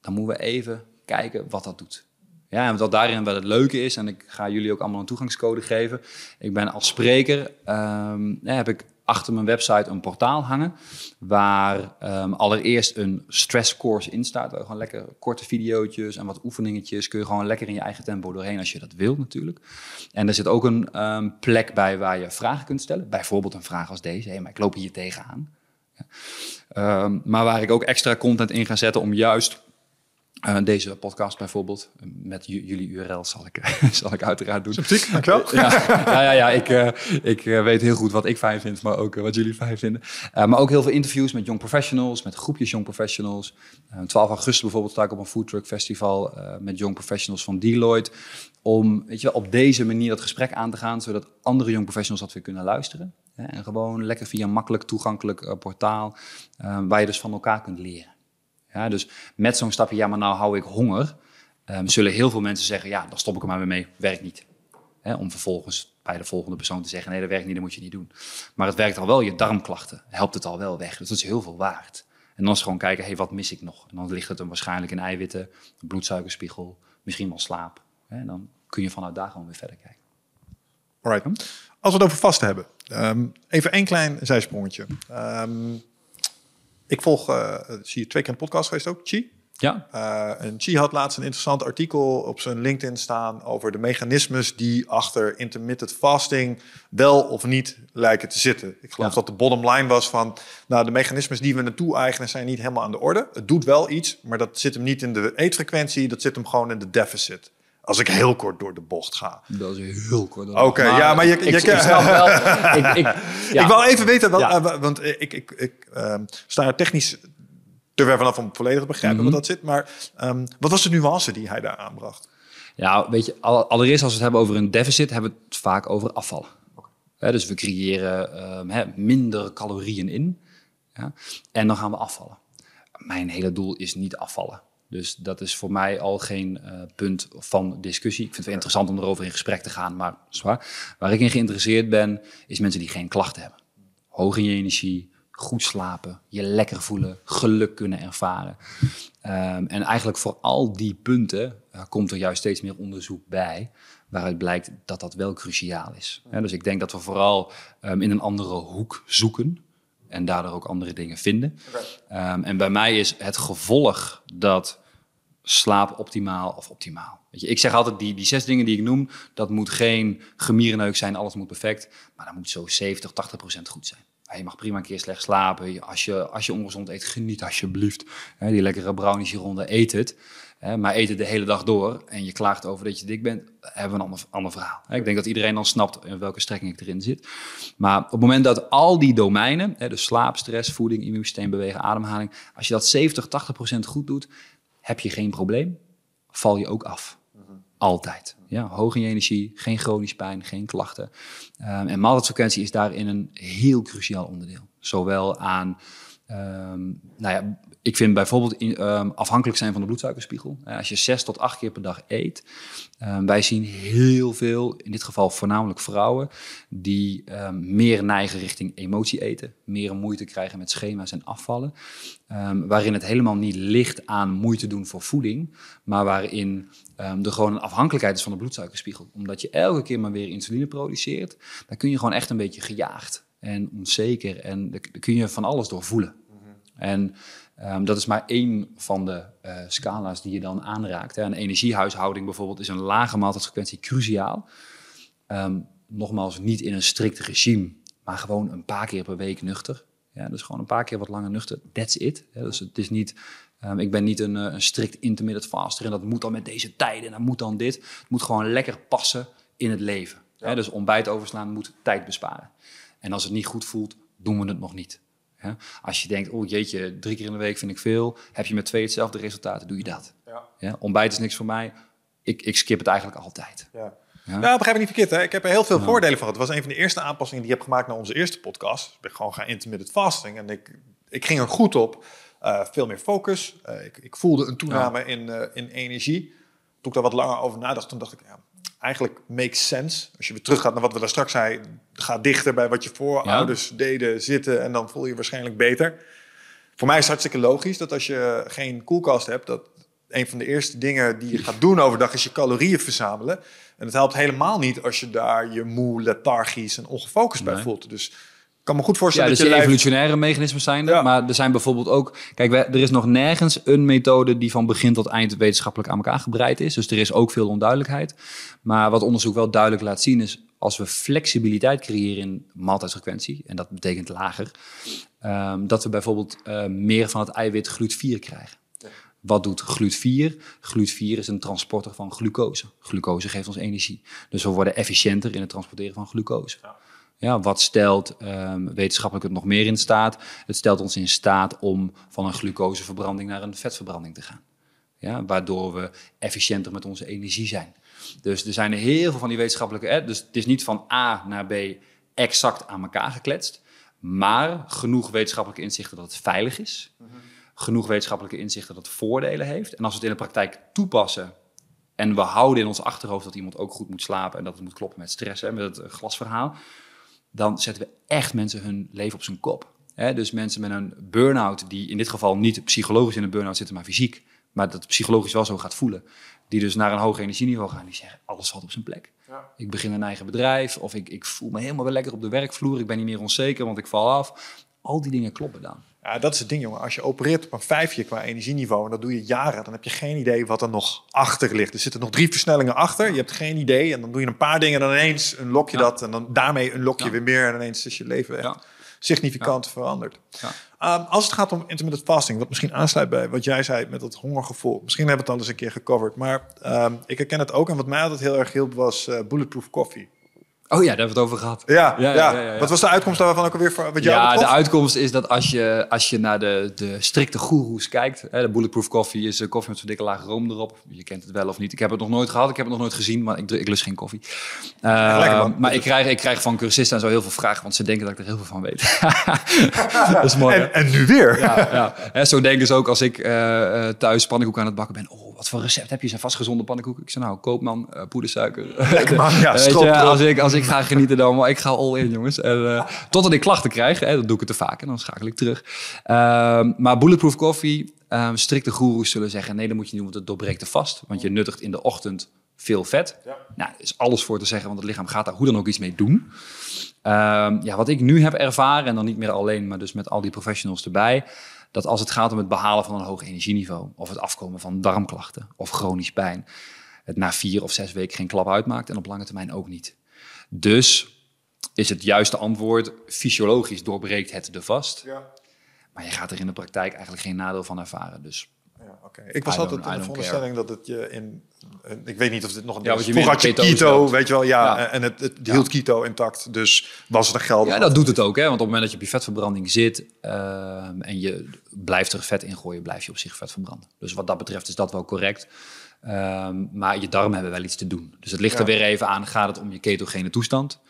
dan moeten we even kijken wat dat doet. Ja, en wat daarin wel het leuke is, en ik ga jullie ook allemaal een toegangscode geven. Ik ben als spreker, um, heb ik achter mijn website een portaal hangen. Waar ehm, allereerst een stress course in staat. Waar gewoon lekker korte video's en wat oefeningetjes. Kun je gewoon lekker in je eigen tempo doorheen als je dat wilt natuurlijk. En er zit ook een ehm, plek bij waar je vragen kunt stellen. Bijvoorbeeld een vraag als deze. Hé, maar ik loop hier tegenaan. Ja. Ehm, maar waar ik ook extra content in ga zetten om juist uh, deze podcast bijvoorbeeld, met jullie URL zal ik, zal ik uiteraard doen. Dankjewel. ja, ja, ja, ja, ik, uh, ik weet heel goed wat ik fijn vind, maar ook wat jullie fijn vinden. maar ook heel veel interviews met young professionals, met groepjes young professionals. 12 augustus bijvoorbeeld sta ik op een foodtruck festival met young professionals van Deloitte. Om weet je, wel, op deze manier dat gesprek aan te gaan, zodat andere young professionals dat weer kunnen luisteren. En gewoon lekker via een makkelijk toegankelijk portaal, waar je dus van elkaar kunt leren. Ja, dus met zo'n stapje, ja, maar nou hou ik honger, um, zullen heel veel mensen zeggen, ja, dan stop ik er maar weer mee, werkt niet. Om vervolgens bij de volgende persoon te zeggen, nee, dat werkt niet, dat moet je niet doen. Maar het werkt al wel, je darmklachten, helpt het al wel weg. Dus dat is heel veel waard. En dan is gewoon kijken, hey, wat mis ik nog? En dan ligt het hem waarschijnlijk in eiwitten, bloedsuikerspiegel, misschien wel slaap. En dan kun je vanuit daar gewoon weer verder kijken. Alright. Als we het over vasten hebben, um, even één klein zijsprongetje. Um, ik volg, uh, zie je twee keer een podcast geweest ook, Chi. Ja. Uh, en Chi had laatst een interessant artikel op zijn LinkedIn staan over de mechanismes die achter intermittent fasting wel of niet lijken te zitten. Ik geloof dat de bottom line was van, nou de mechanismes die we naartoe eigenen zijn niet helemaal aan de orde. Het doet wel iets, maar dat zit hem niet in de eetfrequentie, dat zit hem gewoon in de deficit. Als ik heel kort door de bocht ga. Dat is heel kort. Oké, okay, ja, maar je, je, ik, ik wel. ik, ik, ja. ik wil even weten, ja. uh, want ik, ik, ik uh, sta er technisch te ver vanaf om volledig te begrijpen mm -hmm. wat dat zit. Maar um, wat was de nuance die hij daar aanbracht? Ja, weet je, allereerst als we het hebben over een deficit, hebben we het vaak over afvallen. Okay. dus we creëren um, he, minder calorieën in. Ja, en dan gaan we afvallen. Mijn hele doel is niet afvallen. Dus dat is voor mij al geen uh, punt van discussie. Ik vind het wel interessant om erover in gesprek te gaan, maar zwaar. Waar ik in geïnteresseerd ben, is mensen die geen klachten hebben. Hoog in je energie, goed slapen, je lekker voelen, geluk kunnen ervaren. Um, en eigenlijk voor al die punten uh, komt er juist steeds meer onderzoek bij, waaruit blijkt dat dat wel cruciaal is. Ja, dus ik denk dat we vooral um, in een andere hoek zoeken en daardoor ook andere dingen vinden. Okay. Um, en bij mij is het gevolg dat slaap optimaal of optimaal. Weet je, ik zeg altijd, die, die zes dingen die ik noem, dat moet geen gemierenneuk zijn, alles moet perfect. Maar dat moet zo 70, 80 procent goed zijn. Je mag prima een keer slecht slapen. Als je, als je ongezond eet, geniet alsjeblieft. Die lekkere brownies hieronder, eet het. Maar eet het de hele dag door en je klaagt over dat je dik bent, hebben we een ander, ander verhaal. Ik denk dat iedereen dan snapt in welke strekking ik erin zit. Maar op het moment dat al die domeinen, dus slaap, stress, voeding, immuunsysteem, bewegen, ademhaling, als je dat 70, 80 procent goed doet, heb je geen probleem, val je ook af. Altijd. Ja, hoog in je energie, geen chronisch pijn, geen klachten. Um, en maaltijdfrequentie is daarin een heel cruciaal onderdeel. Zowel aan Um, nou ja, ik vind bijvoorbeeld um, afhankelijk zijn van de bloedsuikerspiegel. Uh, als je zes tot acht keer per dag eet. Um, wij zien heel veel, in dit geval voornamelijk vrouwen, die meer neigen richting emotie eten. Meer moeite krijgen met schema's en afvallen. waarin het helemaal niet ligt aan moeite doen voor voeding. Maar waarin er gewoon een afhankelijkheid is van de bloedsuikerspiegel. Omdat je elke keer maar weer insuline produceert. Dan kun je gewoon echt een beetje gejaagd en onzeker. En daar kun je van alles door voelen. En um, dat is maar één van de uh, scala's die je dan aanraakt. Hè. Een energiehuishouding bijvoorbeeld is een lage maaltijdfrequentie cruciaal. Um, nogmaals, niet in een strikt regime, maar gewoon een paar keer per week nuchter. Ja, dus gewoon een paar keer wat langer nuchter. That's it. Ja, dus het is niet, um, ik ben niet een, uh, een, strikt intermittent faster en dat moet dan met deze tijden en dat moet dan dit. Het moet gewoon lekker passen in het leven. Ja. Dus ontbijt overslaan moet tijd besparen. En als het niet goed voelt, doen we het nog niet. Ja? Als je denkt, oh jeetje, drie keer in de week vind ik veel. Heb je met twee hetzelfde resultaten, doe je dat. Ja. Ja? Ontbijt is niks voor mij. Ik, ik skip het eigenlijk altijd. Ja. Ja. Nou, begrijp ik niet verkeerd. Hè? Ik heb er heel veel ja. voordelen van. Het was een van de eerste aanpassingen die ik heb gemaakt naar onze eerste podcast. Ik ben gewoon gaan intermittent fasting. En ik, ik ging er goed op. Uh, veel meer focus. Uh, ik, ik, voelde een toename ja. in, uh, in energie. Toen ik daar wat langer over nadacht, toen dacht ik... Ja, eigenlijk makes sense. Als je weer teruggaat naar wat we daar straks zeiden, ga dichter bij wat je voorouders ja. deden zitten en dan voel je, je waarschijnlijk beter. Voor mij is het hartstikke logisch dat als je geen koelkast hebt, dat een van de eerste dingen die je gaat doen overdag is je calorieën verzamelen. En het helpt helemaal niet als je daar je moe, lethargisch en ongefocust nee. bij voelt. Dus kan me goed Ja, voorstellen dus dat die je lijf... evolutionaire mechanismen zijn er. Ja. Maar er zijn bijvoorbeeld ook... Kijk, wij- er is nog nergens een methode die van begin tot eind wetenschappelijk aan elkaar gebreid is. Dus er is ook veel onduidelijkheid. Maar wat onderzoek wel duidelijk laat zien is... als we flexibiliteit creëren in maaltijdfrequentie... en dat betekent lager... ehm, dat we bijvoorbeeld eh, meer van het eiwit GLUT4 krijgen. Wat doet GLUT4? GLUT4 is een transporter van glucose. Glucose geeft ons energie. Dus we worden efficiënter in het transporteren van glucose. Ja, wat stelt ehm, wetenschappelijk het nog meer in staat? Het stelt ons in staat om van een glucoseverbranding naar een vetverbranding te gaan. Ja, waardoor we efficiënter met onze energie zijn. Dus er zijn heel veel van die wetenschappelijke... Dus het is niet van A naar B exact aan elkaar gekletst. Maar genoeg wetenschappelijke inzichten dat het veilig is. Genoeg wetenschappelijke inzichten dat het voordelen heeft. En als we het in de praktijk toepassen... en we houden in ons achterhoofd dat iemand ook goed moet slapen... en dat het moet kloppen met stress, hè, met het eh, glasverhaal dan zetten we echt mensen hun leven op zijn kop. Dus mensen met een burn-out, die in dit geval niet psychologisch in een burn-out zitten, maar fysiek, maar dat psychologisch wel zo gaat voelen, die dus naar een hoog energieniveau gaan, die zeggen, alles valt op zijn plek. Ik begin een eigen bedrijf, of ik, ik voel me helemaal weer lekker op de werkvloer, ik ben niet meer onzeker, want ik val af. Al die dingen kloppen dan. Ja, dat is het ding, jongen. Als je opereert op een vijfje qua energieniveau en dat doe je jaren, dan heb je geen idee wat er nog achter ligt. Er zitten nog drie versnellingen achter. Je hebt geen idee en dan doe je een paar dingen en dan ineens unlock je Ja. dat en dan daarmee unlock je Ja. weer meer en ineens is je leven echt Ja. significant veranderd. Ja. Ehm, als het gaat om intermittent fasting, wat misschien aansluit bij wat jij zei met dat hongergevoel. Misschien hebben we het al eens een keer gecoverd, maar ehm, ik herken het ook. En wat mij altijd heel erg hielp was eh, bulletproof coffee. Oh ja, daar hebben we het over gehad. Ja, ja, Ja. Wat was de uitkomst daarvan ook alweer wat jou Ja, de uitkomst is dat als je, als je naar de, de strikte goeroes kijkt... Hè, de Bulletproof Coffee is eh, koffie met zo'n dikke laag room erop. Je kent het wel of niet. Ik heb het nog nooit gehad, ik heb het nog nooit gezien, maar ik, ik lust geen koffie. Lekker, man. maar ik krijg, ik krijg van cursisten en zo heel veel vragen, want ze denken dat ik er heel veel van weet. dat is mooi? En, en nu weer. Ja, ja. Hè, zo denken ze ook als ik eh, eh, thuis pannenkoek aan het bakken ben. Oh, wat voor recept heb je? Zijn vast gezonde pannenkoeken. Ik zeg nou, koopman, eh poedersuiker. Lekker man, ja, als, ik, als ik ga genieten, dan maar ik ga all in, jongens. En, eh, totdat ik klachten krijg, hè, dat doe ik het te vaak en dan schakel ik terug. Ehm, maar Bulletproof Coffee, ehm, strikte goeroes zullen zeggen... nee, dat moet je niet doen, want het doorbreekt te vast. Want je nuttigt in de ochtend veel vet. Nou, er is alles voor te zeggen, want het lichaam gaat daar hoe dan ook iets mee doen. Ehm, ja, wat ik nu heb ervaren, en dan niet meer alleen, maar dus met al die professionals erbij... dat als het gaat om het behalen van een hoog energieniveau... of het afkomen van darmklachten of chronisch pijn... het na vier of zes weken geen klap uitmaakt en op lange termijn ook niet. Dus is het juiste antwoord, fysiologisch doorbreekt het de vast... Ja. maar je gaat er in de praktijk eigenlijk geen nadeel van ervaren. Dus Ja. Ik was altijd in de veronderstelling dat het je in... eh, Ik weet niet of dit nog een Ja, Vroeger had je keto, weet je wel. Ja, Ja. en het, het hield keto intact. Dus was het een geldig. Ja, dat doet het ook. Hè? Want op het moment dat je op je vetverbranding zit ehm, en je blijft er vet in gooien, blijf je op zich vet verbranden. Dus wat dat betreft is dat wel correct. Ehm, maar je darmen hebben wel iets te doen. Dus het ligt er weer even aan, gaat het om je ketogene toestand?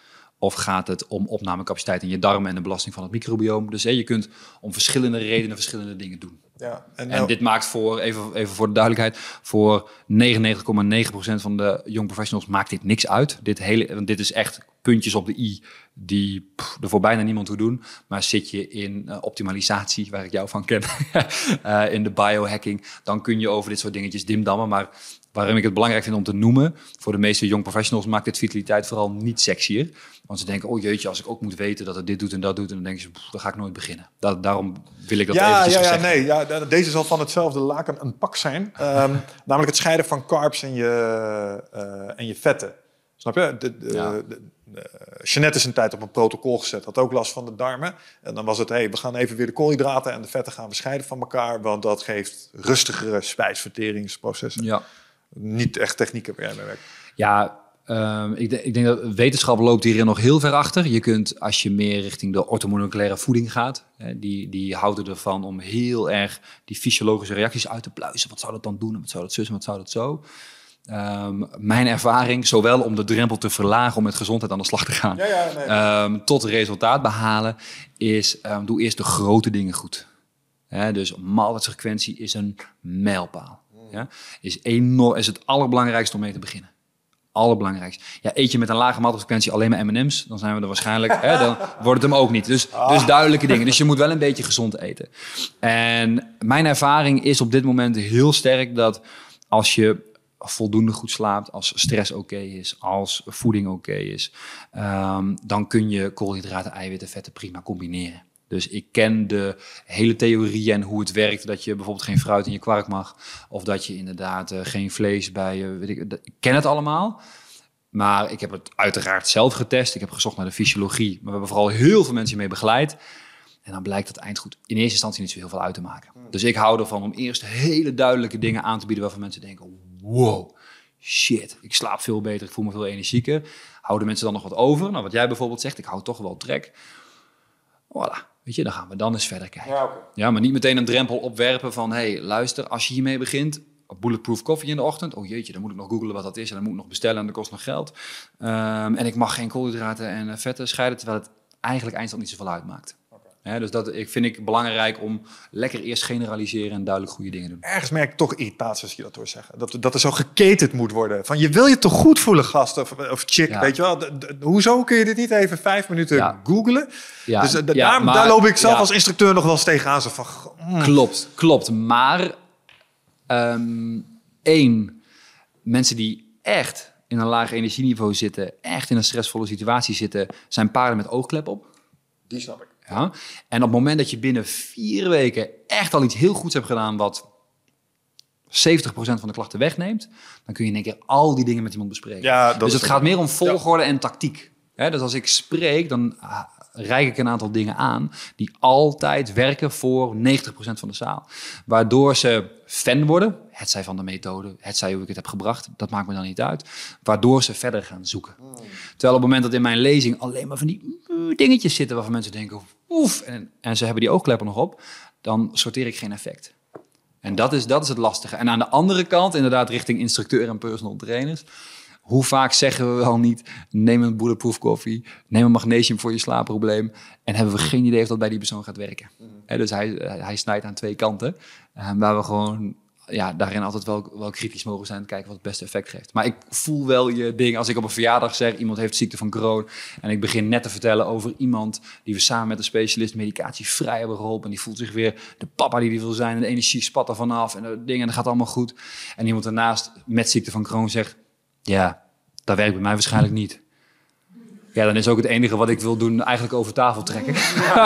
Of gaat het om opnamecapaciteit in je darmen en de belasting van het microbioom? Dus je kunt om verschillende redenen verschillende dingen doen. Ja, en, En nou- dit maakt voor, even, even voor de duidelijkheid, voor 99,9% van de young professionals maakt dit niks uit. Dit, hele, want dit is echt puntjes op de i die pff, er voor bijna niemand toe doen. Maar zit je in eh, optimalisatie, waar ik jou van ken, eh, in de biohacking, dan kun je over dit soort dingetjes dimdammen. Maar waarom ik het belangrijk vind om te noemen, voor de meeste young professionals maakt dit vitaliteit vooral niet sexier. Want ze denken, oh jeetje, als ik ook moet weten dat het dit doet en dat doet, en dan denken ze, pff, dan ga ik nooit beginnen. Da- daarom wil ik dat ja, eventjes ja, ja, nee. Ja, de- deze zal van hetzelfde laken een pak zijn. Ehm, namelijk het scheiden van carbs en je, eh, en je vetten. Snap je? De, de, Ja. de- de- Jeanette is een tijd op een protocol gezet. Had ook last van de darmen. En dan was het, hey, we gaan even weer de koolhydraten en de vetten gaan we scheiden van elkaar. Want dat geeft rustigere spijsverteringsprocessen. Ja. Niet echt technieken waar jij mee werkt. Ja, ehm, ik, denk- ik denk dat wetenschap loopt hierin nog heel ver achter. Je kunt, als je meer richting de orthomoleculaire voeding gaat, hè, die, die houden ervan om heel erg die fysiologische reacties uit te pluizen. Wat zou dat dan doen? En Wat zou dat zus wat zou dat zo? Ehm, mijn ervaring, zowel om de drempel te verlagen om met gezondheid aan de slag te gaan, Ja, ja, nee. ehm, tot resultaat behalen, is doe eerst de grote dingen goed. Hè, dus maaltijdfrequentie is een mijlpaal. Ja? Is, enorm, is het allerbelangrijkste om mee te beginnen. Allerbelangrijkste. Ja, eet je met een lage maaltijdfrequentie alleen maar M&M's, dan zijn we er waarschijnlijk, hè, dan wordt het hem ook niet. Dus, dus duidelijke dingen. Dus je moet wel een beetje gezond eten. En mijn ervaring is op dit moment heel sterk dat als je voldoende goed slaapt, als stress oké is, als voeding oké is, ehm, dan kun je koolhydraten, eiwitten, vetten prima combineren. Dus ik ken de hele theorie en hoe het werkt. Dat je bijvoorbeeld geen fruit in je kwark mag. Of dat je inderdaad eh, geen vlees bij je. Weet ik, ik ken het allemaal. Maar ik heb het uiteraard zelf getest. Ik heb gezocht naar de fysiologie. Maar we hebben vooral heel veel mensen mee begeleid. En dan blijkt dat eindgoed in eerste instantie niet zo heel veel uit te maken. Dus ik hou ervan om eerst hele duidelijke dingen aan te bieden waarvan mensen denken: wow, shit, ik slaap veel beter, ik voel me veel energieker. Houden mensen dan nog wat over? Nou, wat jij bijvoorbeeld zegt, ik hou toch wel trek. Voilà, weet je, dan gaan we dan eens verder kijken. Ja, ja maar niet meteen een drempel opwerpen van: hey, luister, als je hiermee begint, bulletproof koffie in de ochtend. Oh jeetje, dan moet ik nog googlen wat dat is en dan moet ik nog bestellen en dat kost nog geld. Ehm, en ik mag geen koolhydraten en eh, vetten scheiden, terwijl het eigenlijk eindstand niet zoveel uitmaakt dus dat ik, vind ik belangrijk om lekker eerst generaliseren en duidelijk goede dingen doen. Ergens merk ik toch irritatie als je dat hoort zeggen. Dat, dat er zo geketend moet worden. Van je wil je toch goed voelen, gast of, of chick, weet je wel. hoezo kun je dit niet even vijf minuten ja. googlen? Ja, dus uh, daar, daar, loop ik zelf als instructeur nog wel eens tegenaan. Zo van, mm. Klopt, klopt. Maar um, één, mensen die echt in een laag energieniveau zitten, echt in een stressvolle situatie zitten, zijn paarden met oogklep op. Die snap ik. Ja? En op het moment dat je binnen vier weken echt al iets heel goeds hebt gedaan, wat 70% van de klachten wegneemt, dan kun je in één keer al die dingen met iemand bespreken. Ja, dus het gaat meer om volgorde en tactiek. dus als ik spreek, dan reik ik een aantal dingen aan die altijd werken voor 90% van de zaal. Waardoor ze fan worden, het zij van de methode, het zij hoe ik het heb gebracht, dat maakt me dan niet uit. Waardoor ze verder gaan zoeken. Terwijl op het moment dat in mijn lezing alleen maar van die dingetjes zitten waarvan mensen denken, oef, en, en ze hebben die oogkleppen nog op, dan sorteer ik geen effect. En dat is, dat is het lastige. En aan de andere kant, inderdaad, richting instructeur en personal trainers, hoe vaak zeggen we wel niet: neem een bulletproof koffie, neem een magnesium voor je slaapprobleem. En hebben we geen idee of dat bij die persoon gaat werken. Mm. dus hij, hij snijdt aan twee kanten. Uh, waar we gewoon ja, daarin altijd wel, wel kritisch mogen zijn. Kijken wat het beste effect geeft. Maar ik voel wel je ding. Als ik op een verjaardag zeg: iemand heeft ziekte van Crohn. En ik begin net te vertellen over iemand die we samen met een specialist medicatievrij hebben geholpen. En die voelt zich weer de papa die die wil zijn. En de energie spat er vanaf. En dat ding. En dat gaat allemaal goed. En iemand daarnaast met ziekte van Crohn zegt: ja, dat werkt bij mij waarschijnlijk niet. Ja, dan is ook het enige wat ik wil doen eigenlijk over tafel trekken.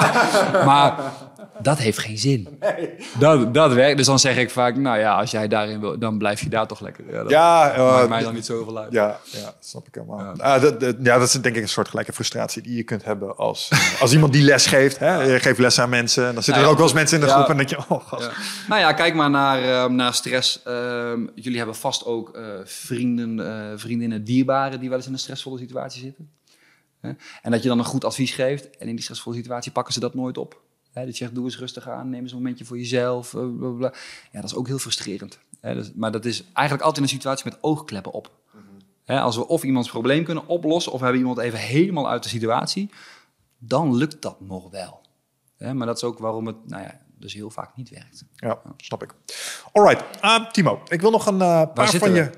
maar dat heeft geen zin. Nee. Dat, dat werkt. Dus dan zeg ik vaak, nou ja, als jij daarin wil, dan blijf je daar toch lekker. Ja, dat ja, uh, maakt mij dan niet zoveel uit. Ja, ja snap ik helemaal. Ja. Ah, dat, dat, ja, dat is denk ik een soort gelijke frustratie die je kunt hebben als, als iemand die les geeft. Hè? Je geeft les aan mensen. Dan zitten er ook wel eens mensen in de groep en denk je, oh gast. Nou ja, kijk maar naar, uh, naar stress. Uh, jullie hebben vast ook eh, vrienden, uh, vriendinnen, dierbaren die wel eens in een stressvolle situatie zitten. En dat je dan een goed advies geeft en in die stressvolle situatie pakken ze dat nooit op. Hè, dat je zegt, doe eens rustig aan, neem eens een momentje voor jezelf. Eh, bla Ja, dat is ook heel frustrerend. Hè, dus, maar dat is eigenlijk altijd een situatie met oogkleppen op. Hè, als we of iemands probleem kunnen oplossen, of hebben iemand even helemaal uit de situatie, dan lukt dat nog wel. Hè, maar dat is ook waarom het, nou ja, dus heel vaak niet werkt. Ja, snap ik. Alright, uh, Timo, ik wil nog een uh, paar van je...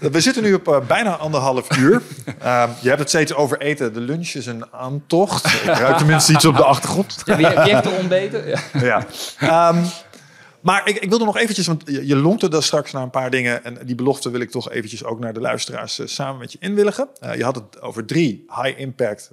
We zitten nu op uh, bijna anderhalf uur. Ehm, je hebt het steeds over eten. De lunch is een aantocht. Ik ruik tenminste iets op de achtergrond. Ja, wie, heeft er ontbeten? Ja. ja. Um, maar ik, ik wilde nog eventjes, want je, je lonkte daar straks naar een paar dingen. En die belofte wil ik toch eventjes ook naar de luisteraars samen met je inwilligen. je had het over drie high-impact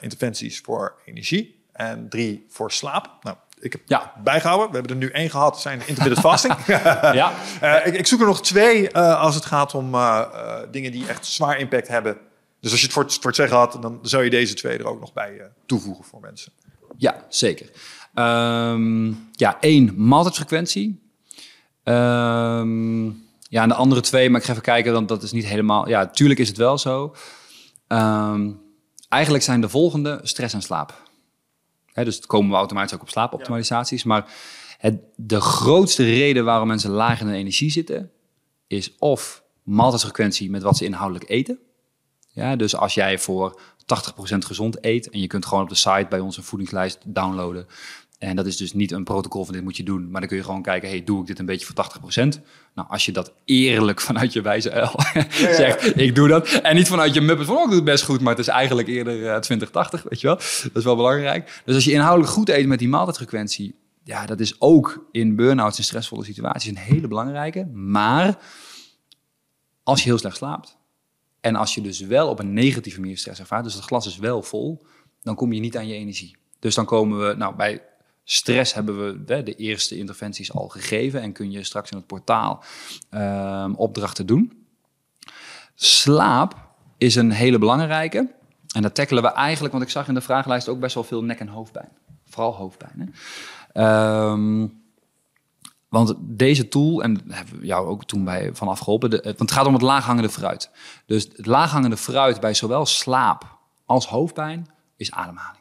interventies voor energie en drie voor slaap. Nou, ik heb ja. bijgehouden. We hebben er nu één gehad, zijn intermittent fasting. ja. Uh, ik, ik, zoek er nog twee uh, als het gaat om uh, dingen die echt zwaar impact hebben. Dus als je het voor, voor het zeggen had, dan zou je deze twee er ook nog bij toevoegen voor mensen. Ja, zeker. Um, ja, één, maaltijdfrequentie. Um, ja, en de andere twee, maar ik ga even kijken, want dat is niet helemaal... Ja, tuurlijk is het wel zo. Um, eigenlijk zijn de volgende stress en slaap dus het komen we automatisch ook op slaapoptimalisaties. Maar het, de grootste reden waarom mensen laag in de energie zitten, is of maaltijdsfrequentie met wat ze inhoudelijk eten. Ja, dus als jij voor 80% gezond eet en je kunt gewoon op de site bij ons een voedingslijst downloaden. En dat is dus niet een protocol van dit moet je doen, maar dan kun je gewoon kijken, hey, doe ik dit een beetje voor 80%? Nou, als je dat eerlijk vanuit je wijze zegt, ik doe dat. En niet vanuit je muppet van, oh, ik doe het best goed, maar het is eigenlijk eerder uh, eh, 2080, weet je wel. Dat is wel belangrijk. Dus als je inhoudelijk goed eet met die maaltijdfrequentie, ja, dat is ook in burn-outs en stressvolle situaties een hele belangrijke. Maar als je heel slecht slaapt en als je dus wel op een negatieve manier stress ervaart, dus het glas is wel vol, dan kom je niet aan je energie. Dus dan komen we, nou bij stress hebben we de, de eerste interventies al gegeven en kun je straks in het portaal ehm, opdrachten doen. Slaap is een hele belangrijke. En dat tackelen we eigenlijk, want ik zag in de vragenlijst ook best wel veel nek- en hoofdpijn. Vooral hoofdpijn. Hè? Ehm, want deze tool, en daar hebben we jou ook toen bij vanaf geholpen, want het gaat om het laaghangende fruit. Dus het laaghangende fruit bij zowel slaap als hoofdpijn is ademhaling.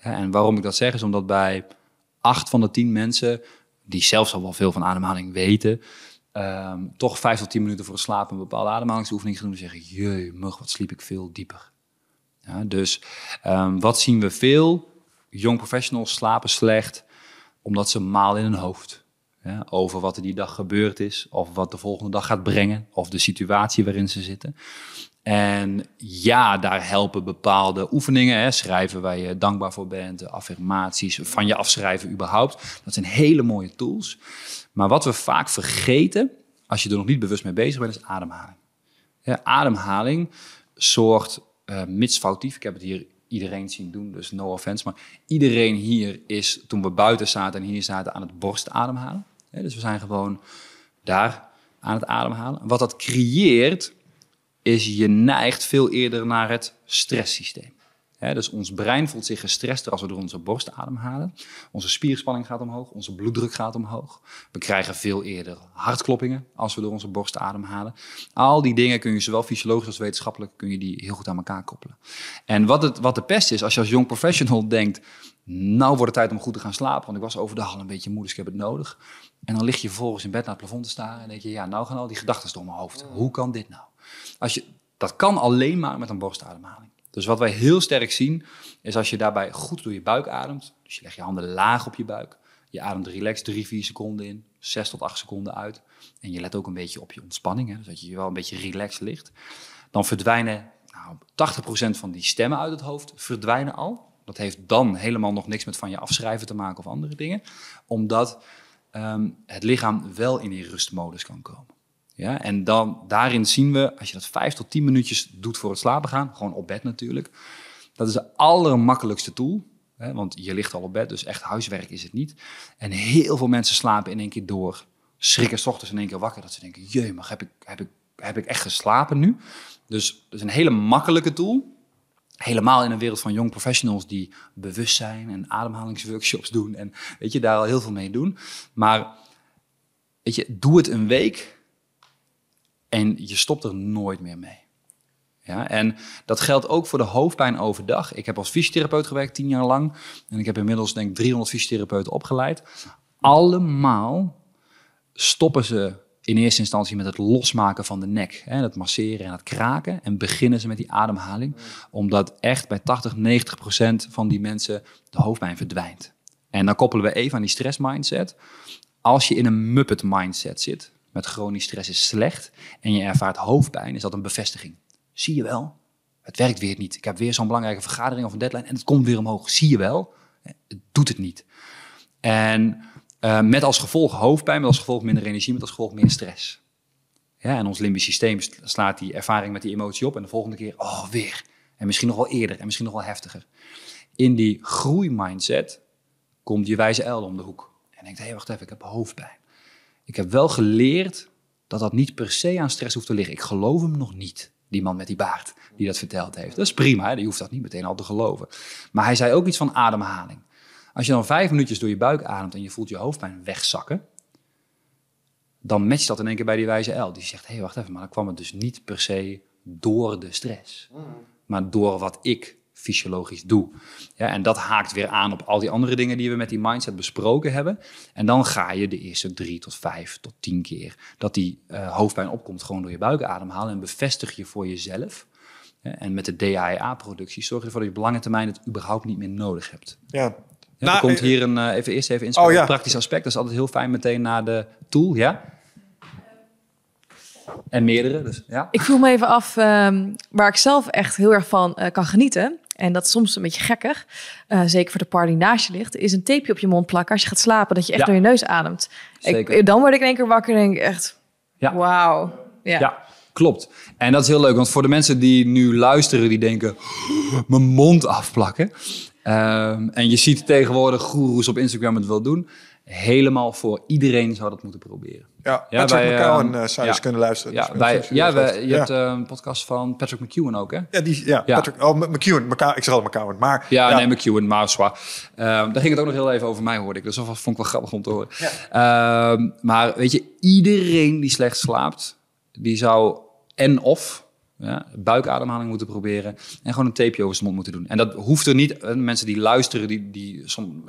En waarom ik dat zeg is omdat bij acht van de tien mensen, die zelfs al wel veel van ademhaling weten, ehm, toch vijf tot tien minuten voor het slapen een bepaalde ademhalingsoefening gaan doen en zeggen, jee, mug, wat sliep ik veel dieper. Ja, dus ehm, wat zien we veel? Young professionals slapen slecht omdat ze malen in hun hoofd. Ja, over wat er die dag gebeurd is, of wat de volgende dag gaat brengen, of de situatie waarin ze zitten. En ja, daar helpen bepaalde oefeningen, hè, schrijven waar je dankbaar voor bent, affirmaties, van je afschrijven überhaupt. Dat zijn hele mooie tools. Maar wat we vaak vergeten, als je er nog niet bewust mee bezig bent, is ademhaling. Ademhaling zorgt, uh, mits foutief, ik heb het hier iedereen zien doen, dus no offense, maar iedereen hier is, toen we buiten zaten en hier zaten, aan het borst ademhalen. Dus we zijn gewoon daar aan het ademhalen. Wat dat creëert, is je neigt veel eerder naar het stresssysteem. dus ons brein voelt zich gestrester als we door onze borst ademhalen. Onze spierspanning gaat omhoog, onze bloeddruk gaat omhoog. We krijgen veel eerder hartkloppingen als we door onze borst ademhalen. Al die dingen kun je zowel fysiologisch als wetenschappelijk kun je die heel goed aan elkaar koppelen. En wat, het, wat de pest is, als je als jong professional denkt, nou wordt het tijd om goed te gaan slapen, want ik was overdag al een beetje moe, dus ik heb het nodig. En dan lig je vervolgens in bed naar het plafond te staren en denk je, ja, nou gaan al die gedachten door mijn hoofd. Hoe kan dit nou? Als je, dat kan alleen maar met een borstademhaling. Dus wat wij heel sterk zien, is als je daarbij goed door je buik ademt. Dus je legt je handen laag op je buik. Je ademt relaxed drie, vier seconden in, zes tot acht seconden uit. En je let ook een beetje op je ontspanning, hè, dus dat je wel een beetje relaxed ligt. Dan verdwijnen nou, 80% van die stemmen uit het hoofd verdwijnen al. Dat heeft dan helemaal nog niks met van je afschrijven te maken of andere dingen. Omdat Ehm, het lichaam wel in die rustmodus kan komen. Ja, en dan, daarin zien we, als je dat vijf tot tien minuutjes doet voor het slapen gaan, gewoon op bed natuurlijk, dat is de allermakkelijkste tool. Hè, want je ligt al op bed, dus echt huiswerk is het niet. En heel veel mensen slapen in één keer door, schrikken s ochtends in één keer wakker, dat ze denken, jee, maar heb ik, heb, ik, heb ik echt geslapen nu? Dus dat is een hele makkelijke tool. Helemaal in een wereld van jong professionals die bewustzijn en ademhalingsworkshops doen. En weet je, daar al heel veel mee doen. Maar weet je, doe het een week en je stopt er nooit meer mee. Ja, en dat geldt ook voor de hoofdpijn overdag. Ik heb als fysiotherapeut gewerkt tien jaar lang. En ik heb inmiddels denk ik 300 fysiotherapeuten opgeleid. Allemaal stoppen ze in eerste instantie met het losmaken van de nek. Hè, het masseren en het kraken. En beginnen ze met die ademhaling. Omdat echt bij 80, 90 procent van die mensen de hoofdpijn verdwijnt. En dan koppelen we even aan die stress mindset. Als je in een muppet mindset zit, met chronisch stress is slecht, en je ervaart hoofdpijn, is dat een bevestiging. Zie je wel, het werkt weer niet. Ik heb weer zo'n belangrijke vergadering of een deadline en het komt weer omhoog. Zie je wel, het doet het niet. En uh, met als gevolg hoofdpijn, met als gevolg minder energie, met als gevolg meer stress. Ja, en ons limbisch systeem slaat die ervaring met die emotie op en de volgende keer, oh weer. En misschien nog wel eerder en misschien nog wel heftiger. In die groeimindset komt je wijze el om de hoek. En denkt, hé, hey, wacht even, ik heb hoofdpijn. Ik heb wel geleerd dat dat niet per se aan stress hoeft te liggen. Ik geloof hem nog niet, die man met die baard die dat verteld heeft. Dat is prima, hè? die hoeft dat niet meteen al te geloven. Maar hij zei ook iets van ademhaling. Als je dan vijf minuutjes door je buik ademt en je voelt je hoofdpijn wegzakken, dan matcht dat in één keer bij die wijze L. Die zegt, hé, hey, wacht even, maar dan kwam het dus niet per se door de stress, maar door wat ik fysiologisch doe. Ja, en dat haakt weer aan op al die andere dingen die we met die mindset besproken hebben. En dan ga je de eerste drie tot vijf tot tien keer dat die uh, hoofdpijn opkomt, gewoon door je buik ademhalen en bevestig je voor jezelf. En met de DAEA-productie zorg je ervoor dat je op lange termijn het überhaupt niet meer nodig hebt. Ja, ja, nou, er komt eh, hier een, uh, even eerst even in oh, ja. praktisch aspect. Dat is altijd heel fijn meteen naar de tool, ja? En meerdere, dus ja. Ik vroeg me even af um, waar ik zelf echt heel erg van uh, kan genieten. En dat is soms een beetje gekker, uh, zeker voor de party naast je ligt, is een tapeje op je mond plakken als je gaat slapen, dat je echt ja. door je neus ademt. Ik, dan word ik in één keer wakker en denk ik echt, ja. wauw. Ja. Ja, klopt. En dat is heel leuk, want voor de mensen die nu luisteren, die denken, mijn mond afplakken. Ehm, en je ziet tegenwoordig goeroes op Instagram het wel doen. Helemaal voor iedereen zou dat moeten proberen. Ja, Ja, Patrick wij, McCowan ehm, uh, zou je ja. eens kunnen luisteren. Ja, Dus ja, we, je ja. hebt eh, een podcast van Patrick McEwen ook, hè? Ja, die, ja, Ja. Patrick, oh, McEwen, McCowan, ik zeg al McCowan, maar... Ja, nee, McEwen, maar zwaar. Ehm, daar ging het ook nog heel even over mij, hoorde ik. Dus dat vond ik wel grappig om te horen. Ehm, maar weet je, iedereen die slecht slaapt, die zou en of ja, buikademhaling moeten proberen en gewoon een tapeje over zijn mond moeten doen. En dat hoeft er niet. Mensen die luisteren, die, die som,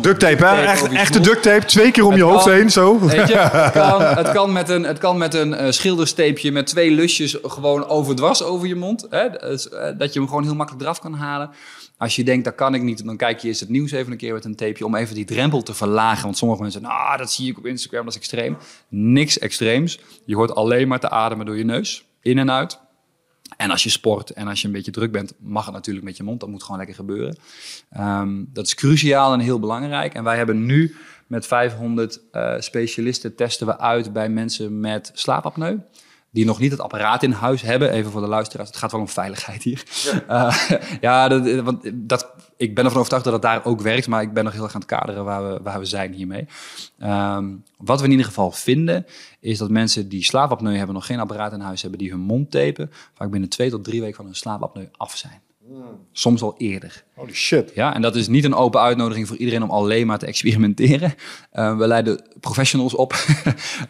Duct tape, hè? Echt, echte mond. duct tape, twee keer om Het je hoofd kan. heen, zo. Weet je, het kan, het kan met een, het kan met een eh, schildersteepje met twee lusjes gewoon overdwars over je mond. Hè? Dus, eh, dat je hem gewoon heel makkelijk eraf kan halen. Als je denkt, dat kan ik niet, dan kijk je eens het nieuws even een keer met een tapeje om even die drempel te verlagen. Want sommige mensen, nou, dat zie ik op Instagram, dat is extreem. Niks extreems. Je hoort alleen maar te ademen door je neus, in en uit. En als je sport en als je een beetje druk bent, mag het natuurlijk met je mond. Dat moet gewoon lekker gebeuren. Ehm, dat is cruciaal en heel belangrijk. En wij hebben nu met 500 eh, specialisten testen we uit bij mensen met slaapapneu. Die nog niet het apparaat in huis hebben. Even voor de luisteraars, het gaat wel om veiligheid hier. Ja, ja dat, eh, want dat, ik ben ervan overtuigd dat het daar ook werkt. Maar ik ben nog heel erg aan het kaderen waar we, waar we zijn hiermee. Ehm, wat we in ieder geval vinden, is dat mensen die slaapapneu hebben, nog geen apparaat in huis hebben, die hun mond tapen, vaak binnen twee tot drie weken van hun slaapapneu af zijn. Soms al eerder. Holy shit. Ja, en dat is niet een open uitnodiging voor iedereen om alleen maar te experimenteren. Uh, we leiden professionals op.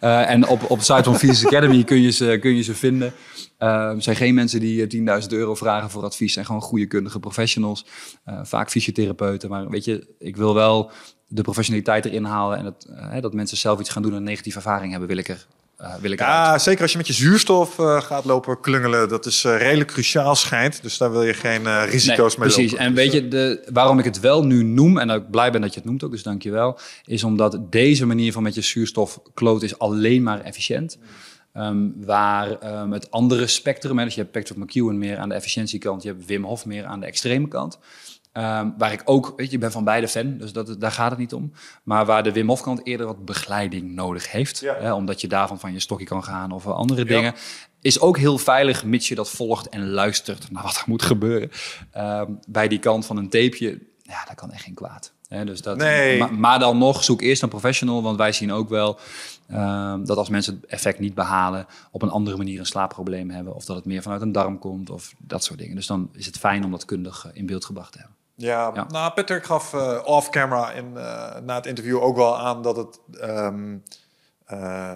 uh, en op, op de site van Physics Academy kun je ze, kun je ze vinden. Uh, zijn geen mensen die 10.000 euro vragen voor advies. Zijn gewoon goede kundige professionals. Vaak fysiotherapeuten. Maar weet je, ik wil wel de professionaliteit erin halen. En dat, dat mensen zelf iets gaan doen en een negatieve ervaring hebben, wil ik er. Uh, wil ik ja, zeker als je met je zuurstof uh, gaat lopen klungelen. Dat is uh, redelijk cruciaal schijnt. Dus daar wil je geen risico's nee, mee precies. lopen. En weet je, de, waarom ik het wel nu noem... en dat ik blij ben dat je het noemt ook, dus dank je wel... is omdat deze manier van met je zuurstof kloot is alleen maar efficiënt. Um, waar um, het andere spectrum... Hè, dus je hebt Patrick McEwen meer aan de efficiëntiekant... je hebt Wim Hof meer aan de extreme kant... Um, waar ik ook, weet je, ik ben van beide fan, dus dat, daar gaat het niet om. Maar waar de Wim Hof kant eerder wat begeleiding nodig heeft, Ja. hè, omdat je daarvan van je stokje kan gaan of andere dingen, is ook heel veilig, mits je dat volgt en luistert naar wat er moet gebeuren. Um, bij die kant van een tapeje, ja, dat kan echt geen kwaad. Hè, dus dat, Nee. maar, maar dan nog, zoek eerst een professional, want wij zien ook wel um, dat als mensen het effect niet behalen, op een andere manier een slaapprobleem hebben, of dat het meer vanuit een darm komt, of dat soort dingen. Dus dan is het fijn om dat kundig eh, in beeld gebracht te hebben. Ja, Ja. nou, Patrick gaf eh, off-camera in, eh, na het interview ook wel aan dat het... ehm, eh,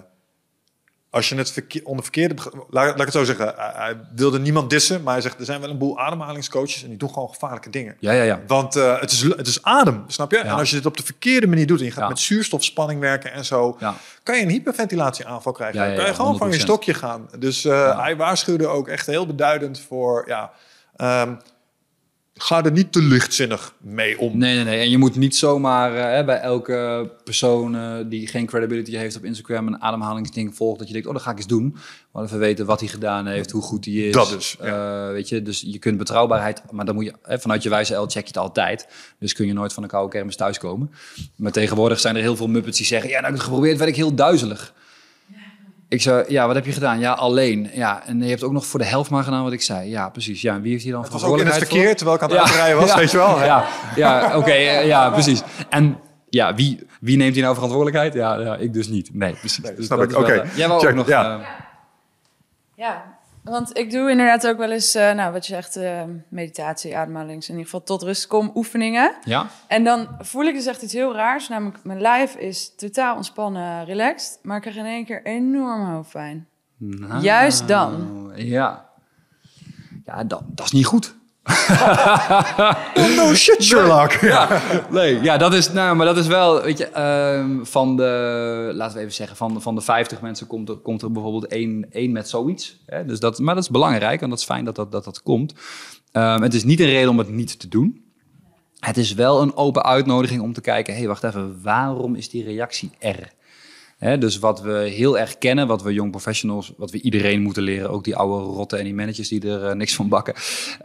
als je het verkeer, onder verkeerde... Laat, laat ik het zo zeggen. Hij, hij wilde niemand dissen, maar hij zegt... er zijn wel een boel ademhalingscoaches en die doen gewoon gevaarlijke dingen. Ja, ja, ja. Want het, is, het is adem, snap je? Ja. En als je het op de verkeerde manier doet... en je gaat met zuurstofspanning werken en zo... Kan je een hyperventilatieaanval krijgen. Ja, kan je gewoon van je 100%. stokje gaan. Dus hij waarschuwde ook echt heel beduidend voor... Ja, ehm, ga er niet te lichtzinnig mee om. Nee, nee, nee. En je moet niet zomaar eh, hè, bij elke persoon eh, die geen credibility heeft op Instagram een ademhalingsding volgt. Dat je denkt, oh, dat ga ik eens doen. Maar even weten wat hij gedaan heeft, hoe goed hij is. Dat is, Eh, weet je, dus je kunt betrouwbaarheid, maar dan moet je hè, vanuit je wijze L check je het altijd. Dus kun je nooit van een koude kermis thuiskomen. Maar tegenwoordig zijn er heel veel muppets die zeggen, ja, nou, ik heb het geprobeerd, werd ik heel duizelig. Ik zei, ja, wat heb je gedaan? Ja, alleen. Ja, en je hebt ook nog voor de helft maar gedaan wat ik zei. Ja, precies. Ja, en wie heeft hier dan Het was ook in het verantwoordelijkheid verkeer, voor? terwijl ik aan het uitrijden was, ja, weet je wel. hè? Ja, ja oké, eh, ja, precies. En ja, wie, wie neemt hier nou verantwoordelijkheid? Ja, ja ik dus niet. Nee, precies. Nee, Dus snap ik. Oké. Jij wou Check, ook nog... ja. eh, Ja, want ik doe inderdaad ook wel eens, eh, nou wat je zegt, eh, meditatie, ademhalings, in ieder geval tot rust kom oefeningen. ja? En dan voel ik dus echt iets heel raars, namelijk mijn lijf is totaal ontspannen, relaxed, maar ik krijg in één keer enorm hoofdpijn. Nou, Juist dan. Ja. Ja, dat, dat is niet goed. No shit, Sherlock. Ja, nee, ja, dat is, nou, maar dat is wel, weet je, ehm, van de, laten we even zeggen, van, van de 50 mensen komt er, komt er bijvoorbeeld één, één met zoiets. Hè? Dus dat, maar dat is belangrijk en dat is fijn dat dat, dat, dat komt. Ehm, het is niet een reden om het niet te doen. Het is wel een open uitnodiging om te kijken, hé, hey, wacht even, waarom is die reactie er? Dus wat we heel erg kennen, wat we jong professionals, wat we iedereen moeten leren, ook die oude rotten en die managers die er eh, niks van bakken,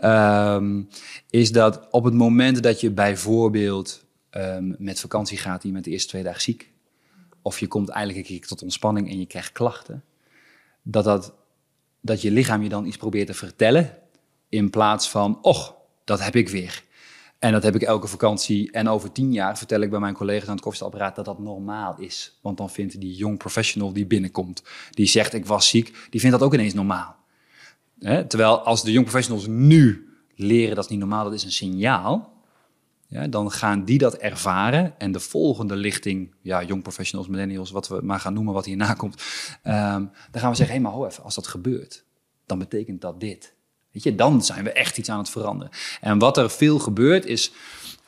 ehm, is dat op het moment dat je bijvoorbeeld ehm, met vakantie gaat, die met de eerste twee dagen ziek, of je komt eindelijk een keer tot ontspanning en je krijgt klachten, dat dat dat je lichaam je dan iets probeert te vertellen. In plaats van, och, dat heb ik weer. En dat heb ik elke vakantie. En over tien jaar vertel ik bij mijn collega's aan het koffiezetapparaat dat dat normaal is. Want dan vindt die young professional die binnenkomt, die zegt ik was ziek, die vindt dat ook ineens normaal. Terwijl als de young professionals nu leren dat is niet normaal, dat is een signaal. Ja, dan gaan die dat ervaren. En de volgende lichting, ja, young professionals, millennials, wat we maar gaan noemen wat hierna komt. ehm, dan gaan we zeggen, hé, maar ho even, als dat gebeurt, dan betekent dat dit. Dan zijn we echt iets aan het veranderen. En wat er veel gebeurt is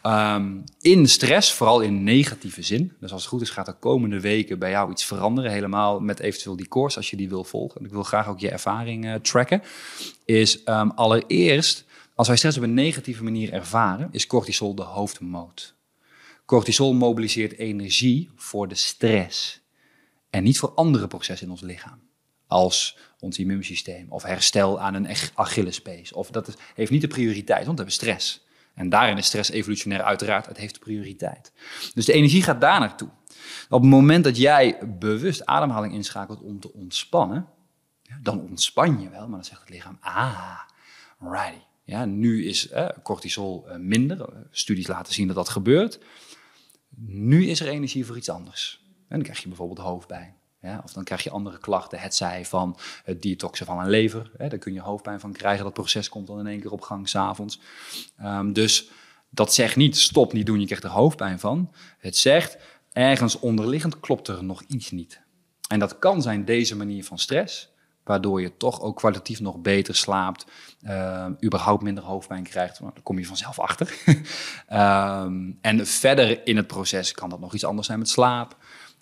ehm, in stress, vooral in negatieve zin. Dus als het goed is, gaat er komende weken bij jou iets veranderen. Helemaal met eventueel die course, als je die wil volgen. En ik wil graag ook je ervaring eh, tracken. Is ehm, allereerst, als wij stress op een negatieve manier ervaren, is cortisol de hoofdmoot. Cortisol mobiliseert energie voor de stress. En niet voor andere processen in ons lichaam. Als ons immuunsysteem of herstel aan een Achillespees. Of dat heeft niet de prioriteit, want we hebben stress. En daarin is stress evolutionair uiteraard, het heeft de prioriteit. Dus de energie gaat daar naartoe. Op het moment dat jij bewust ademhaling inschakelt om te ontspannen, dan ontspan je wel, maar dan zegt het lichaam, ah, righty. Ja, nu is eh, cortisol eh, minder. Eh, Studies laten zien dat dat gebeurt. Nu is er energie voor iets anders. En dan krijg je bijvoorbeeld hoofdpijn. Ja, of dan krijg je andere klachten. Het zij van het detoxen van een lever. Hè, daar kun je hoofdpijn van krijgen. Dat proces komt dan in één keer op gang s'avonds. Um, dus dat zegt niet stop niet doen, je krijgt er hoofdpijn van. Het zegt ergens onderliggend klopt er nog iets niet. En dat kan zijn deze manier van stress, waardoor je toch ook kwalitatief nog beter slaapt, uh, überhaupt minder hoofdpijn krijgt. Nou, daar kom je vanzelf achter. um, en verder in het proces kan dat nog iets anders zijn met slaap.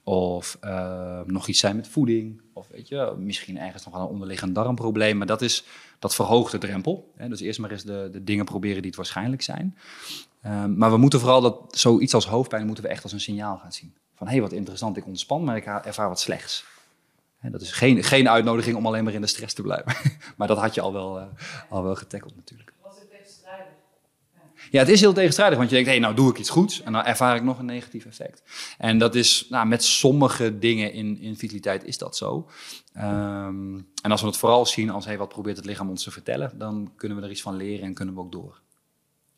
Of uh, nog iets zijn met voeding. Of weet je, misschien ergens nog wel een onderliggend darmprobleem. Maar dat, is, dat verhoogt de drempel. Hè? Dus eerst maar eens de, de dingen proberen die het waarschijnlijk zijn. Uh, maar we moeten vooral dat zoiets als hoofdpijn moeten we echt als een signaal gaan zien. Van hé, hey, wat interessant, ik ontspan, maar ik ervaar wat slechts. Hè, dat is geen, geen uitnodiging om alleen maar in de stress te blijven. maar dat had je al wel, uh, al wel getackeld natuurlijk. Ja, het is heel tegenstrijdig, want je denkt, hé, hey, nou doe ik iets goeds en dan ervaar ik nog een negatief effect. En dat is, nou, met sommige dingen in, in vitaliteit is dat zo. Um, en als we het vooral zien als, hé, hey, wat probeert het lichaam ons te vertellen, dan kunnen we er iets van leren en kunnen we ook door.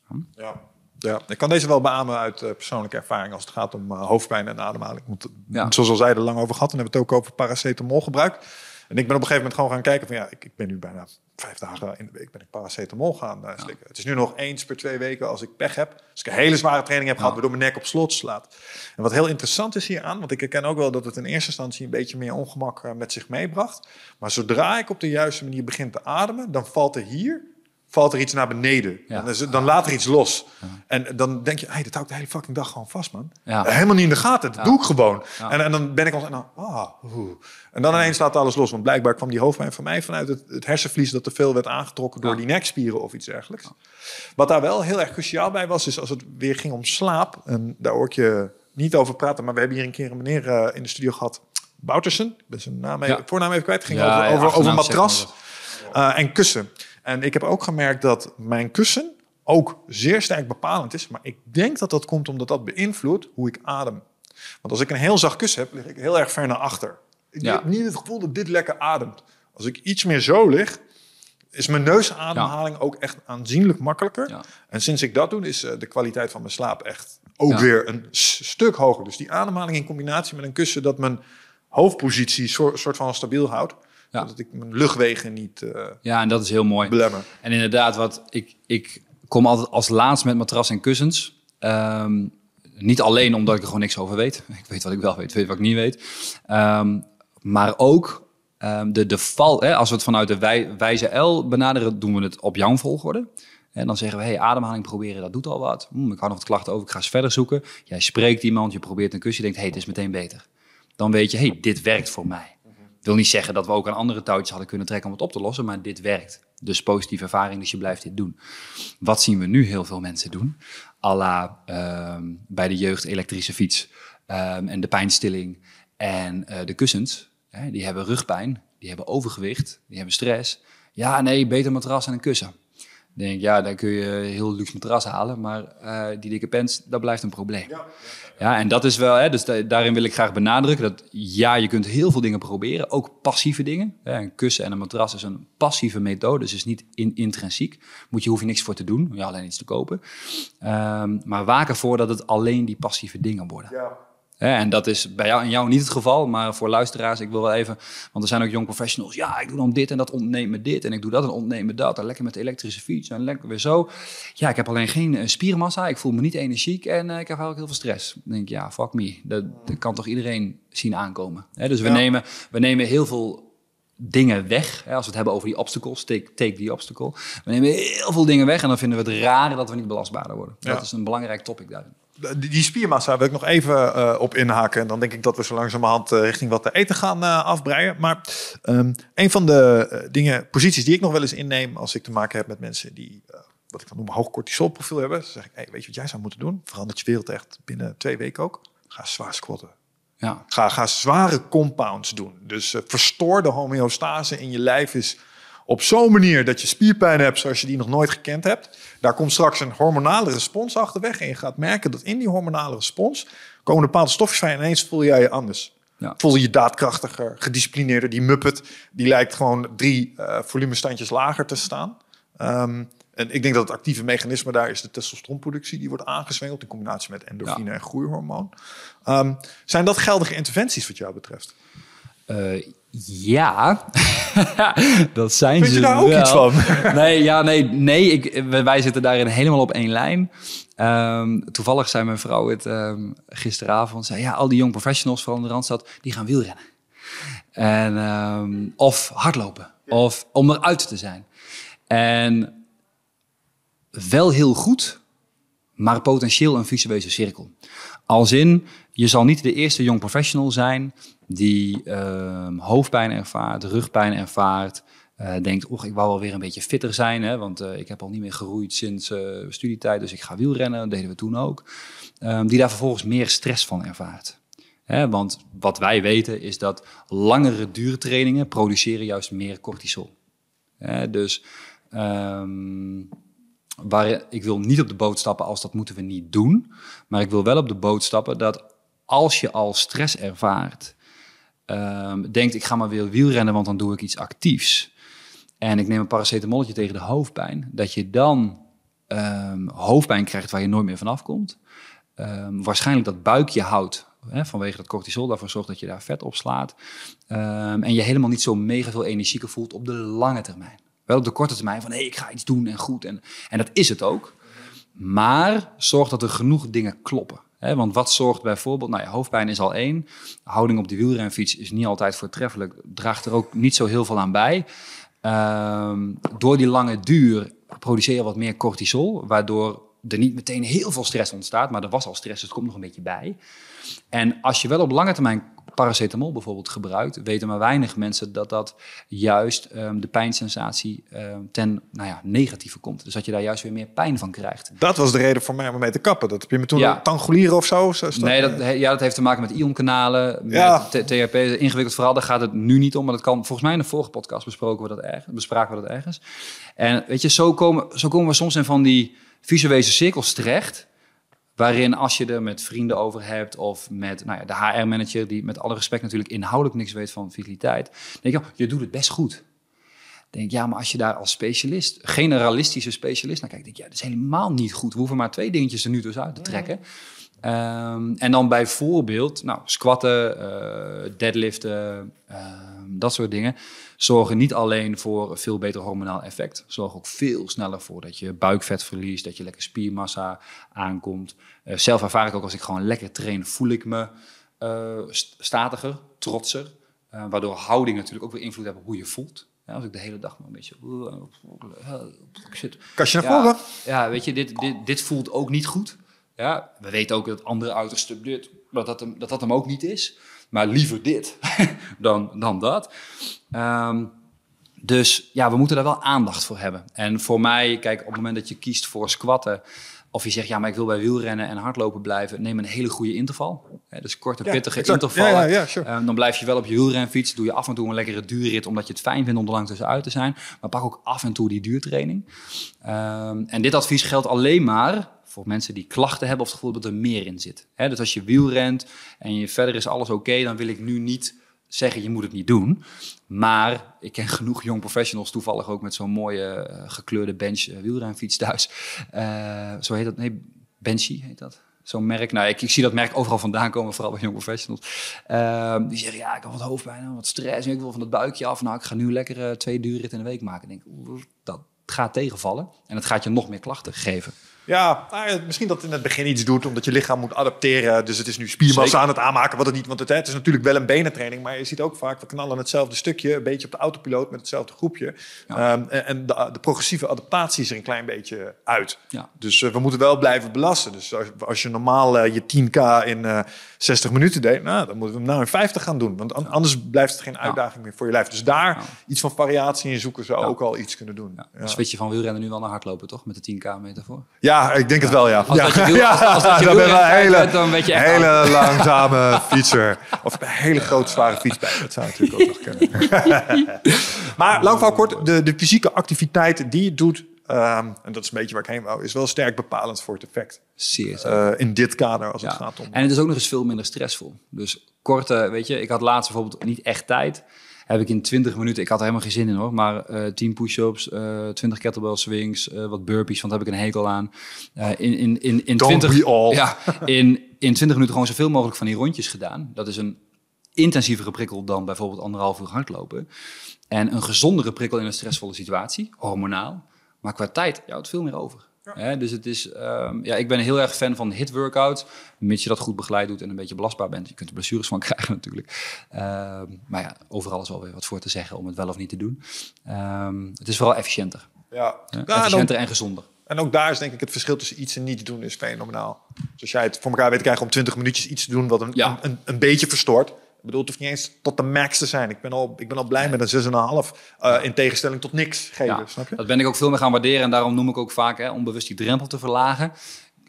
Hm? Ja. Ja, ik kan deze wel beamen uit uh, persoonlijke ervaring als het gaat om uh, hoofdpijn en ademhaling. Want, ja. Zoals al zei, er lang over gehad. En hebben we het ook over paracetamol gebruikt. En ik ben op een gegeven moment gewoon gaan kijken van ja, ik, ik ben nu bijna vijf dagen in de week ben ik paracetamol gaan uh, slikken. Ja. Het is nu nog eens per twee weken als ik pech heb. Als ik een hele zware training heb gehad, waardoor mijn nek op slot slaat. En wat heel interessant is hieraan, want ik herken ook wel dat het in eerste instantie een beetje meer ongemak uh, met zich meebracht. Maar zodra ik op de juiste manier begin te ademen, dan valt er hier valt er iets naar beneden. Ja. Dan, is, dan laat er iets los. Ja. En dan denk je, hey, dat hou ik de hele fucking dag gewoon vast, man. Ja. Helemaal niet in de gaten. Dat doe ik gewoon. En, en, dan ben ik al en dan, ah, En dan ineens laat alles los. Want blijkbaar kwam die hoofdpijn van mij vanuit het, het hersenvlies dat te veel werd aangetrokken door die nekspieren of iets dergelijks. Wat daar wel heel erg cruciaal bij was, is als het weer ging om slaap. En daar hoor ik je niet over praten, maar we hebben hier een keer een meneer uh, in de studio gehad. Boutersen, ik ben zijn naam even, voornaam even kwijt. Ging over, over, over matras uh, en kussen. En ik heb ook gemerkt dat mijn kussen ook zeer sterk bepalend is. Maar ik denk dat dat komt omdat dat beïnvloedt hoe ik adem. Want als ik een heel zacht kussen heb, lig ik heel erg ver naar achter. Ik ja. heb niet het gevoel dat dit lekker ademt. Als ik iets meer zo lig, is mijn neusademhaling ja. ook echt aanzienlijk makkelijker. Ja. En sinds ik dat doe, is de kwaliteit van mijn slaap echt ook weer een stuk hoger. Dus die ademhaling in combinatie met een kussen dat mijn hoofdpositie soort van stabiel houdt. Ja. Dat ik mijn luchtwegen niet uh, Ja, en dat is heel mooi. Belemmer. En inderdaad, wat ik, ik kom altijd als laatst met matras en kussens. Um, niet alleen omdat ik er gewoon niks over weet. Ik weet wat ik wel weet, weet wat ik niet weet. Um, maar ook um, de, de val. Hè, als we het vanuit de wij, wijze L benaderen, doen we het op jouw volgorde. En dan zeggen we, hey, ademhaling proberen, dat doet al wat. Hm, ik hou nog wat klachten over, ik ga eens verder zoeken. Jij spreekt iemand, je probeert een kusje, je denkt, hey, het is meteen beter. Dan weet je, hey, dit werkt voor mij wil niet zeggen dat we ook aan andere touwtjes hadden kunnen trekken om het op te lossen, maar dit werkt. Dus positieve ervaring, dus je blijft dit doen. Wat zien we nu heel veel mensen doen? Alla uh, bij de jeugd elektrische fiets um, en de pijnstilling en uh, de kussens. Hè, die hebben rugpijn, die hebben overgewicht, die hebben stress. Ja, nee, beter matras en een kussen. denk, ja, dan kun je heel luxe matras halen, maar eh, die dikke pens, dat blijft een probleem. Ja, en dat is wel, hè, dus da- daarin wil ik graag benadrukken dat ja, je kunt heel veel dingen proberen, ook passieve dingen. Een kussen en een matras is een passieve methode, dus is niet in, intrinsiek. Moet je, hoef je niks voor te doen, ja, alleen iets te kopen. Ehm, maar waak ervoor dat het alleen die passieve dingen worden. Hè, en dat is bij jou en jou niet het geval, maar voor luisteraars, ik wil wel even, want er zijn ook young professionals. Ja, ik doe dan dit en dat ontneemt me dit en ik doe dat en ontneemt me dat. En lekker met de elektrische fiets en lekker weer zo. Ja, ik heb alleen geen eh, spiermassa, ik voel me niet energiek en eh, ik heb eigenlijk heel veel stress. Dan denk ik, ja, fuck me. Dat, dat kan toch iedereen zien aankomen. Hè, dus we, Ja. nemen, we nemen heel veel dingen weg. Hè, als we het hebben over die obstacles, take, take the obstacle. We nemen heel veel dingen weg en dan vinden we het raar dat we niet belastbaarder worden. Ja. Dat is een belangrijk topic daarin. Die, spiermassa wil ik nog even eh, op inhaken. En dan denk ik dat we zo langzamerhand eh, richting wat te eten gaan eh, afbreien. Maar ehm, een van de dingen, posities die ik nog wel eens inneem als ik te maken heb met mensen die, wat ik dan noem, een hoog cortisolprofiel hebben. Dan zeg ik, hey, weet je wat jij zou moeten doen? Verandert je wereld echt binnen twee weken ook? Ga zwaar squatten. Ja, Ga, ga zware compounds doen. Dus verstoor de homeostase in je lijf is op zo'n manier dat je spierpijn hebt zoals je die nog nooit gekend hebt. Daar komt straks een hormonale respons achterweg. En je gaat merken dat in die hormonale respons komen bepaalde stofjes vrij. En ineens voel jij je anders. Ja. Voel je je daadkrachtiger, gedisciplineerder. Die muppet, die lijkt gewoon drie eh volumestandjes lager te staan. Ehm, en ik denk dat het actieve mechanisme daar is de testosteronproductie. Die wordt aangezwengeld in combinatie met endorfine en groeihormoon. Ehm, zijn dat geldige interventies wat jou betreft? Eh, ja, dat zijn Vind je ze daar ook wel. iets van? Nee, ja, nee, nee ik, wij- zitten daarin helemaal op één lijn. Ehm, toevallig zei mijn vrouw het ehm, gisteravond. Zei, ja, al die young professionals van de Randstad, die gaan wielrennen. En, ehm, of hardlopen. Of om eruit te zijn. En wel heel goed, maar potentieel een visueuze cirkel. Als in, je zal niet de eerste young professional zijn die ehm, hoofdpijn ervaart, rugpijn ervaart. eh, denkt, och, ik wou wel weer een beetje fitter zijn, hè, want eh, ik heb al niet meer geroeid sinds eh, studietijd, dus ik ga wielrennen. Dat deden we toen ook. Ehm, die daar vervolgens meer stress van ervaart. Hè, want wat wij weten is dat langere duurtrainingen produceren juist meer cortisol. Hè, dus ehm, waar, ik wil niet op de boot stappen als dat moeten we niet doen. Maar ik wil wel op de boot stappen dat als je al stress ervaart, ehm, denkt ik ga maar weer wielrennen, want dan doe ik iets actiefs. En ik neem een paracetamolletje tegen de hoofdpijn. Dat je dan ehm, hoofdpijn krijgt waar je nooit meer vanaf komt. Ehm, waarschijnlijk dat buikje houdt. Hè, vanwege dat cortisol daarvoor zorgt dat je daar vet op slaat. En je helemaal niet zo mega veel energieker voelt op de lange termijn. Wel op de korte termijn van hé, hey, ik ga iets doen en goed. En, en dat is het ook. Maar zorg dat er genoeg dingen kloppen. Want wat zorgt bijvoorbeeld, nou ja, hoofdpijn is al één. Houding op de wielrenfiets is niet altijd voortreffelijk. Draagt er ook niet zo heel veel aan bij. Ehm, door die lange duur produceer je wat meer cortisol. Waardoor er niet meteen heel veel stress ontstaat. Maar er was al stress, dus het komt nog een beetje bij. En als je wel op lange termijn paracetamol bijvoorbeeld gebruikt, weten maar weinig mensen dat dat juist ehm, de pijnsensatie ehm, ten nou ja, negatieve komt. Dus dat je daar juist weer meer pijn van krijgt. Dat was de reden voor mij om mee te kappen. Dat heb je me toen Ja. tangolieren of zo? Nee, dat, he- ja, dat heeft te maken met ionkanalen, met Ja. T- THP, ingewikkeld verhaal. Daar gaat het nu niet om, maar dat kan volgens mij in de vorige podcast besproken we dat ergens, bespraken we dat ergens. En weet je, zo komen, zo komen we soms in van die visuele cirkels terecht. Waarin als je er met vrienden over hebt of met nou ja, de HR-manager, die met alle respect natuurlijk inhoudelijk niks weet van vitaliteit, denk je, oh, je doet het best goed. Denk ik, ja, maar als je daar als specialist, generalistische specialist naar kijkt, denk ik, ja, dat is helemaal niet goed. We hoeven maar twee dingetjes er nu dus uit te trekken. Ehm, en dan bijvoorbeeld, nou, squatten, eh, deadliften, ehm, dat soort dingen, zorgen niet alleen voor een veel beter hormonaal effect, zorgen ook veel sneller voor dat je buikvet verliest, dat je lekker spiermassa aankomt. Eh, zelf ervaar ik ook als ik gewoon lekker train, voel ik me eh, st- statiger, trotser, waardoor houding natuurlijk ook weer invloed heeft op hoe je voelt. Ja, als ik de hele dag maar een beetje... Kastje naar voren. ja, weet je, dit, dit, dit voelt ook niet goed. Ja, we weten ook dat andere uiterste dit, dat dat, hem, dat dat hem ook niet is. Maar liever dit dan, dan dat. Ehm, dus ja, we moeten daar wel aandacht voor hebben. En voor mij, kijk, op het moment dat je kiest voor squatten, Of je zegt, ja, maar ik wil bij wielrennen en hardlopen blijven. Neem een hele goede interval. Dus korte, Ja, pittige exact. intervallen. Ja, ja, sure. Ehm, dan blijf je wel op je wielrenfiets. Doe je af en toe een lekkere duurrit, omdat je het fijn vindt om er lang tussenuit te zijn. Maar pak ook af en toe die duurtraining. Ehm, en dit advies geldt alleen maar voor mensen die klachten hebben of het gevoel dat er meer in zit. Dus als je wielrent en je verder is alles oké, dan wil ik nu niet zeggen je moet het niet doen. Maar ik ken genoeg jong professionals, toevallig ook met zo'n mooie eh, gekleurde bench wielrenfiets thuis. Eh, zo heet dat, nee, Benchy heet dat. Zo'n merk. Nou, ik, ik zie dat merk overal vandaan komen, vooral bij jong professionals. Ehm, die zeggen, ja, ik heb wat hoofdpijn, wat stress, ik wil van het buikje af. Nou, ik ga nu lekker twee duurritten in de week maken. Ik dat gaat tegenvallen. En het gaat je nog meer klachten geven. Ja, nou ja, misschien dat het in het begin iets doet omdat je lichaam moet adapteren. Dus het is nu spiermassa aan het aanmaken, wat het niet. Want het, het is natuurlijk wel een benentraining, maar je ziet ook vaak, we knallen hetzelfde stukje, een beetje op de autopiloot met hetzelfde groepje. Ehm, en en de, de progressieve adaptatie is er een klein beetje uit. Ja. Dus eh, we moeten wel blijven belasten. Dus als, als je normaal eh, je 10k in eh 60 minuten deed, nou, dan moeten we hem nou in 50 gaan doen. Want an- anders blijft het geen uitdaging meer voor je lijf. Dus daar iets van variatie in zoeken zou ook al iets kunnen doen. Ja. Switch je van wielrennen nu wel naar hardlopen, toch? Met de 10k metafoor. Ja, ik denk het wel, ja. Als ja. dat je wiel- als- als dat je dan ben wel hele, bent, dan weet je echt hele langzame fietser. Of een hele grote, zware fiets bij. Dat zou natuurlijk ook nog kunnen. maar lang verhaal kort, de, de fysieke activiteit die je doet... ehm, en dat is een beetje waar ik heen wou... is wel sterk bepalend voor het effect. Zeer. Eh, in dit kader, als het gaat om... En het is ook nog eens veel minder stressvol. Dus korte, weet je, ik had laatst bijvoorbeeld niet echt tijd. Heb ik in 20 minuten, ik had er helemaal geen zin in hoor, maar eh 10 push-ups, eh 20 kettlebell swings, eh, wat burpees, want daar heb ik een hekel aan. In, in, in, in, Don't 20, we all. Ja, in, in 20 minuten gewoon zoveel mogelijk van die rondjes gedaan. Dat is een intensievere prikkel dan bijvoorbeeld anderhalf uur hardlopen. En een gezondere prikkel in een stressvolle situatie, hormonaal. Maar qua tijd houdt het veel meer over. Dus het is, ehm, ja, ik ben heel erg fan van hit workouts, mits je dat goed begeleid doet en een beetje belastbaar bent. Je kunt er blessures van krijgen natuurlijk. Ehm, maar ja, overal is wel weer wat voor te zeggen om het wel of niet te doen. Ehm, het is vooral efficiënter. ja. Efficiënter en gezonder. En ook daar is denk ik het verschil tussen iets en niet doen is fenomenaal. Dus als jij het voor elkaar weet te krijgen om 20 minuutjes iets te doen wat een, Ja. een, een, een beetje verstoort. Ik bedoel, het hoeft niet eens tot de max te zijn. Ik ben al, ik ben al blij met een 6,5 eh in tegenstelling tot niks geven, Ja, snap je? Dat ben ik ook veel meer gaan waarderen. En daarom noem ik ook vaak hè, onbewust die drempel te verlagen.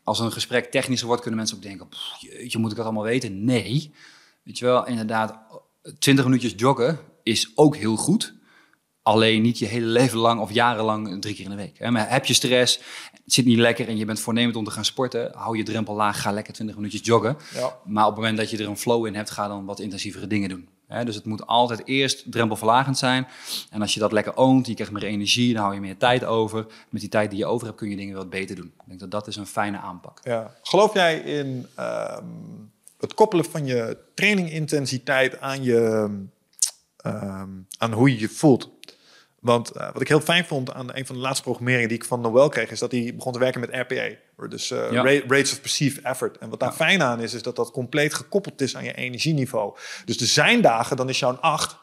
Als een gesprek technischer wordt, kunnen mensen ook denken... "Pff, jeetje, moet ik dat allemaal weten? Nee. Weet je wel, inderdaad, 20 minuutjes joggen is ook heel goed. Alleen niet je hele leven lang of jarenlang drie keer in de week. Maar heb je stress, het zit niet lekker en je bent voornemend om te gaan sporten... hou je drempel laag, ga lekker 20 minuutjes joggen. Ja. Maar op het moment dat je er een flow in hebt, ga dan wat intensievere dingen doen. Dus het moet altijd eerst drempelverlagend zijn. En als je dat lekker oont, je krijgt meer energie, dan hou je meer tijd over. Met die tijd die je over hebt, kun je dingen wat beter doen. Ik denk dat dat is een fijne aanpak. Ja. Geloof jij in ehm, het koppelen van je trainingintensiteit aan, je, ehm, aan hoe je je voelt? Want eh, wat ik heel fijn vond aan een van de laatste programmeringen die ik van Noel kreeg, is dat hij begon te werken met RPA. Dus eh, Ja. Rates of Perceived Effort. En wat daar Ja. fijn aan is, is dat dat compleet gekoppeld is aan je energieniveau. Dus er zijn dagen, dan is jouw 8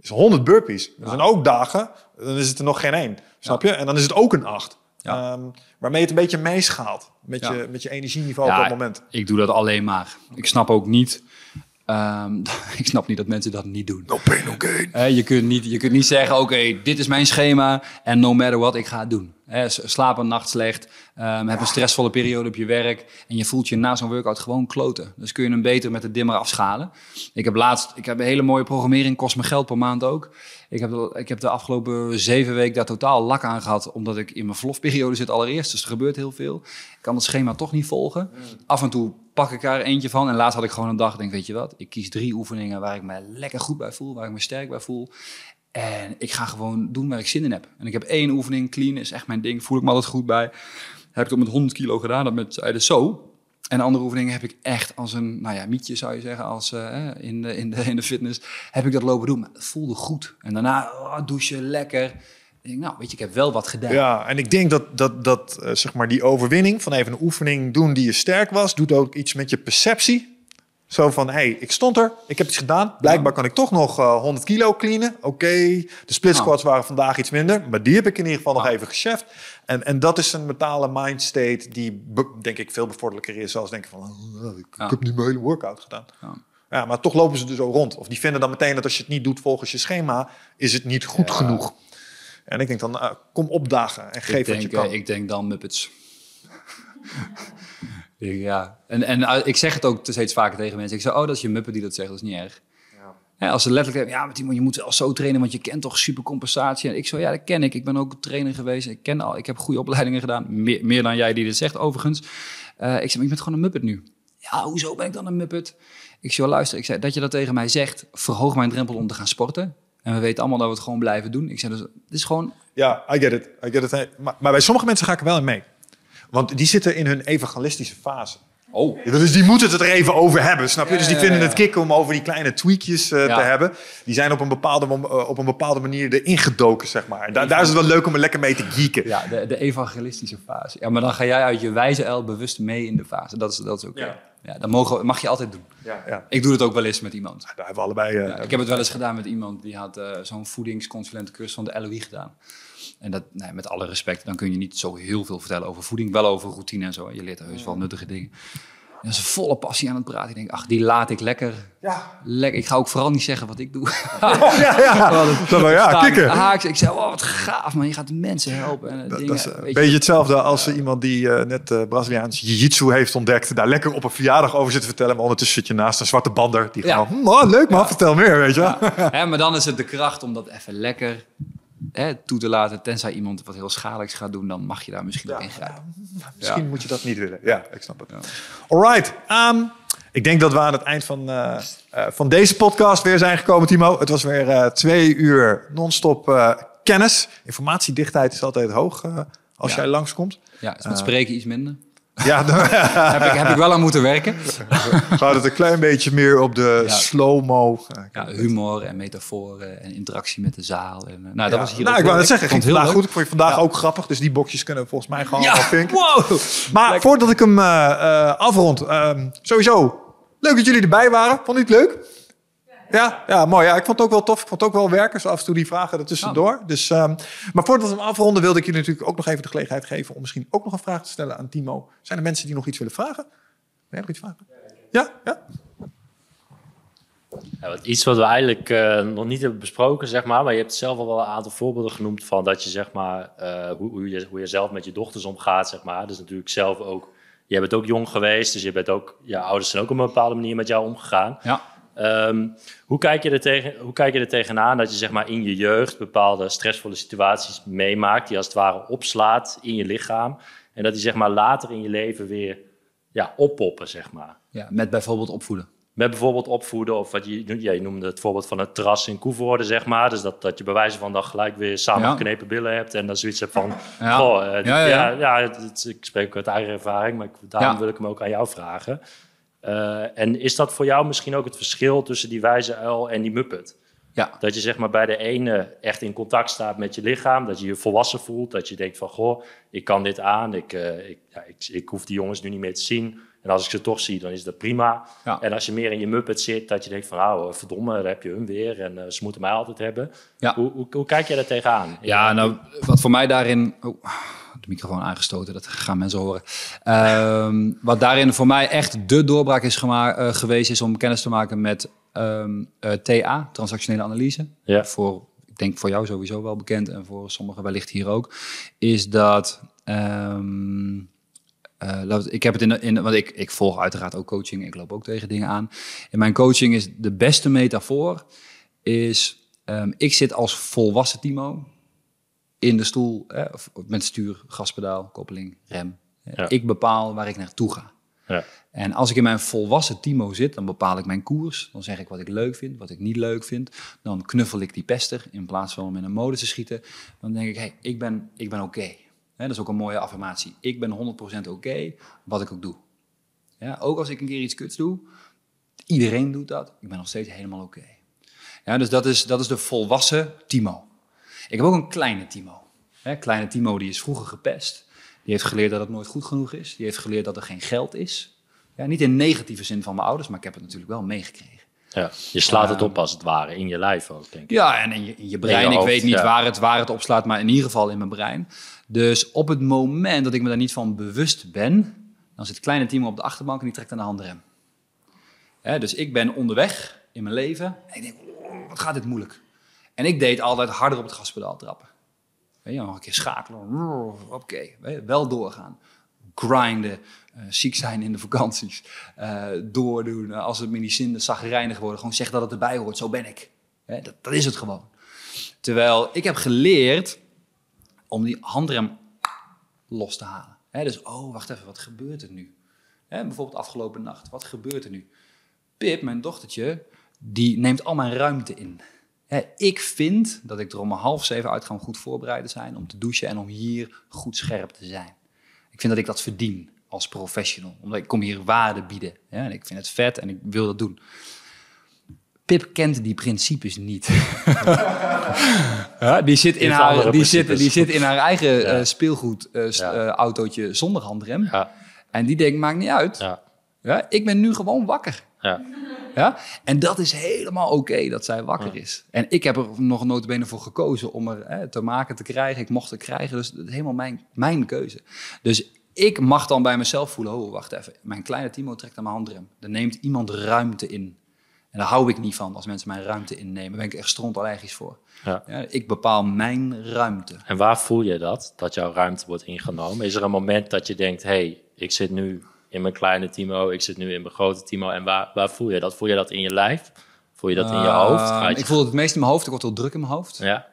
is 100 burpees. Er zijn ook dagen, dan is het er nog geen één. Snap je? En dan is het ook een 8. Ja. Ehm, waarmee het een beetje meeschaalt met, Ja. je, met je energieniveau op dat moment. ik doe dat alleen maar. Ik snap ook niet... ehm, ik snap niet dat mensen dat niet doen. No pain, no gain. Je, kunt niet, je kunt niet zeggen, oké, dit is mijn schema en no matter what, ik ga het doen. Slaap een nacht slecht, ehm, heb een stressvolle periode op je werk en je voelt je na zo'n workout gewoon kloten. Dus kun je hem beter met de dimmer afschalen. Ik heb laatst, ik heb een hele mooie programmering, kost me geld per maand ook. Ik heb, de- ik heb de afgelopen zeven weken daar totaal lak aan gehad, omdat ik in mijn verlofperiode zit allereerst. Dus er gebeurt heel veel. Ik kan het schema toch niet volgen. Af en toe pak ik er eentje van. En laatst had ik gewoon een dag, denk weet je wat, ik kies drie oefeningen waar ik me lekker goed bij voel, waar ik me sterk bij voel. En ik ga gewoon doen waar ik zin in heb. En ik heb één oefening, clean is echt mijn ding, voel ik me altijd goed bij. Heb ik dat met 100 kilo gedaan, dat met zeiden zo. En de andere oefeningen heb ik echt als een, nou ja, mietje zou je zeggen, als eh, in, de, in, de, in de fitness, heb ik dat lopen doen. Maar het voelde goed. En daarna oh, douchen, lekker. Ik denk, nou, weet je, ik heb wel wat gedaan. Ja, en ik denk dat, dat, dat eh, zeg maar die overwinning van even een oefening doen die je sterk was, doet ook iets met je perceptie. Zo van, hé, hey, ik stond er, ik heb iets gedaan. Blijkbaar kan ik toch nog eh, 100 kilo cleanen. Oké, de split Ja. squats waren vandaag iets minder, maar die heb ik in ieder geval nog Ja. even gecheft. En, en dat is een mentale mindstate die, denk ik, veel bevorderlijker is als denken van, oh, ik, Ja. heb nu mijn hele workout gedaan. Ja. Ja, maar toch lopen ze er zo rond. Of die vinden dan meteen dat als je het niet doet volgens je schema, is het niet goed genoeg. En ik denk dan, eh, kom opdagen en geef ik, wat je kan. eh, ik denk dan Muppets. Ja, en, en uh, ik zeg het ook steeds vaker tegen mensen. Ik zeg, oh, dat is je muppet die dat zegt, dat is niet erg. Als ze letterlijk hebben, ja, maar Timo, je moet wel zo trainen, want je kent toch supercompensatie. En ik zo, ja, dat ken ik. Ik ben ook trainer geweest. Ik ken al, ik heb goede opleidingen gedaan. Meer, meer dan jij die dit zegt, overigens. Uh, ik zeg, maar je bent gewoon een muppet nu. Ja, hoezo ben ik dan een muppet? Ik zei, luister, ik zei, dat je dat tegen mij zegt, verhoog mijn drempel om te gaan sporten. En we weten allemaal dat we het gewoon blijven doen. Ik zei, dus, het is gewoon... Ja, I get it. I get it. Maar, maar bij sommige mensen ga ik er wel in mee. Want die zitten in hun evangelistische fase. Oh. Dus die moeten het er even over hebben, snap je? dus die vinden het kicken om over die kleine tweakjes uh, te hebben. Die zijn op een bepaalde, uh, op een bepaalde manier erin gedoken, zeg maar. Da daar is het wel leuk om er lekker mee te geeken. Ja, de, de, evangelistische fase. Ja, maar dan ga jij uit je wijze el bewust mee in de fase. Dat is, dat is ook. Okay. Ja. dat mogen, mag je altijd doen. Ja, ja. Ik doe het ook wel eens met iemand. daar hebben we allebei... Uh, ja, ik heb het wel eens gedaan met iemand die had zo'n voedingsconsulentencursus van de LOI gedaan. En dat, nee, met alle respect, dan kun je niet zo heel veel vertellen over voeding. Wel over routine en zo. Je leert er heus wel nuttige dingen. En dat is volle passie aan het praten. Ik denk, ach, die laat ik lekker. Ja. lekker. Ik ga ook vooral niet zeggen wat ik doe. ja, ja. dat, ja, kikken. Haaks. Ik zei, oh, wat gaaf, man. Je gaat mensen helpen. En dat, dingen, dat is een beetje hetzelfde als ja. iemand die uh, net uh, Braziliaans jiu-jitsu heeft ontdekt. Daar lekker op een verjaardag over zit te vertellen. Maar ondertussen zit je naast een zwarte bander. Die ja. gewoon, oh, leuk man, vertel meer, weet je ja. Maar dan is het de kracht om dat even lekker hè, toe te laten. Tenzij iemand wat heel schadelijks gaat doen, dan mag je daar misschien ook in grijpen. Misschien moet je dat niet willen. Ja, ik snap het. Alright. Um, ik denk dat we aan het eind van, uh, uh, van deze podcast weer zijn gekomen, Timo. Het was weer uh, twee uur non-stop kennis. Informatiedichtheid is altijd hoog als ja. jij langskomt. Ja, is met spreken iets minder. Ja, dan, heb, ik, heb ik wel aan moeten werken. We hadden het een klein beetje meer op de ja. slow-mo. Ja, humor en metaforen en interactie met de zaal. En, nou, dat ja. was hier nou, ik wou het zeggen, ging vandaag leuk. goed. Ik vond je vandaag ook grappig. Dus die boxjes kunnen volgens mij gewoon ja. Wow. Maar Lekker. voordat ik hem uh, uh, afrond, um, sowieso leuk dat jullie erbij waren. Vond je het leuk? Ja, ja, mooi. Ja, ik vond het ook wel tof. Ik vond het ook wel werken, zo af en toe die vragen ertussendoor. Oh. Dus, um, maar voordat we hem afronden, wilde ik je natuurlijk ook nog even de gelegenheid geven... om misschien ook nog een vraag te stellen aan Timo. Zijn er mensen die nog iets willen vragen? Wil jij nog iets vragen? Ja? Ja? ja wat, iets wat we eigenlijk uh, nog niet hebben besproken, zeg maar. Maar je hebt zelf al wel een aantal voorbeelden genoemd van dat je, zeg maar... Uh, hoe, hoe, je, hoe je zelf met je dochters omgaat, zeg maar. Dus natuurlijk zelf ook... Je bent ook jong geweest, dus je bent ook... Je ouders zijn ook op een bepaalde manier met jou omgegaan. Ja. Um, hoe, kijk je er tegen, hoe kijk je er tegenaan dat je zeg maar, in je jeugd bepaalde stressvolle situaties meemaakt, die als het ware opslaat in je lichaam, en dat die zeg maar, later in je leven weer ja, oppoppen? Zeg maar. Ja, met bijvoorbeeld opvoeden. Met bijvoorbeeld opvoeden, of wat je, ja, je noemde het voorbeeld van het terras in Koevoorde, zeg maar. Dus dat, dat je bij wijze van dan gelijk weer samengeknepen ja. billen hebt en dan zoiets hebt van, ja. goh, uh, ja, ja, ja. het, ik spreek uit eigen ervaring, maar ik, daarom wil ik hem ook aan jou vragen. Uh, en is dat voor jou misschien ook het verschil tussen die wijze uil en die muppet? Ja. Dat je zeg maar bij de ene echt in contact staat met je lichaam, dat je je volwassen voelt, dat je denkt van goh, ik kan dit aan, ik, uh, ik, ja, ik, ik, hoef die jongens nu niet meer te zien. En als ik ze toch zie, dan is dat prima. Ja. En als je meer in je muppet zit, dat je denkt van nou, verdomme, daar heb je hun weer en uh, ze moeten mij altijd hebben. Ja. Hoe, hoe, hoe kijk jij daar tegenaan? Ja, nou, wat voor mij daarin... Oh microfoon aangestoten, dat gaan mensen horen. Um, wat daarin voor mij echt de doorbraak is gemaakt, uh, geweest, is om kennis te maken met um, uh, TA, transactionele analyse. Ja. Voor, ik denk voor jou sowieso wel bekend en voor sommigen wellicht hier ook. Is dat. Um, uh, ik heb het in, in want ik, ik volg uiteraard ook coaching, ik loop ook tegen dingen aan. In mijn coaching is de beste metafoor is, um, ik zit als volwassen Timo in de stoel, eh, met stuur, gaspedaal, koppeling, rem. Ja. Ik bepaal waar ik naartoe ga. Ja. En als ik in mijn volwassen Timo zit, dan bepaal ik mijn koers. Dan zeg ik wat ik leuk vind, wat ik niet leuk vind. Dan knuffel ik die pester in plaats van om in een mode te schieten. Dan denk ik, hey, ik ben, ik ben oké. Okay. Dat is ook een mooie affirmatie. Ik ben 100% oké, okay, wat ik ook doe. Ja, ook als ik een keer iets kuts doe, iedereen doet dat. Ik ben nog steeds helemaal oké. Okay. Ja, dus dat is, dat is de volwassen Timo. Ik heb ook een kleine Timo. Hè, kleine Timo die is vroeger gepest. Die heeft geleerd dat het nooit goed genoeg is. Die heeft geleerd dat er geen geld is. Ja, niet in negatieve zin van mijn ouders, maar ik heb het natuurlijk wel meegekregen. Ja, je slaat het op als het ware, in je lijf ook, denk ik. Ja, en in je, in je brein. In je hoofd, ik weet niet ja. waar, het, waar het opslaat, maar in ieder geval in mijn brein. Dus op het moment dat ik me daar niet van bewust ben, dan zit kleine Timo op de achterbank en die trekt aan de handrem. Hè, dus ik ben onderweg in mijn leven en ik denk, oh, wat gaat dit moeilijk. En ik deed altijd harder op het gaspedaal trappen. Weet je, nog een keer schakelen. Oké, wel doorgaan. grinden, eh, ziek zijn in de vakanties, eh, doordoen. Eh, als het medicijn zagrijnig worden, gewoon zeg dat het erbij hoort. Zo ben ik. Dat, is het gewoon. Terwijl ik heb geleerd om die handrem los te halen. Dus, oh, wacht even, wat gebeurt er nu? Hè, bijvoorbeeld afgelopen nacht, wat gebeurt er nu? Pip, mijn dochtertje, die neemt al mijn ruimte in. Ik vind dat ik er om half zeven uit ga om goed voorbereid te zijn, om te douchen en om hier goed scherp te zijn. Ik vind dat ik dat verdien als professional, omdat ik kom hier waarde bieden. En ik vind het vet en ik wil dat doen. Pip kent die principes niet. ja, die, zit in haar, die, zit, die zit in haar eigen Ja. eh, speelgoed eh, s- Ja. eh, zonder handrem. Ja, En die denkt, maakt niet uit. ja, Ja, ik ben nu gewoon wakker. Ja. Ja? En dat is helemaal oké dat zij wakker is. En ik heb er nog notabene voor gekozen om er hè, te maken te krijgen. Ik mocht het krijgen, dus dat is helemaal mijn, mijn keuze. Dus ik mag dan bij mezelf voelen, oh, wacht even. Mijn kleine Timo trekt aan mijn handrem. Er neemt iemand ruimte in. En daar hou ik niet van als mensen mijn ruimte innemen. Daar ben ik echt strontallergisch voor. Ja. Ja, ik bepaal mijn ruimte. En waar voel je dat, dat jouw ruimte wordt ingenomen? Is er een moment dat je denkt, hé, hey, ik zit nu in mijn kleine Timo, ik zit nu in mijn grote Timo. En waar, waar voel je dat? Voel je dat in je lijf? Voel je dat in je hoofd? Je- Ehm, ik voel het het meest in mijn hoofd. Ik word wel druk in mijn hoofd. Ja,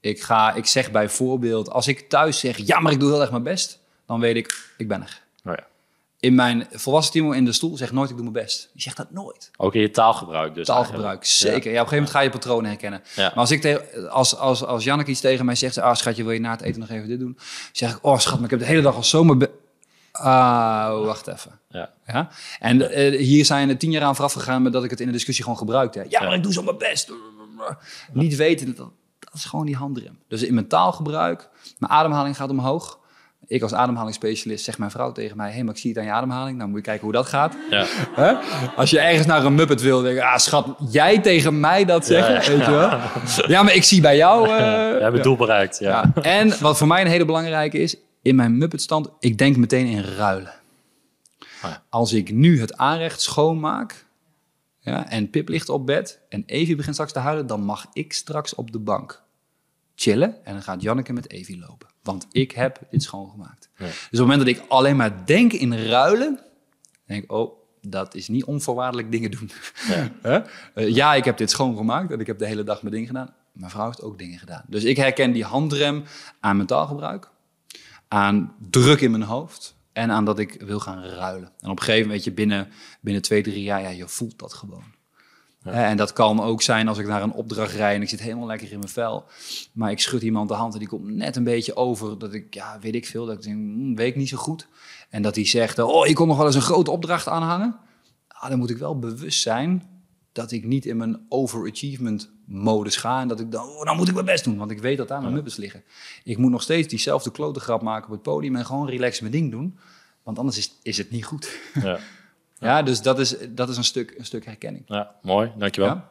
Ik, ga, ik zeg bijvoorbeeld, als ik thuis zeg, ja, maar ik doe heel erg mijn best, dan weet ik, ik ben er. oh ja. In mijn volwassen Timo in de stoel zegt nooit, ik doe mijn best. Die zegt dat nooit. Ook in je taalgebruik dus Taalgebruik, eigenlijk. zeker. Ja. op een gegeven moment ga je patronen herkennen. Ja. Maar als, ik tegen, als, als, als Janneke iets tegen mij zegt, ah schatje, wil je na het eten nog even dit doen? zeg ik, oh schat, maar ik heb de hele dag al zo mijn Ah, wacht even. Ja. Ja? En eh, hier zijn er tien jaar aan vooraf gegaan met dat ik het in de discussie gewoon gebruikte. Ja, maar ik doe zo mijn best. Niet weten, dat, dat is gewoon die handrem. Dus in mijn taalgebruik, mijn ademhaling gaat omhoog. Ik als ademhalingsspecialist zeg mijn vrouw tegen mij... hé, maar ik zie het aan je ademhaling. Nou, moet je kijken hoe dat gaat. Ja. Als je ergens naar een muppet wil, denk ik... ah, schat, jij tegen mij dat zeggen, Ja, ja. weet je wel? Ja, maar ik zie bij jou... eh, Je hebt het doel bereikt, ja. En wat voor mij een hele belangrijke is, in mijn Muppetstand, ik denk meteen in ruilen. Ah ja. Als ik nu het aanrecht schoonmaak ja, en Pip ligt op bed en Evie begint straks te huilen, dan mag ik straks op de bank chillen en dan gaat Janneke met Evie lopen. Want ik heb dit schoongemaakt. Ja. Dus op het moment dat ik alleen maar denk in ruilen, denk ik, oh, dat is niet onvoorwaardelijk dingen doen. Ja. Eh, ja, ik heb dit schoongemaakt en ik heb de hele dag mijn ding gedaan. Mijn vrouw heeft ook dingen gedaan. Dus ik herken die handrem aan mijn taalgebruik, aan druk in mijn hoofd en aan dat ik wil gaan ruilen. En op een gegeven moment, je, binnen, binnen twee, drie jaar, ja, je voelt dat gewoon. En dat kan ook zijn als ik naar een opdracht rijd en ik zit helemaal lekker in mijn vel. Maar ik schud iemand de hand en die komt net een beetje over. Dat ik, ja, weet ik veel, dat ik denk, hm, weet ik niet zo goed. En dat die zegt, oh, je kon nog wel eens een grote opdracht aanhangen. Ah, dan moet ik wel bewust zijn dat ik niet in mijn overachievement modus ga. En dat ik dan, oh, dan moet ik mijn best doen. Want ik weet dat daar mijn muppets liggen. Ik moet nog steeds diezelfde klote grap maken op het podium en gewoon relaxed mijn ding doen. Want anders is, is het niet goed. Ja. Ja, dus dat is, dat is een, stuk, een stuk herkenning. ja, mooi, dankjewel. Ja?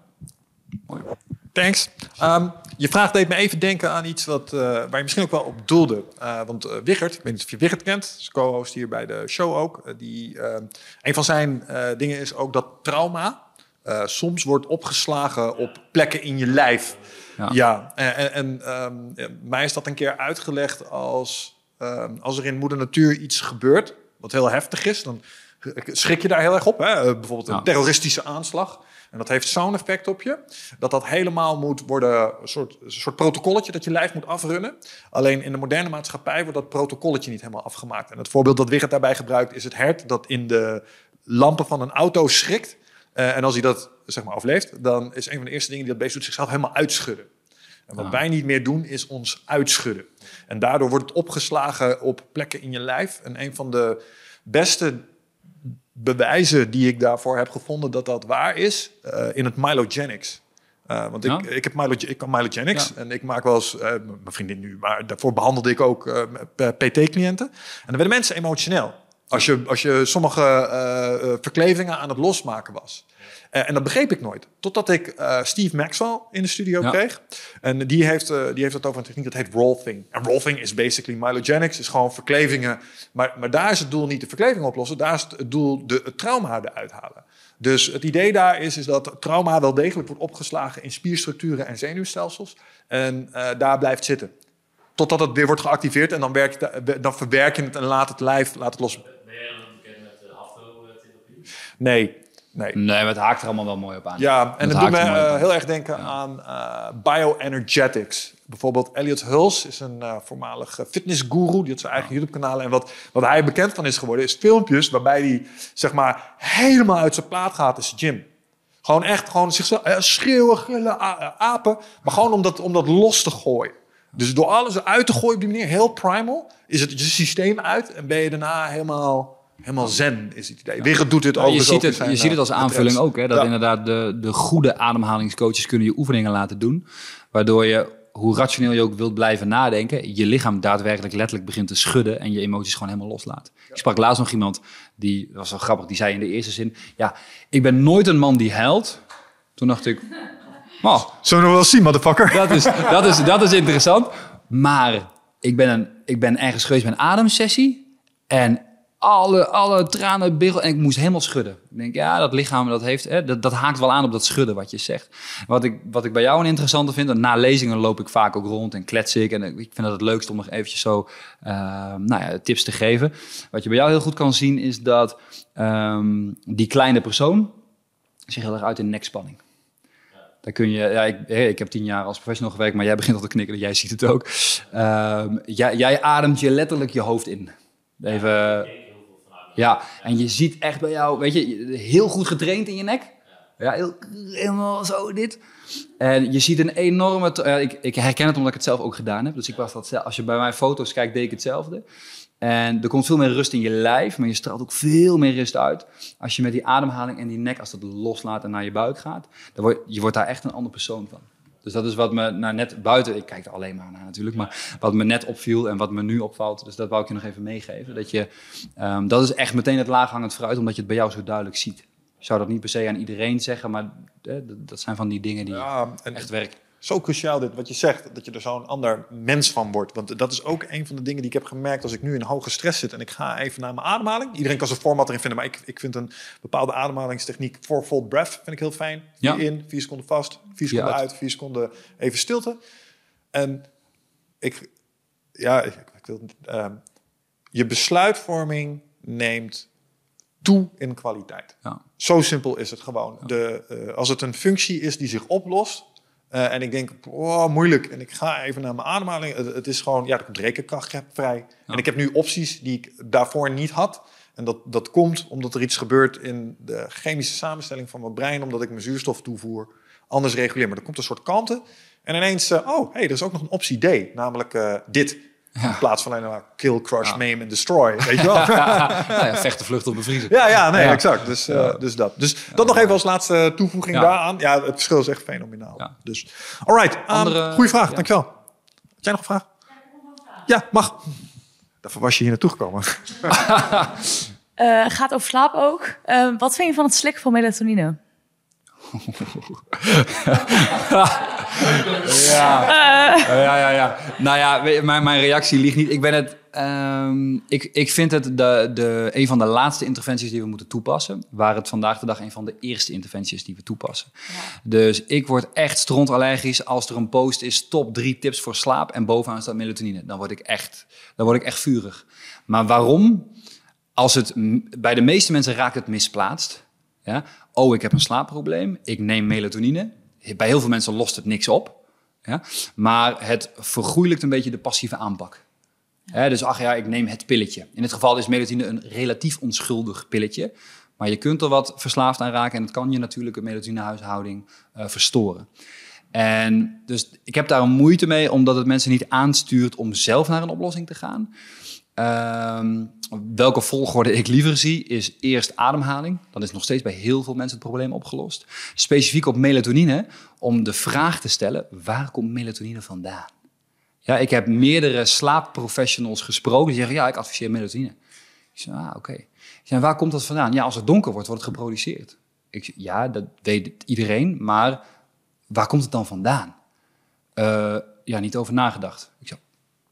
Thanks. Ehm, je vraag deed me even denken aan iets wat, eh, waar je misschien ook wel op doelde. Eh, want Wiggert, ik weet niet of je Wiggert kent, is co-host hier bij de show ook. Die, eh, een van zijn eh, dingen is ook dat trauma eh, soms wordt opgeslagen op plekken in je lijf. Ja. Ja, en, ehm, mij is dat een keer uitgelegd als ehm, als er in moeder natuur iets gebeurt, wat heel heftig is, dan schrik je daar heel erg op. Hè? Eh, bijvoorbeeld een Ja. terroristische aanslag. En dat heeft zo'n effect op je, dat dat helemaal moet worden, een soort, een soort protocolletje dat je lijf moet afrunnen. Alleen in de moderne maatschappij wordt dat protocolletje niet helemaal afgemaakt. En het voorbeeld dat Wigert daarbij gebruikt is het hert dat in de lampen van een auto schrikt. Eh, en als hij dat zeg maar overleeft, dan is een van de eerste dingen die dat beest doet zichzelf helemaal uitschudden. En wat Ah. wij niet meer doen, is ons uitschudden. En daardoor wordt het opgeslagen op plekken in je lijf. En een van de beste bewijzen die ik daarvoor heb gevonden dat dat waar is, eh, in het Milogenics. Eh, want ik, Ja? ik, heb Milo, ik kan Milogenics Ja. en ik maak wel eens, mijn vriendin nu, maar daarvoor behandelde ik ook PT-cliënten. En dan werden mensen emotioneel. Als je, als je sommige eh, eh, verklevingen aan het losmaken was. Eh, en dat begreep ik nooit. Totdat ik Steve Maxwell in de studio Ja. kreeg. En die heeft, die heeft het over een techniek dat heet rolfing. En rolfing is basically Milogenics, is gewoon verklevingen. Maar, maar daar is het doel niet de verkleving oplossen. Daar is het doel de, het trauma eruit halen. Dus het idee daar is, is dat trauma wel degelijk wordt opgeslagen in spierstructuren en zenuwstelsels. En daar blijft zitten. totdat het weer wordt geactiveerd. En dan, werk je, het- dan verwerk je het en laat het lijf, laat het los. Bekend met de haftotherapie? Nee, nee. Nee, maar het haakt er allemaal wel mooi op aan. Ja, en Dat het doet me eh, heel erg denken aan eh, bioenergetics. Bijvoorbeeld Elliot Hulse is een eh voormalig eh, fitnessguru. Die had zijn eigen YouTube-kanaal. En wat, wat hij bekend van is geworden, is filmpjes waarbij hij zeg maar helemaal uit zijn plaat gaat in zijn gym. Gewoon echt gewoon zichzelf eh, schreeuwen, gillen, eh, apen. Maar gewoon om dat, om dat los te gooien. Dus door alles uit te gooien op die manier, heel primal, is het je systeem uit. En ben je daarna helemaal, helemaal zen, is het idee. Wigert doet dit Ja, ook. je ziet, het, je ziet het als aanvulling ook. Hè, dat Ja. inderdaad de, de goede ademhalingscoaches kunnen je oefeningen laten doen. Waardoor je, hoe rationeel je ook wilt blijven nadenken, je lichaam daadwerkelijk letterlijk begint te schudden en je emoties gewoon helemaal loslaat. Ik sprak laatst nog iemand, die was wel grappig, die zei in de eerste zin, ja, ik ben nooit een man die huilt. Toen dacht ik, oh, Zullen we nog wel zien, motherfucker? dat is, dat is, dat is interessant. Maar ik ben, een, ik ben ergens geweest bij een ademsessie. En alle, alle tranen biggel En ik moest helemaal schudden. Ik denk, ja, dat lichaam dat heeft, hè, dat, dat haakt wel aan op dat schudden wat je zegt. Wat ik, wat ik bij jou een interessante vind, en na lezingen loop ik vaak ook rond en klets ik. En ik vind dat het leukst om nog eventjes zo eh, nou ja, tips te geven. Wat je bij jou heel goed kan zien, is dat ehm, die kleine persoon zich heel erg uit in nekspanning. Daar kun je, ja, ik, ik heb tien jaar als professional gewerkt, maar jij begint al te knikken, jij ziet het ook. Ehm, jij, jij ademt je letterlijk je hoofd in. Even, ja, en je ziet echt bij jou, weet je, heel goed getraind in je nek. Ja, heel, helemaal zo dit. En je ziet een enorme, ja, ik, ik herken het omdat ik het zelf ook gedaan heb. Dus ik was dat als je bij mijn foto's kijkt, deed ik hetzelfde. En er komt veel meer rust in je lijf, maar je straalt ook veel meer rust uit. Als je met die ademhaling en die nek, als dat loslaat en naar je buik gaat, dan word je wordt daar echt een ander persoon van. Dus dat is wat me nou, net buiten, ik kijk er alleen maar naar natuurlijk, maar wat me net opviel en wat me nu opvalt, dus dat wou ik je nog even meegeven. Dat, je, ehm, dat is echt meteen het laaghangend fruit, omdat je het bij jou zo duidelijk ziet. Ik zou dat niet per se aan iedereen zeggen, maar eh, dat- dat zijn van die dingen die Ja, en echt werken. Zo cruciaal dit wat je zegt, dat je er zo'n ander mens van wordt. Want dat is ook een van de dingen die ik heb gemerkt als ik nu in hoge stress zit en ik ga even naar mijn ademhaling. Iedereen kan zijn format erin vinden, maar ik, ik vind een bepaalde ademhalingstechniek, fourfold breath, vind ik heel fijn. Vier Ja. in, vier seconden vast, vier seconden uit. uit, vier seconden even stilte. En ik, ja, ik, ik wil, ehm, je besluitvorming neemt toe in kwaliteit. Ja. Zo simpel is het gewoon. De, eh, als het een functie is die zich oplost. Eh, en ik denk, oh, moeilijk. En ik ga even naar mijn ademhaling. Het, het is gewoon, ja, er komt rekenkracht vrij. En ik heb nu opties die ik daarvoor niet had. En dat, dat komt omdat er iets gebeurt in de chemische samenstelling van mijn brein. Omdat ik mijn zuurstof toevoer. Anders reguleer. Maar er komt een soort kalmte. En ineens, eh, oh, hey, er is ook nog een optie D. Namelijk eh, dit. In plaats van alleen maar kill, crush, maim en destroy. Weet je wel? Nou ja, vechten, vluchten of bevriezen. Ja, ja, nee, Ja. exact. Dus, eh, dus dat. Dus dat nog even als laatste toevoeging Ja. daaraan. Ja, het verschil is echt fenomenaal. Ja. Dus, alright. Um, Andere- goeie vraag, ja. dankjewel. Had jij nog een vraag? Ja, mag. Daarvoor was je hier naartoe gekomen. Eh, gaat over slaap ook. Eh, wat vind je van het slikken van melatonine? Ja, ja, ja, ja. Nou ja, mijn, mijn reactie ligt niet. Ik ben het. ehm, ik, ik vind het de, de, een van de laatste interventies die we moeten toepassen. Waar het vandaag de dag een van de eerste interventies is die we toepassen. Dus ik word echt strontallergisch als er een post is: top drie tips voor slaap. En bovenaan staat melatonine. Dan word ik echt, dan word ik echt vurig. Maar waarom? Als het bij de meeste mensen raakt het misplaatst. Ja? Oh, ik heb een slaapprobleem. Ik neem melatonine. Bij heel veel mensen lost het niks op. Ja? Maar het vergoeilijkt een beetje de passieve aanpak. Dus ach ja, ik neem het pilletje. In dit geval is melatonine een relatief onschuldig pilletje. Maar je kunt er wat verslaafd aan raken en het kan je natuurlijke melatoниnehuishouding eh verstoren. En dus ik heb daar een moeite mee, omdat het mensen niet aanstuurt om zelf naar een oplossing te gaan. Ehm, welke volgorde ik liever zie, is eerst ademhaling. Dan is nog steeds bij heel veel mensen het probleem opgelost. Specifiek op melatonine, om de vraag te stellen: waar komt melatonine vandaan? Ja, ik heb meerdere slaapprofessionals gesproken die zeggen: ja, ik adviseer melatonine. Ik zeg: ah, oké. Zeg, waar komt dat vandaan? Ja, als het donker wordt, wordt het geproduceerd. Ik zeg, ja, dat weet iedereen, maar waar komt het dan vandaan? Eh, ja, niet over nagedacht. Ik zeg,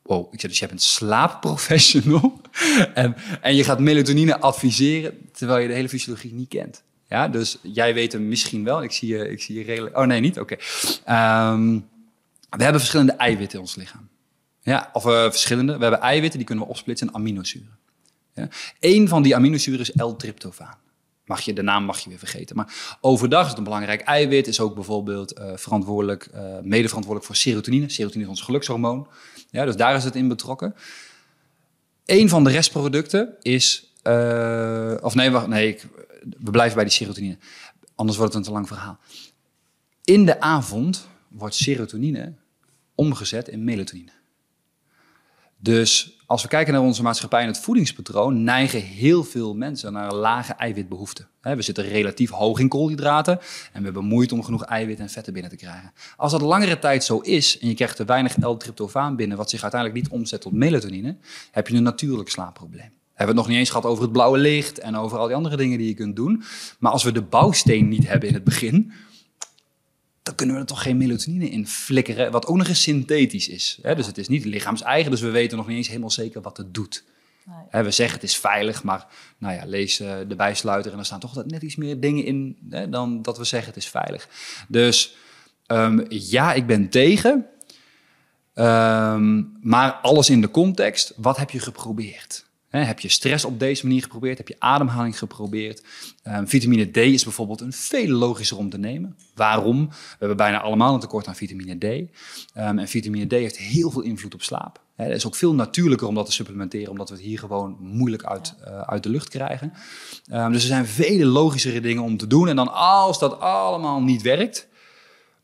wow, ik zeg, dus je een slaapprofessional en, en je gaat melatonine adviseren, terwijl je de hele fysiologie niet kent. Ja, dus jij weet hem misschien wel. Ik zie je, ik zie je redelijk... Oh nee, niet? Oké. Ehm, we hebben verschillende eiwitten in ons lichaam. Ja, of uh, verschillende. We hebben eiwitten, die kunnen we opsplitsen in aminozuren. Ja. Eén van die aminozuren is L-tryptofaan. Mag je, de naam mag je weer vergeten. Maar overdag is het een belangrijk eiwit. Is ook bijvoorbeeld uh, verantwoordelijk, uh, mede verantwoordelijk voor serotonine. Serotonine is ons gelukshormoon. Ja, dus daar is het in betrokken. Eén van de restproducten is... Uh, of nee, wacht, nee we blijven bij die serotonine. Anders wordt het een te lang verhaal. In de avond wordt serotonine omgezet in melatonine. Dus als we kijken naar onze maatschappij en het voedingspatroon, neigen heel veel mensen naar een lage eiwitbehoefte. We zitten relatief hoog in koolhydraten en we hebben moeite om genoeg eiwit en vetten binnen te krijgen. Als dat langere tijd zo is en je krijgt te weinig L-tryptofaan binnen, wat zich uiteindelijk niet omzet tot melatonine, heb je een natuurlijk slaapprobleem. We hebben het nog niet eens gehad over het blauwe licht en over al die andere dingen die je kunt doen. Maar als we de bouwsteen niet hebben in het begin, dan kunnen we er toch geen melatonine in flikkeren, wat ook nog eens synthetisch is. Hè? Dus het is niet lichaams-eigen, dus we weten nog niet eens helemaal zeker wat het doet. Nee. Hè, we zeggen het is veilig, maar nou ja, lees uh, de bijsluiter en er staan toch net iets meer dingen in hè, dan dat we zeggen het is veilig. Dus um, ja, ik ben tegen, um, maar alles in de context. Wat heb je geprobeerd? Heb je stress op deze manier geprobeerd? Heb je ademhaling geprobeerd? Um, vitamine D is bijvoorbeeld een veel logischer om te nemen. Waarom? We hebben bijna allemaal een tekort aan vitamine D. Um, en vitamine D heeft heel veel invloed op slaap. Het is ook veel natuurlijker om dat te supplementeren, omdat we het hier gewoon moeilijk uit, uh, uit de lucht krijgen. Um, dus er zijn vele logischere dingen om te doen. En dan als dat allemaal niet werkt,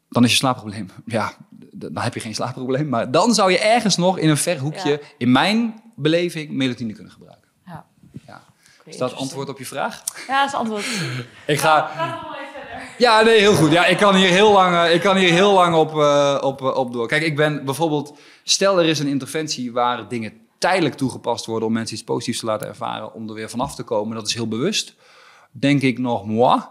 dan is je slaapprobleem. Ja, dan heb je geen slaapprobleem. Maar dan zou je ergens nog in een ver hoekje, ja. in mijn beleving, melatonine kunnen gebruiken. Ja. ja. Is dat antwoord op je vraag? Ja, dat is antwoord. ik ga. Ja, nee, heel goed. Ja, ik kan hier heel lang, ik kan hier heel lang op, uh, op, op door. Kijk, ik ben bijvoorbeeld, stel er is een interventie waar dingen tijdelijk toegepast worden om mensen iets positiefs te laten ervaren, om er weer vanaf te komen. Dat is heel bewust. Denk ik nog, moi.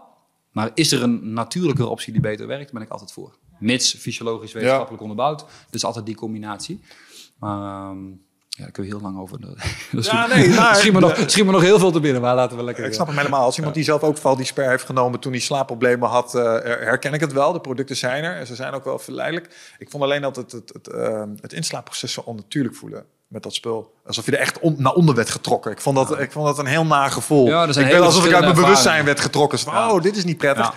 Maar is er een natuurlijke optie die beter werkt, ben ik altijd voor. Mits fysiologisch wetenschappelijk onderbouwd. Dus altijd die combinatie. Maar um, ja, daar kunnen we heel lang over. Dus ja, nee, nou, schiet, me nog, schiet me nog heel veel te binnen, maar laten we lekker... Ik snap hem helemaal. Als iemand die zelf ook Valdisper heeft genomen toen hij slaapproblemen had, uh, herken ik het wel. De producten zijn er en ze zijn ook wel verleidelijk. Ik vond alleen dat het, het, het, uh, het inslaapproces zo onnatuurlijk voelen met dat spul. Alsof je er echt on, naar onder werd getrokken. Ik vond dat, ja. ik vond dat een heel naar gevoel. Ja, ik ben alsof ik uit mijn bewustzijn werd getrokken. Van, ja. Oh, dit is niet prettig. Ja.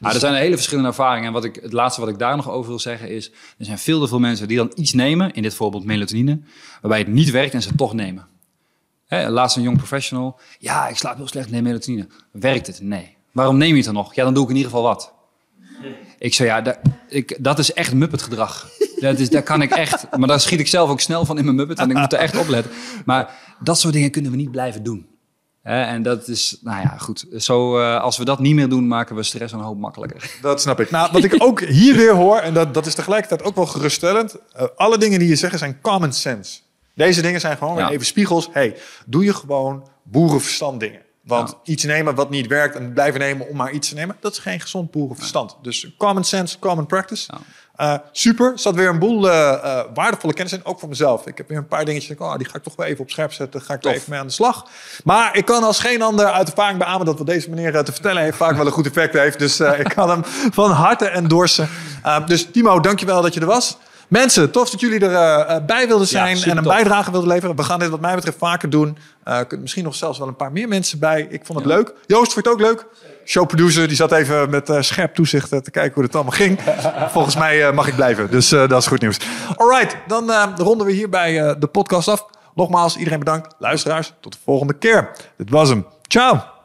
Dus er zijn hele verschillende ervaringen. En wat ik, het laatste wat ik daar nog over wil zeggen is... er zijn veel te veel mensen die dan iets nemen... in dit voorbeeld melatonine... waarbij het niet werkt en ze toch nemen. Hè, laatst een jong professional... ja, ik slaap heel slecht, neem melatonine. Werkt het? Nee. Waarom neem je het dan nog? Ja, dan doe ik in ieder geval wat. Ik zei, ja, dat, ik, dat is echt muppet gedrag. Dat is, daar kan ik echt... Maar daar schiet ik zelf ook snel van in mijn muppet... en ik moet er echt op letten. Maar dat soort dingen kunnen we niet blijven doen. En dat is, nou ja, goed. Zo, uh, als we dat niet meer doen, maken we stress een hoop makkelijker. Dat snap ik. Nou, wat ik ook hier weer hoor, en dat, dat is tegelijkertijd ook wel geruststellend. Uh, alle dingen die je zegt zijn common sense. Deze dingen zijn gewoon ja. even spiegels. hey, doe je gewoon boerenverstand dingen. Want ja. iets nemen wat niet werkt en blijven nemen om maar iets te nemen, dat is geen gezond boerenverstand. Dus common sense, common practice. Uh, super, zat weer een boel uh, uh, waardevolle kennis in, ook voor mezelf. Ik heb weer een paar dingetjes, oh, die ga ik toch wel even op scherp zetten, ga ik er even mee aan de slag. Maar ik kan als geen ander uit ervaring beamen dat wat deze meneer te vertellen heeft vaak wel een goed effect heeft. Dus ik kan hem van harte endorsen. dus Timo, dankjewel dat je er was. Mensen, tof dat jullie erbij uh, bij wilden zijn ja, en een tof. bijdrage wilden leveren. We gaan dit wat mij betreft vaker doen. Uh, misschien nog zelfs wel een paar meer mensen bij. Ik vond het ja. leuk. Joost, vond je het ook leuk? Showproducer, die zat even met uh, scherp toezicht te kijken hoe het allemaal ging. Volgens mij mag ik blijven, dus dat is goed nieuws. Alright, dan ronden we hierbij de podcast af. Nogmaals, iedereen bedankt. Luisteraars, tot de volgende keer. Dit was hem. Ciao.